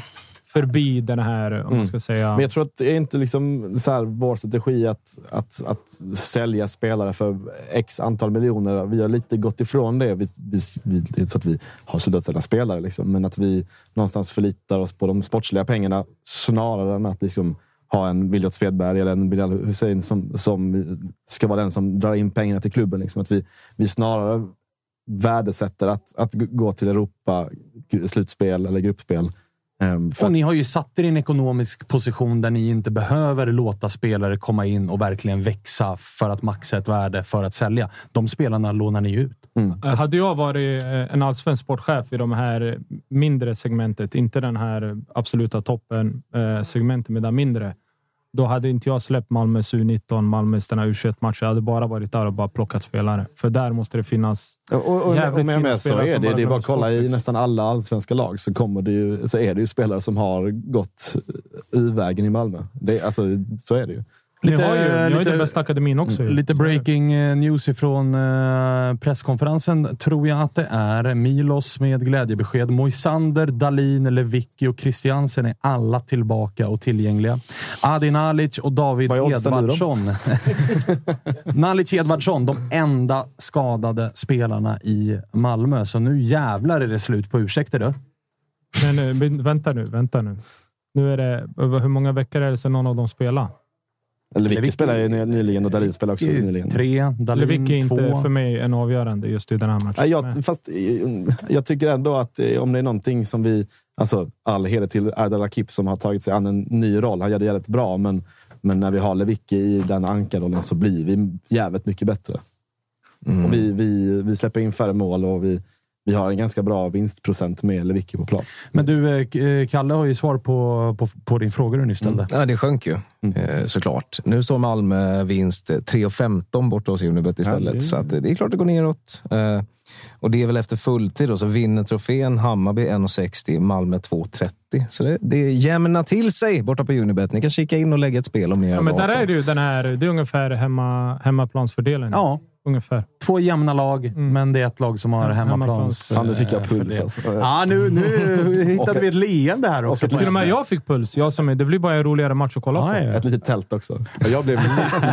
Förbi den här, om man ska säga... Men jag tror att det är inte liksom så här, vår strategi att, att, att sälja spelare för x antal miljoner. Vi har lite gått ifrån det. Vi, vi, det är inte så att vi har slutat sälja spelare, liksom, men att vi någonstans förlitar oss på de sportsliga pengarna snarare än att liksom, ha en Viljot Svedberg eller en Bilal Hussein som, som ska vara den som drar in pengarna till klubben. Liksom. Att vi, vi snarare värdesätter att, att gå till Europa, slutspel eller gruppspel. Ehm, för Och ni har ju satt er i en ekonomisk position där ni inte behöver låta spelare komma in och verkligen växa för att maxa ett värde för att sälja. De spelarna lånar ni ut. Eh, Hade jag varit eh, en allsvensk sportchef i de här mindre segmentet, inte den här absoluta toppen eh, segmentet, men det mindre, då hade inte jag släppt Malmös U19, Malmös den här U21-matchen. Jag hade bara varit där och bara plockat spelare. För där måste det finnas Och, och, och, jävligt och med, med så är det. Det är bara att kolla i nästan alla allsvenska lag så, kommer det ju, så är det ju spelare som har gått U-vägen i Malmö. Det, alltså, så är det ju. Ni Lite- har ju, ni har ju den bästa akademin också. ju. Lite breaking eh, news ifrån eh, presskonferensen tror jag att det är. Milos med glädjebesked. Moisander, Dalin, Lewicki och Christiansen är alla tillbaka och tillgängliga. Adi Nalic och David? Edvardsson. Nalic Edvardsson, de enda skadade spelarna i Malmö. Så nu jävlar är det slut på ursäkter du. Men eh, men vänta nu, vänta nu. Nu är det, hur många veckor är det sedan någon av dem spelar? Lewicki spelar ju ny- nyligen och Dalin spelar också nyligen. Tre, Dalin Lewicki är inte för mig en avgörande just i den här matchen. Nej, jag, fast eh, jag tycker ändå att eh, om det är någonting som vi... Alltså, all heder till Erdal Akip som har tagit sig an en ny roll. Han gör det jävligt bra, men, men när vi har Lewicki i den ankarrollen så blir vi jävligt mycket bättre. Och vi, vi, vi släpper in färre mål och vi, vi har en ganska bra vinstprocent med Lewicki på plan. Men du, eh, eh, Kalle har ju svar på, på, på din fråga du nyss ställde. Ja, det sjönk ju eh, såklart. Nu står Malmö vinst eh, 3,15 borta hos Unibet istället. det- Så att det är klart det går neråt. Och det är väl efter fulltid då, så vinner trofén Hammarby 1,60, Malmö 2,30. Så det, det jämnar till sig borta på Unibet. Ni kan kika in och lägga ett spel om ni Ja, men där är det ju den här... Det är ungefär hemma, hemmaplansfördelen. Ja, Ungefär. två jämna lag, men det är ett lag som har hemmaplans... Fan, nu fick jag eh, puls alltså. Ja, nu, nu hittade vi ett leende här också. Till och med jag fick puls. Jag som är, det blir bara en roligare match att kolla Ja, på. ja. Ett litet tält också. Jag blev,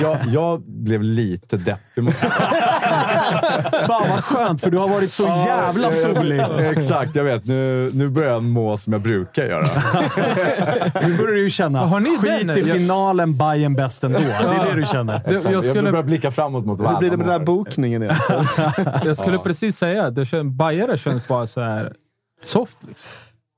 jag, jag blev lite deppig. mot- Fan vad skönt, för du har varit så jävla solig. Exakt, jag vet. Nu, nu börjar jag må som jag brukar göra. Nu börjar du ju känna, Har ni skit den? i Jag- finalen, Bayern bäst ändå. Det är det du känner. Det, jag Jag skulle, börjar blicka framåt mot Hur Värnamo. bokningen igen? jag skulle precis säga det. kän- Bajare känns bara så här soft. Liksom.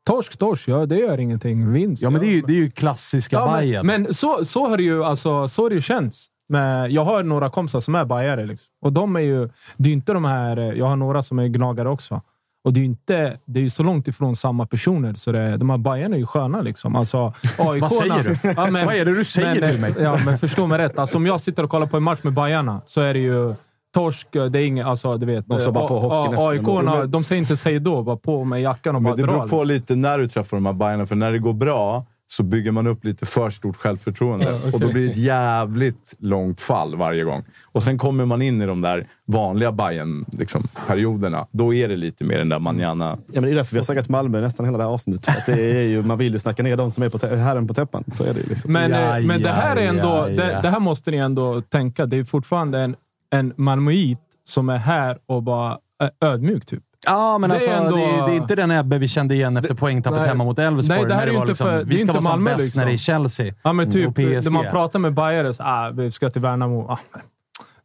Torsk, torsk. Ja, det gör ingenting. Vinst. Ja, men det är ju, det är ju klassiska Ja, Bayern. men, men så, så har det ju alltså, så har det ju känts. Men jag har några kompisar som är bajare. Liksom. Och de är ju... Det är inte de här... Jag har några som är gnagare också. Och det är ju inte... Det är ju så långt ifrån samma personer, så det, de här bajarna är ju sköna. Liksom. Alltså, AIK Vad säger du? Ja, men, Vad är det du säger men, till mig? Ja, men förstå mig rätt. Alltså, om jag sitter och kollar på en match med bajarna så är det ju torsk. Det är inget... Alltså, du vet, De står bara på hockeyn AIK, de säger inte säg då. Bara på med jackan och Men bara det dra. beror på liksom. lite när du träffar de här Bajarna, för när det går bra så bygger man upp lite för stort självförtroende. Och då blir det ett jävligt långt fall varje gång. Och sen kommer man in i de där vanliga Bayern liksom, perioderna Då är det lite mer den där manjana. Ja, men det är därför vi har snackat Malmö nästan hela det här avsnittet. För att det är ju, man vill ju snacka ner de som är på herren på täppan. Så är det liksom. Men, Ja, eh, men det här är ja, ändå... ja, Det, ja. det här måste ni ändå tänka. Det är fortfarande en, en malmöit som är här och bara är ödmjuk, typ. Ja, men Det är alltså, ändå- det, är, det är inte den Ebbe vi kände igen efter poängtappet hemma mot Elfsborg. Nej, det här är ju inte liksom, för- det är vi ska inte vara som bäst liksom. när det är Chelsea. Ja, men typ, och PSG. när man pratar med bajare så ah, vi ska till Värnamo. Ah,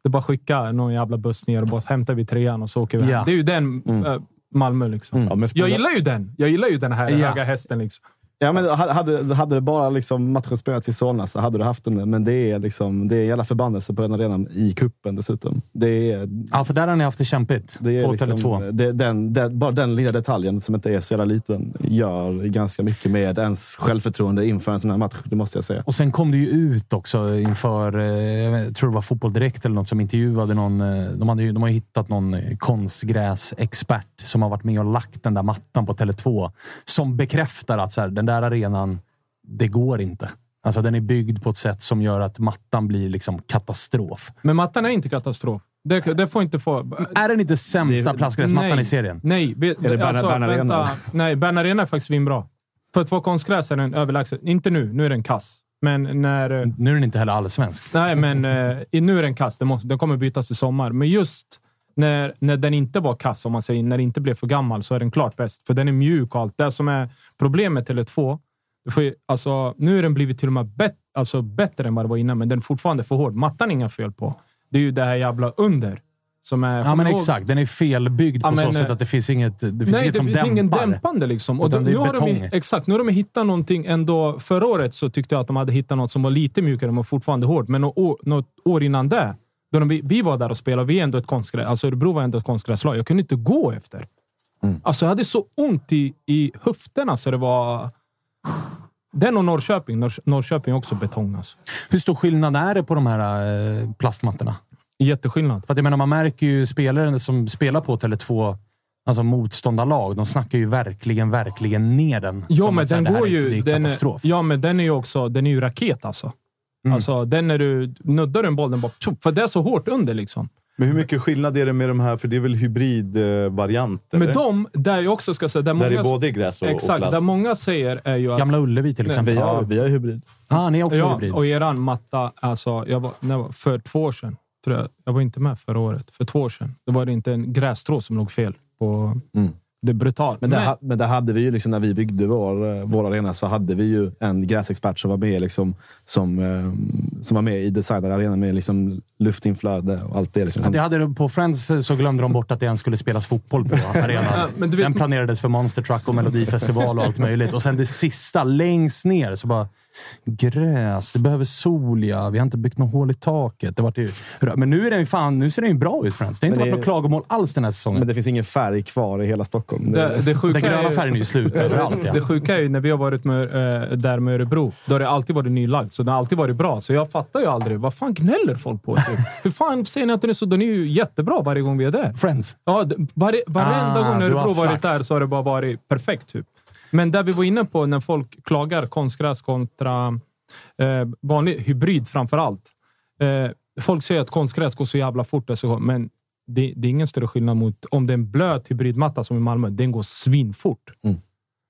det är bara skicka någon jävla buss ner och bara hämtar vi trean och så åker vi hem. Ja. Det är ju den äh, Malmö. Liksom. Ja, men Jag gillar ju den. Jag gillar ju den här Ja. höga hästen. Liksom. Ja, men hade, hade det bara liksom matchen spelats i Solna så hade du haft den. Men det är, liksom, det är jävla förbannelse på den arenan i kuppen dessutom. Det är, Ja, för där har ni haft det kämpigt. det är på liksom, Tele2. det, den, den, bara den lilla detaljen som inte är så jävla liten gör ganska mycket med ens självförtroende inför en sån här match. Det måste jag säga. Och sen kom det ju ut också inför, eh, jag tror det var Fotboll Direkt eller något som intervjuade någon. eh, De, hade ju, de har ju hittat någon eh, konstgräsexpert som har varit med och lagt den där mattan på Tele2. Som bekräftar att så här, den där arenan, det går inte. Alltså den är byggd på ett sätt som gör att mattan blir liksom katastrof. Men mattan är inte katastrof. Det, det får inte få... Är den inte sämsta plastgräsmattan i serien? Nej, be, Är det Bern- Bern Arena? vänta. Nej, Bern Arena är faktiskt svinbra. För att vara konstgräs är den överlägsen. Inte nu. Nu är den kass. Men när... eh, Nu är den inte heller allsvensk. Nej, men eh, nu är den kass. Den, måste, den kommer bytas i sommar. Men just när, när den inte var kass, om man säger, när den inte blev för gammal, så är den klart bäst. För den är mjuk och allt. Det som är problemet med Tele2, du får ju- alltså, nu är den blivit till och med bet, alltså, bättre än vad det var innan, men den är fortfarande för hård. Mattan är inga fel på. Det är ju det här jävla under. Som är, Ja, men ihåg- exakt. Den är felbyggd på Ja, men, så sätt att det finns inget, det finns Nej, inget det som finns ingen dämpar. dämpande. Liksom. Och det är nu har de, exakt, nu har de hittat någonting ändå. Förra året så tyckte jag att de hade hittat något som var lite mjukare, men fortfarande hårt. Men något år, något år innan det, då de, vi var där och spelade, vi är ändå ett konstgräs. Alltså Örebro var ändå ett konstgräslag. Jag kunde inte gå efter. Mm. Alltså jag hade så ont i, i höfterna så det var... Den och Norrköping. Norr, Norrköping är också betong. Alltså. Hur stor skillnad är det på de här eh, plastmattorna? Jätteskillnad. För att jag menar, man märker ju spelare som spelar på Tele2, alltså motståndarlag, de snackar ju verkligen, verkligen ner den. Ja, men den här går ju... Den är, ja, men den är ju också den är ju raket alltså. Mm. Alltså, den är du nuddar du en boll, den bara... För det är så hårt under liksom. Men hur mycket skillnad är det med de här? För det är väl hybridvarianter? Men de, där jag också ska säga... Där, Där många, är både gräs och, och Exakt, plast. där många säger är ju att... Gamla Ullevi till exempel. Vi har, vi har hybrid. ah, ni är också ja, hybrid. och eran matta, alltså, jag var, när jag var, för två år sedan, tror jag, jag var inte med förra året, för två år sedan, då var det inte en grässtrå som låg fel. På, Mm. Det är brutalt. Men, Men, där, ha- men där hade vi ju, liksom, när vi byggde vår, eh, vår arena, så hade vi ju en gräsexpert som var med, liksom, som, eh, som var med i designen av arenan med liksom, luftinflöde och allt det. Liksom. Att jag hade, på Friends så glömde de bort att det ens skulle spelas fotboll på Ja, arenan. men du vet- Den planerades för Monster Truck och Melodifestival och allt möjligt. Och sen det sista, längst ner, så bara... Gräs. Det behöver sol, ja. Vi har inte byggt något hål i taket. Det vart ju... Men nu, är den fan, nu ser den ju bra ut, Friends. Det har inte Men varit det- något klagomål alls den här säsongen. Men det finns ingen färg kvar i hela Stockholm. Det, det sjuka Den gröna är färgen är ju slut överallt. Ja. Det sjuka är ju när vi har varit med, eh, där med Örebro. Då har det alltid varit nylagt, så det har alltid varit bra. Så jag fattar ju aldrig. Vad fan gnäller folk på? Typ? Hur fan säger ni att den är så? Den är ju jättebra varje gång vi är där. Friends. Ja, det- varje, varenda Ah, gång har Örebro haft varit flax. där så har det bara varit perfekt. Typ. Men där vi var inne på när folk klagar konstgräs kontra eh, vanlig hybrid framför allt. Eh, folk säger att konstgräs går så jävla fort, det är så, men det, det är ingen större skillnad mot om det är en blöt hybridmatta som i Malmö. Den går svinfort. Mm.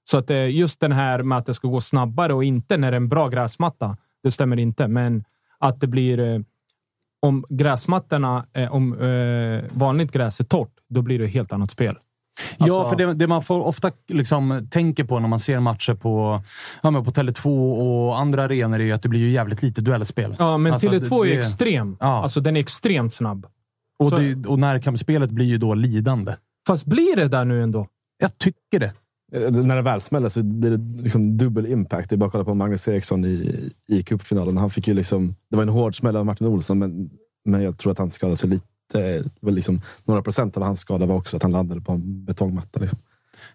Så att eh, just den här med att det ska gå snabbare och inte när det är en bra gräsmatta, det stämmer inte. Men att det blir... Eh, om gräsmattorna, eh, om vanligt gräs är torrt, då blir det ett helt annat spel. Ja, Alltså- för det, det man får ofta liksom tänker på när man ser matcher på, ja, men på Tele2 och andra arenor är ju att det blir ju jävligt lite duellspel. Ja, men Alltså, Tele2 det- är det- extrem. Ja. Alltså, den är extremt snabb. Och, Så- det, och närkampsspelet blir ju då lidande. Fast blir det där nu ändå? Jag tycker det. Eh, När det väl smäller så blir det liksom dubbel impact. Det är bara att kolla på Magnus Eriksson i, i cupfinalen. Han fick ju liksom, det var en hård smäll av Martin Olsson, men, men jag tror att han skadade sig lite. Det var liksom, några procent av hans skada var också att han landade på en betongmatta. Liksom.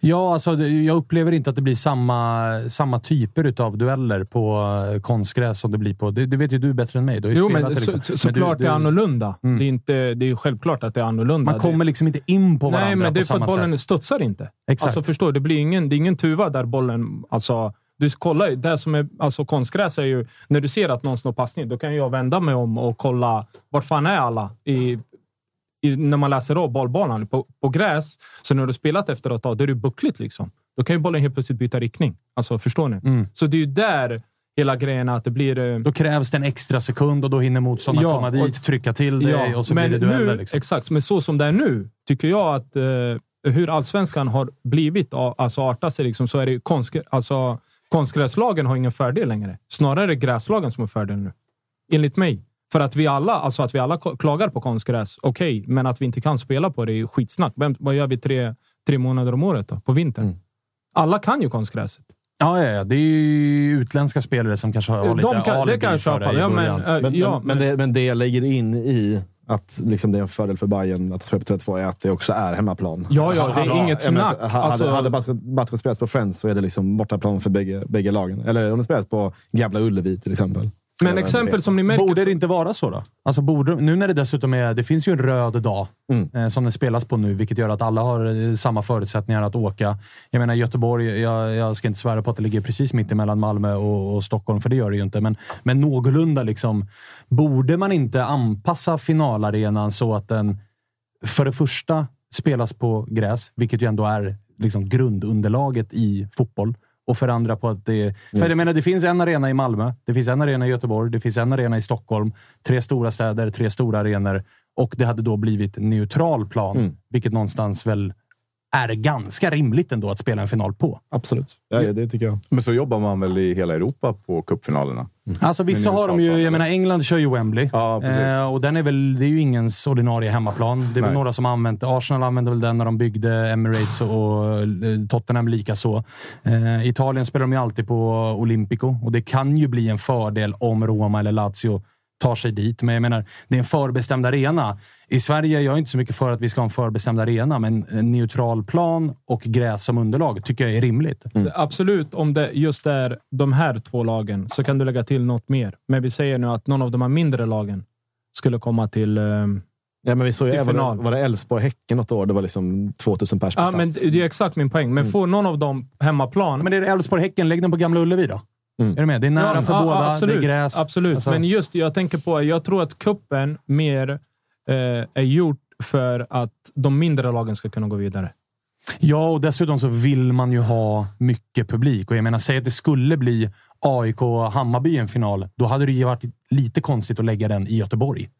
Ja, alltså, jag upplever inte att det blir samma, samma typer av dueller på eh, konstgräs som det blir på... Det, det vet ju du bättre än mig. Du har ju Jo, spelat men det, så, liksom. så, Men du- såklart du- det är annorlunda. Mm. Det, är inte, det är självklart att det är annorlunda. Man kommer liksom inte in på varandra Nej, men det är för att bollen sätt. studsar inte. Exakt. Alltså, förstår du? Det blir ingen, det är ingen tuva där bollen... Alltså, du kollar ju, det som är alltså konstgräs är ju... När du ser att någon slår passning, då kan jag vända mig om och kolla vart fan är alla i, när man läser av bollbanan. På, på gräs, så när du spelat efter ett tag, då är det buckligt. Liksom. Då kan ju bollen helt plötsligt byta riktning. Alltså, förstår ni? Mm. Så det är ju där hela grejen att det blir... eh, Då krävs det en extra sekund och då hinner motståndaren Ja, komma dit, och- trycka till dig och så blir det dueller. Liksom. Exakt, men så som det är nu tycker jag att eh, hur allsvenskan har blivit, alltså artat sig, liksom, så är det konstgrä, alltså, konstgräslagen har ingen fördel längre. Snarare är det gräslagen som har fördel nu. Enligt mig. För att vi alla, alltså att vi alla klagar på konstgräs, okej, men att vi inte kan spela på det är ju skitsnack. Vem, vad gör vi tre, tre månader om året då, på vintern? Mm. Alla kan ju konstgräset. Ja, ja, ja, det är ju utländska spelare som kanske har lite De kan, det alibi kan jag för det i Ja, men, början. eh, Men, ja, men, men, det, men det jag lägger in i att liksom det är en fördel för Bayern att spela på Tele2 är att det också är hemmaplan. Ja, ja, det är Hade- inget jag menar, snack. Hade, Alltså- hade matchen spelats på Friends så är det liksom bortaplan för bägge, bägge lagen. Eller om det spelas på Gamla Ullevi till exempel. Men exempel som ni märker... Borde det inte vara så då? Alltså borde, nu när det dessutom är... Det finns ju en röd dag Mm. eh, som den spelas på nu, vilket gör att alla har eh, samma förutsättningar att åka. Jag menar Göteborg, jag, jag ska inte svära på att det ligger precis mitt emellan Malmö och, och Stockholm, för det gör det ju inte. Men, men någorlunda liksom. Borde man inte anpassa finalarenan så att den för det första spelas på gräs, vilket ju ändå är liksom grundunderlaget i fotboll. Och för andra på att det... För jag menar, det finns en arena i Malmö, det finns en arena i Göteborg, det finns en arena i Stockholm. Tre stora städer, tre stora arenor. Och det hade då blivit neutral plan, Mm. vilket någonstans väl är ganska rimligt ändå att spela en final på. Absolut. Ja, det tycker jag. Men så jobbar man väl i hela Europa på cupfinalerna? Alltså vissa har de ju, jag menar England kör ju Wembley. Ja, precis. eh, och den är väl, det är ju ingens ordinarie hemmaplan. Det är väl Nej. några som har använt Arsenal använde väl den när de byggde Emirates och, eh, Tottenham lika så. Eh, Italien spelar de ju alltid på Olympico och det kan ju bli en fördel om Roma eller Lazio tar sig dit. Men jag menar, det är en förbestämd arena. I Sverige, jag är inte så mycket för att vi ska ha en förbestämd arena, men en neutral plan och gräs som underlag tycker jag är rimligt. Absolut, om det just är de här två lagen så kan du lägga till något mer. Men vi säger nu att någon av de här mindre lagen skulle komma till... ehm, Ja, men vi såg ju även, var det Elfsborg-Häcken något år? Det var liksom 2000 pers på Ja, men plats. det är exakt min poäng. Men får någon av dem hemmaplan... Men det är Elfsborg-Häcken, lägg den på Gamla Ullevi då. Mm. Är du med? Det är nära Ja, för ja, båda, absolut, det är gräs. Absolut, Alltså- men just jag tänker på, jag tror att kuppen mer eh, är gjort för att de mindre lagen ska kunna gå vidare. Ja, och dessutom så vill man ju ha mycket publik. Och jag menar, säg att det skulle bli AIK och Hammarby i en final. Då hade det ju varit lite konstigt att lägga den i Göteborg.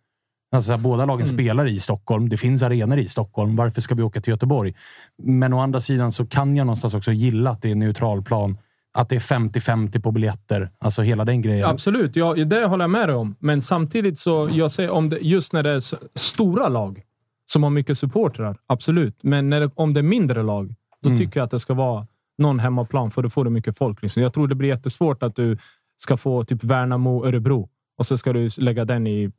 Alltså, båda lagen spelar i Stockholm. Det finns arenor i Stockholm. Varför ska vi åka till Göteborg? Men å andra sidan så kan jag någonstans också gilla att det är neutralplan. Att det är 50-50 på biljetter. Alltså hela den grejen. Absolut, ja, det håller jag med dig om. Men samtidigt så, jag säger om det, just när det är stora lag som har mycket supportrar, absolut. Men när det, om det är mindre lag, då Mm. tycker jag att det ska vara någon hemmaplan, för då får du mycket folk. Liksom. Jag tror det blir jättesvårt att du ska få typ Värnamo, Örebro och så ska du lägga den i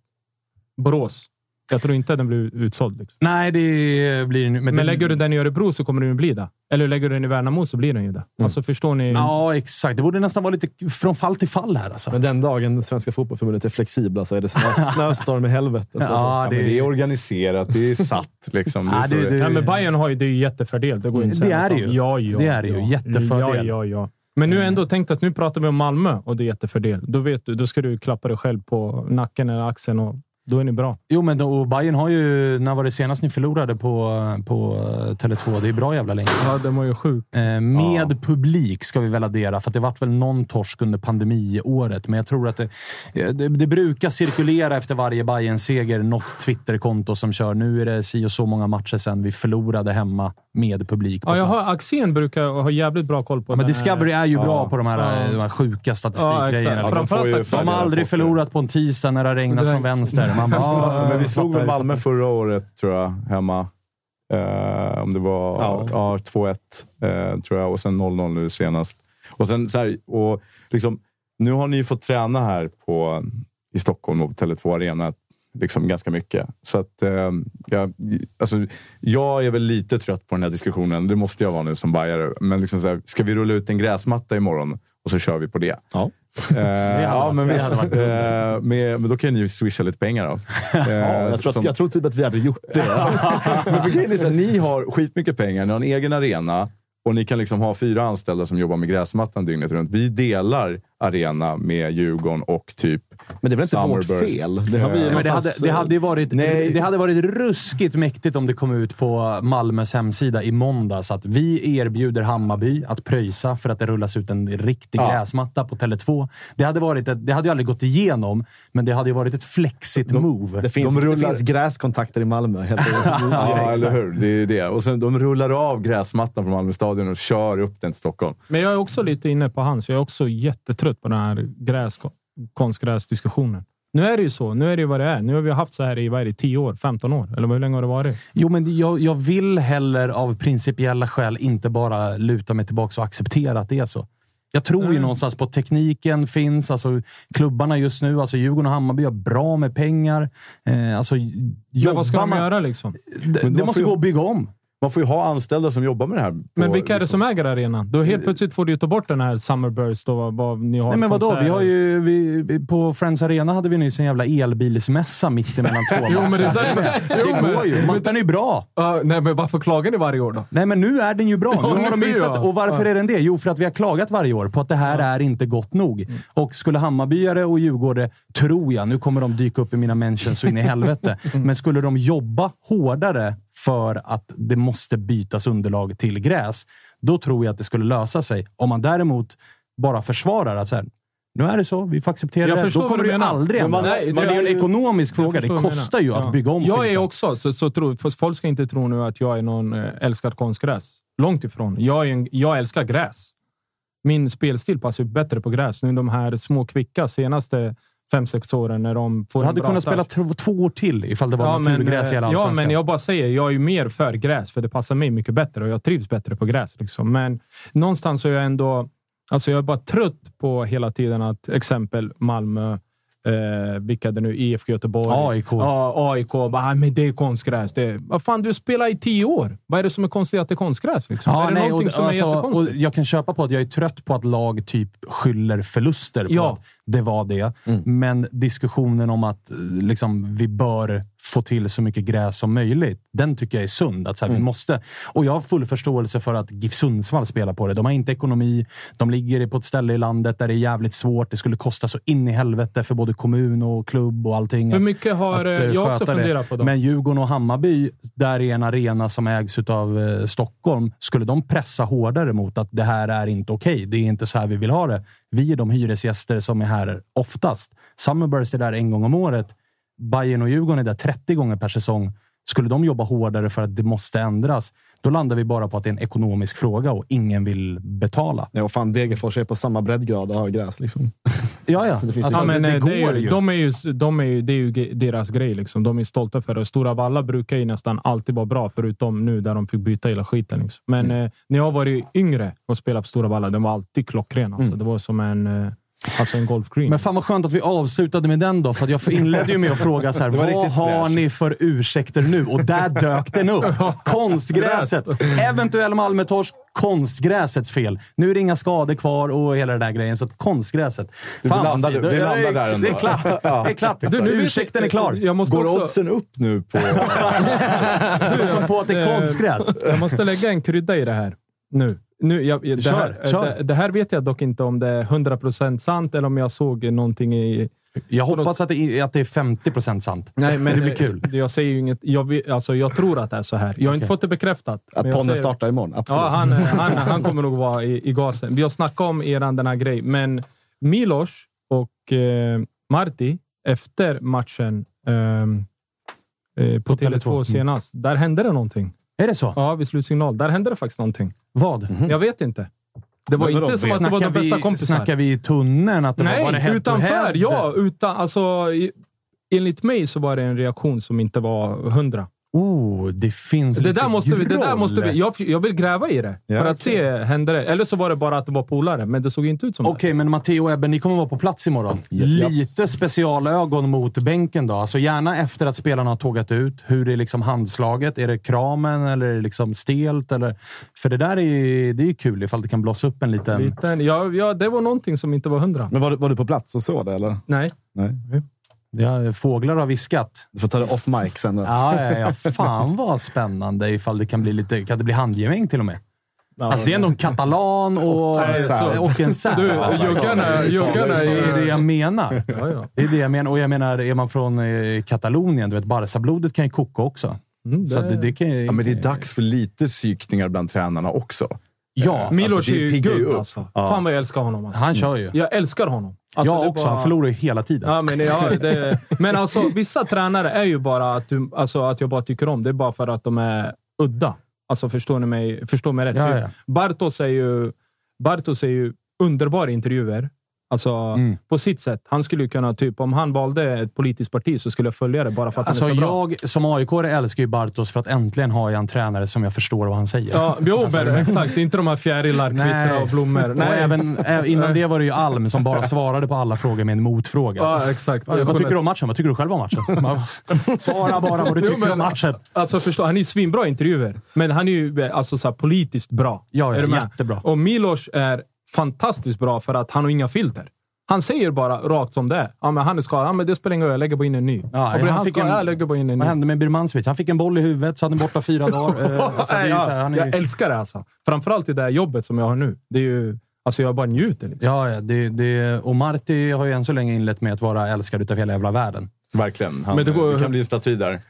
Borås. Jag tror inte att den blir utsåld. Liksom. Nej, det blir nu. Men, det- lägger du den i Örebro så kommer den ju bli det. Eller lägger du den i Värnamo så blir den ju det. Alltså förstår ni? Ja, exakt. Det borde nästan vara lite från fall till fall här. Alltså. Men den dagen Svenska Fotbollförbundet är flexibla så är det snö, snöstorm i helvetet. Ja, alltså. Ja, det- men det är organiserat, det är satt. Liksom. Det är Ja, det- det- Nej, men Bayern har ju, det är ju jättefördel. Det, går inte Det är det ju. Ja, ja, Det är det ju. ja. Jättefördel. Ja, ja, ja. Men nu ändå, tänk att nu pratar vi om Malmö och det är jättefördel. Då, vet du, då ska du klappa dig själv på nacken eller axeln och då är ni bra. Jo, men då, och Bayern har ju... När var det senast ni förlorade på, på eh, Tele2? Det är bra jävla länge. Ja, den var ju sjuk. Eh, med publik ska vi väl addera, för att det vart väl någon torsk under pandemiåret. Men jag tror att det, eh, det, det brukar cirkulera efter varje bayern seger något Twitterkonto som kör nu är det si och så många matcher sedan vi förlorade hemma med publik på Ja, jag har, Axén brukar ha jävligt bra koll på Ja, men Discovery är ju bra Ja. på de här, Ja. de här sjuka Ja, statistikgrejerna. ju Axén. de har aldrig förlorat på en tisdag när det har regnat från vänster. Man bara, Ja, men vi "Ah, slog väl Malmö fattar." förra året, tror jag, hemma. Eh, om det var Ja. ja. 2-1, eh, tror jag. Och sen 0-0 nu senast. Och sen, så här, och liksom, nu har ni ju fått träna här på, i Stockholm och på Tele2 Arena liksom ganska mycket. Så att, eh, jag, alltså, jag är väl lite trött på den här diskussionen. Det måste jag vara nu som bajare. Men liksom så här, ska vi rulla ut en gräsmatta imorgon och så kör vi på det? Ja. Eh, ja, men visst. Eh, med, men då kan ni ju swisha lite pengar då. Eh, Ja, jag, tror som- att, jag tror typ att vi hade gjort det. men för grejen är så här, ni har skitmycket pengar, ni har en egen arena och ni kan liksom ha fyra anställda som jobbar med gräsmattan dygnet runt. Vi delar arena med Djurgården och typ Men det är väl inte vårt fel? Det har vi Eh, Nej, men det, hade, det, hade ju varit, Nej. det hade varit ruskigt mäktigt om det kom ut på Malmös hemsida i måndags att vi erbjuder Hammarby att pröjsa för att det rullas ut en riktig Ja. gräsmatta på Tele2. Det hade, varit ett, det hade ju aldrig gått igenom, men det hade ju varit ett flexigt move. Det finns, De rullar- det finns gräskontakter i Malmö. Helt Ja, eller hur? Det är det. Och sen de rullar av gräsmattan från Malmö stadion och kör upp den till Stockholm. Men jag är också lite inne på hans. Jag är också jättetrött på den här gräs, konstgräsdiskussionen. Nu är det ju så. Nu är det ju vad det är. Nu har vi haft så här i vad det, 10 år, 15 år. Eller hur länge har det varit? Jo, men jag, jag vill heller av principiella skäl inte bara luta mig tillbaka och acceptera att det är så. Jag tror ju Nej. någonstans på att tekniken finns. Alltså, klubbarna just nu, alltså Djurgården och Hammarby har bra med pengar. Eh, alltså, Men vad ska de man- göra liksom? Det, det måste ju- gå att bygga om. Man får ju ha anställda som jobbar med det här. på- Men vilka är det liksom- som äger arenan? Då helt plötsligt får du ju ta bort den här Summerburst och vad, vad ni har. Nej, men vadå? Vi har ju, vi, på Friends Arena hade vi nyss en jävla elbilsmässa mitt emellan två Jo, men det är matcher. därför- Jo, Det går ju. Mattan är ju bra. Ja, nej, men varför klagar ni varje år då? Nej, men nu är den ju bra. Ja, Nu har de hittat, ja. och varför är den det? Jo, för att vi har klagat varje år på att det här är inte gott nog. Och skulle Hammarbyare och Djurgårdare, tror jag, nu kommer de dyka upp i mina mentions så in i helvete, men skulle de jobba hårdare för att det måste bytas underlag till gräs, då tror jag att det skulle lösa sig. Om man däremot bara försvarar att så här, nu är det så, vi får acceptera det. Då kommer det ju aldrig Men man- nej, Men det är ju är- en ekonomisk fråga. Det kostar ju att bygga om Jag är skiten. också, så, så tror, för folk ska inte tro nu att jag är någon eh, älskar konstgräs. Långt ifrån. Jag, är en, jag älskar gräs. Min spelstil passar bättre på gräs. Nu de här små kvicka senaste fem sex åren när de får Du hade kunnat start. spela två, år till ifall det var Ja, men, naturgräs i hela eh, ja, Allsvenskan. men jag bara säger, jag är ju mer för gräs, för det passar mig mycket bättre och jag trivs bättre på gräs. Liksom. Men någonstans så är jag ändå... Alltså jag är bara trött på hela tiden att exempel Malmö, eh, vilka det nu IFK Göteborg, AIK. Ja, AIK. Bara, "Ah, men det är konstgräs. Det är, vad fan, du spelar i tio år. Vad är det som är konstigt att det är konstgräs? Liksom? Ja, är det nej, och, som alltså, är och jag kan köpa på att jag är trött på att lag typ skyller förluster på Ja. att det var det. Men diskussionen om att eh, liksom, vi bör få till så mycket gräs som möjligt, den tycker jag är sund. Att, så här, vi måste. Och jag har full förståelse för att GIF Sundsvall spelar på det. De har inte ekonomi. De ligger på ett ställe i landet där det är jävligt svårt. Det skulle kosta så in i helvete för både kommun och klubb och allting. Hur mycket har... att, eh, eh, jag också funderat på dem. Men Djurgården och Hammarby, där är en arena som ägs av eh, Stockholm. Skulle de pressa hårdare mot att det här är inte okej, det är inte så här vi vill ha det. Vi är de hyresgäster som är här oftast. Summerburst är där en gång om året. Bayern och Djurgården är där 30 gånger per säsong. Skulle de jobba hårdare för att det måste ändras, då landar vi bara på att det är en ekonomisk fråga och ingen vill betala. Ja, och fan, Degerfors är på samma breddgrad av gräs. Liksom. Ja, ja. Det Alltså, men, det, det eh, går det är ju. De är ju, de är ju, det är ju deras grej. Liksom. De är stolta för det. Stora Valla brukar ju nästan alltid vara bra, förutom nu där de fick byta hela skiten. Liksom. Men Mm. eh, när jag var yngre och spelade på Stora Valla, den var alltid klockren. Alltså. Mm. Det var som en... Eh, Alltså en golfgreen. Men fan vad skönt att vi avslutade med den då, för att jag inledde ju med att fråga så här, vad har ni för ursäkter nu? Och där dök den upp. Konstgräset. Eventuell Malmötorsk, konstgräsets fel. Nu är det inga skador kvar och hela den där grejen, så att konstgräset. Du vad landade- vi Det- landar där ändå. Det är klart. Det är klart. Du, nu Ursäkten är klar. Jag måste Går också, oddsen upp nu på... Du på att det är konstgräs. Jag måste lägga en krydda i det här nu. Nu jag, det, Kör, här, kör. Det, det här vet jag dock inte om det är 100% sant eller om jag såg någonting i... Jag hoppas att det är, att det är 50% sant. Nej, men det blir kul. eh, Jag säger ju inget. Jag, alltså, jag tror att det är så här. Jag har inte Okej. fått det bekräftat. Att säger- startar imorgon, absolut. Ja, han, han, han kommer nog vara i, i gasen. Vi har snackat om eran den här grejen, men Milos och eh, Marti efter matchen ehm, eh, på, På Tele2 Tele2, mm. senast, där hände det någonting. Är det så? Ja, vid slutsignal. Där hände det faktiskt någonting. Vad? Jag vet inte. Det var inte som att det var de bästa vi, kompisar. snackar vi i tunneln? Att det var, var det Nej, utanför. Ja, utan, alltså, enligt mig så var det en reaktion som inte var hundra. Oh, det finns Det lite där måste vi... Det där måste vi jag, jag vill gräva i det Ja, för att se, hände det? Eller så var det bara att det var polare, men det såg inte ut som Okej, men Matteo och Ebbe, ni kommer vara på plats imorgon. Lite specialögon mot bänken då. Alltså gärna efter att spelarna har tågat ut. Hur är liksom handslaget? Är det kramen eller är det liksom stelt? Eller? För det där är det är ju kul ifall det kan blossa upp en det. liten... Liten, ja, ja, det var någonting som inte var hundra. Men var, du- var du på plats och såg det, eller? Nej. Nej. Ja, fåglar har viskat. Du får ta det off mic sen. då. Ja, ja, ja. Fan vad spännande ifall det kan bli lite... Kan det bli handgemäng till och med? Alltså det är ändå en katalan och, Nej, så- och en serb. Du, juggarna, juggarna Det är det jag menar. Ja, ja. Det är det jag menar. Och jag menar, är man från eh, Katalonien, du vet, Barca-blodet kan ju koka också. Mm, Så att det, det kan ju... Ja, men det är dags för lite psykningar bland tränarna också. Ja, Milos Alltså, det är ju guld upp. alltså. Ja. Fan vad jag älskar honom. Alltså. han kör ju. Jag älskar honom. Alltså, jag också. bara- Han förlorar ju hela tiden. Ja, men, ja, det, men alltså, vissa tränare är ju bara att, du, alltså, att jag bara tycker om. Det är bara för att de är udda. Alltså, förstår ni mig, förstår mig rätt? Ja, ja. Bartos är ju, Bartos är ju underbar i intervjuer. Alltså, Mm. på sitt sätt. Han skulle kunna, typ, om han valde ett politiskt parti så skulle jag följa det bara för att Alltså, han är så bra. jag som aik älskar ju Bartos för att äntligen har jag en tränare som jag förstår vad han säger. Ja, jo, men, exakt. Inte de här fjärilar, kvittra och blommor. Och Nej, även, ä- innan det var det ju Alm som bara svarade på alla frågor med en motfråga. Ja, exakt. Ja, vad tycker du om matchen? Vad tycker du själv om matchen? Svara bara vad du Jo, tycker men- om matchen. Alltså förstå, han är ju svinbra i intervjuer, men han är ju eh, alltså, så här, politiskt bra. Ja, ja, är jättebra. Och Milos är fantastiskt bra för att han har inga filter. Han säger bara rakt som det är. Ja, men han är skadad. Ja, men det spelar ingen roll, jag lägger bara in en ny. Ja, han han fick skadad, en- jag lägger bara in en ny. Vad hände med Birmancevic? Han fick en boll i huvudet, så hade han borta fyra dagar. Eh, alltså, det är ju så här, han är jag ju- älskar det alltså. Framförallt i det här jobbet som jag har nu. Det är ju, alltså jag bara njuter. Liksom. Ja, ja det, det, och Marti har ju än så länge inlett med att vara älskad utav hela jävla världen. Verkligen. Han, Men det går- det kan bli en staty där.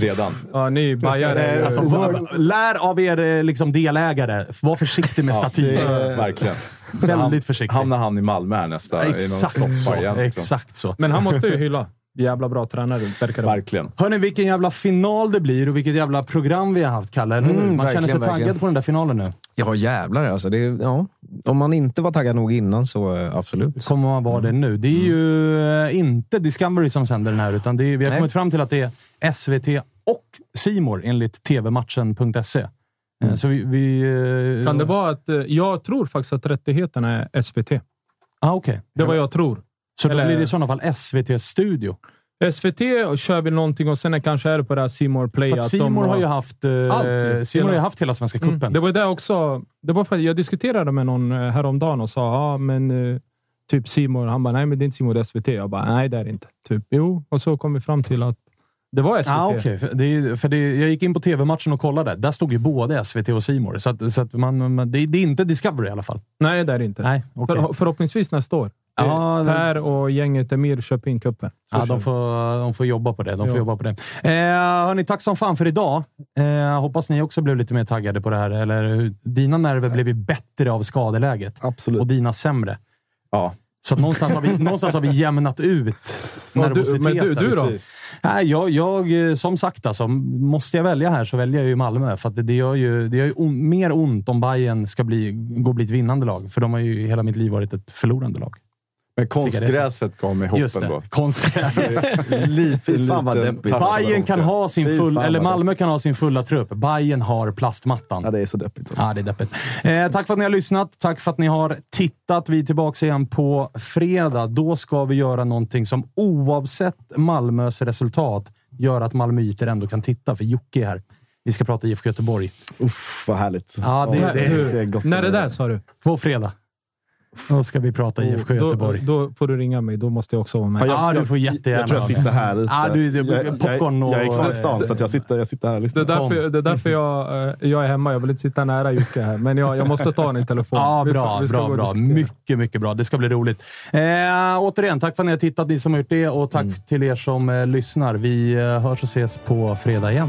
Redan. Ja, ni bajare. Alltså, va- lär av er eh, liksom, delägare. Var försiktig med statyer. Verkligen. Väldigt försiktig. Hamnar han i Malmö här nästa? Exakt i någon så. igen. liksom. Exakt så. Men han måste ju hylla. Jävla bra tränare, verkar det. Verkligen. Hörni, vilken jävla final det blir och vilket jävla program vi har haft, Kalle. Mm, Man känner sig taggad verkligen. på den där finalen nu. Ja, jävlar alltså. Det, ja. Om man inte var taggad nog innan så eh, absolut. Kommer man vara det nu. Det är ju eh, inte Discovery som sänder den här, utan det är, vi har Nej. kommit fram till att det är SVT och Simor enligt tvmatchen.se. Eh, Så vi... vi eh, Kan det vara att... eh, Jag tror faktiskt att rättigheterna är SVT. Ah, okej. Det är vad jag tror. Så då Eller- blir det i sådana fall SVT Studio. SVT kör väl någonting och sen är kanske är det på det här Simor Play. För att Simor de har ju haft, Allt. Simor har haft hela Svenska cupen. Mm. Det var det också. Det var för att jag diskuterade med någon häromdagen och sa ja, men eh, typ Simor. Han bara nej, men det är inte Simor, det är SVT. Jag bara nej, det är det inte. Typ jo, och så kom vi fram till att det var SVT. Ah, okay. För, det, är- för det, jag gick in på TV-matchen och kollade. Där stod ju både SVT och Simor. Så, att, så att man, man, det, det är inte Discovery i alla fall. Nej, det är det inte. Nej, okej. För, förhoppningsvis nästa år. Ja, den- per och gänget Emir köper in cupen. Ja, de, får, de får jobba på det. De får Ja. jobba på det. Eh, hörni, tack som fan för idag. Eh, hoppas ni också blev lite mer taggade på det här. Eller, dina nerver blev ju bättre av skadeläget Absolut. och dina sämre. Ja. Så någonstans, har vi, någonstans har vi jämnat ut du- nervositeten. men du- du då? Precis. Nej, jag, jag, eh, som sagt, alltså, måste jag välja här så väljer jag ju Malmö. För det, det gör ju, det gör ju on, mer ont om Bayern ska bli, gå och bli ett vinnande lag. För de har ju hela mitt liv varit ett förlorande lag. Men konstgräset kom i hoppen Just det, då. konstgräset. lite, fan vad deppigt. Bayern kan ha sin full, eller Malmö kan ha sin fulla trupp. Bayern har plastmattan. Ja, det är så deppigt. Alltså. Ja, det är deppigt. Eh, tack för att ni har lyssnat. Tack för att ni har tittat. Vi är tillbaka igen på fredag. Då ska vi göra någonting som oavsett Malmös resultat gör att malmöiter ändå kan titta, för Jocke är här. Vi ska prata IFK Göteborg. Uff, vad härligt. Ja, det, Ja, det, Du, ser gott när är det där sa du? på fredag. Då ska vi prata IFK då, Göteborg. då får du ringa mig. Då måste jag också vara med. Ja, du får jättegärna Jag tror jag sitter här ute. Ja, du- du- jag, jag, popcorn och- jag är kvar i stan, så att jag, sitter, jag sitter här och Det är därför, det är därför jag, eh, jag är hemma. Jag vill inte sitta nära Jocke här, men jag, jag måste ta den i telefon. Ja, Vi- bra, vi ska bra, bra. Mycket, mycket bra. Det ska bli roligt. Eh, återigen, tack för att ni har tittat, ni som har gjort det. Och tack Mm. till er som eh, lyssnar. Vi eh, hörs och ses på fredag igen.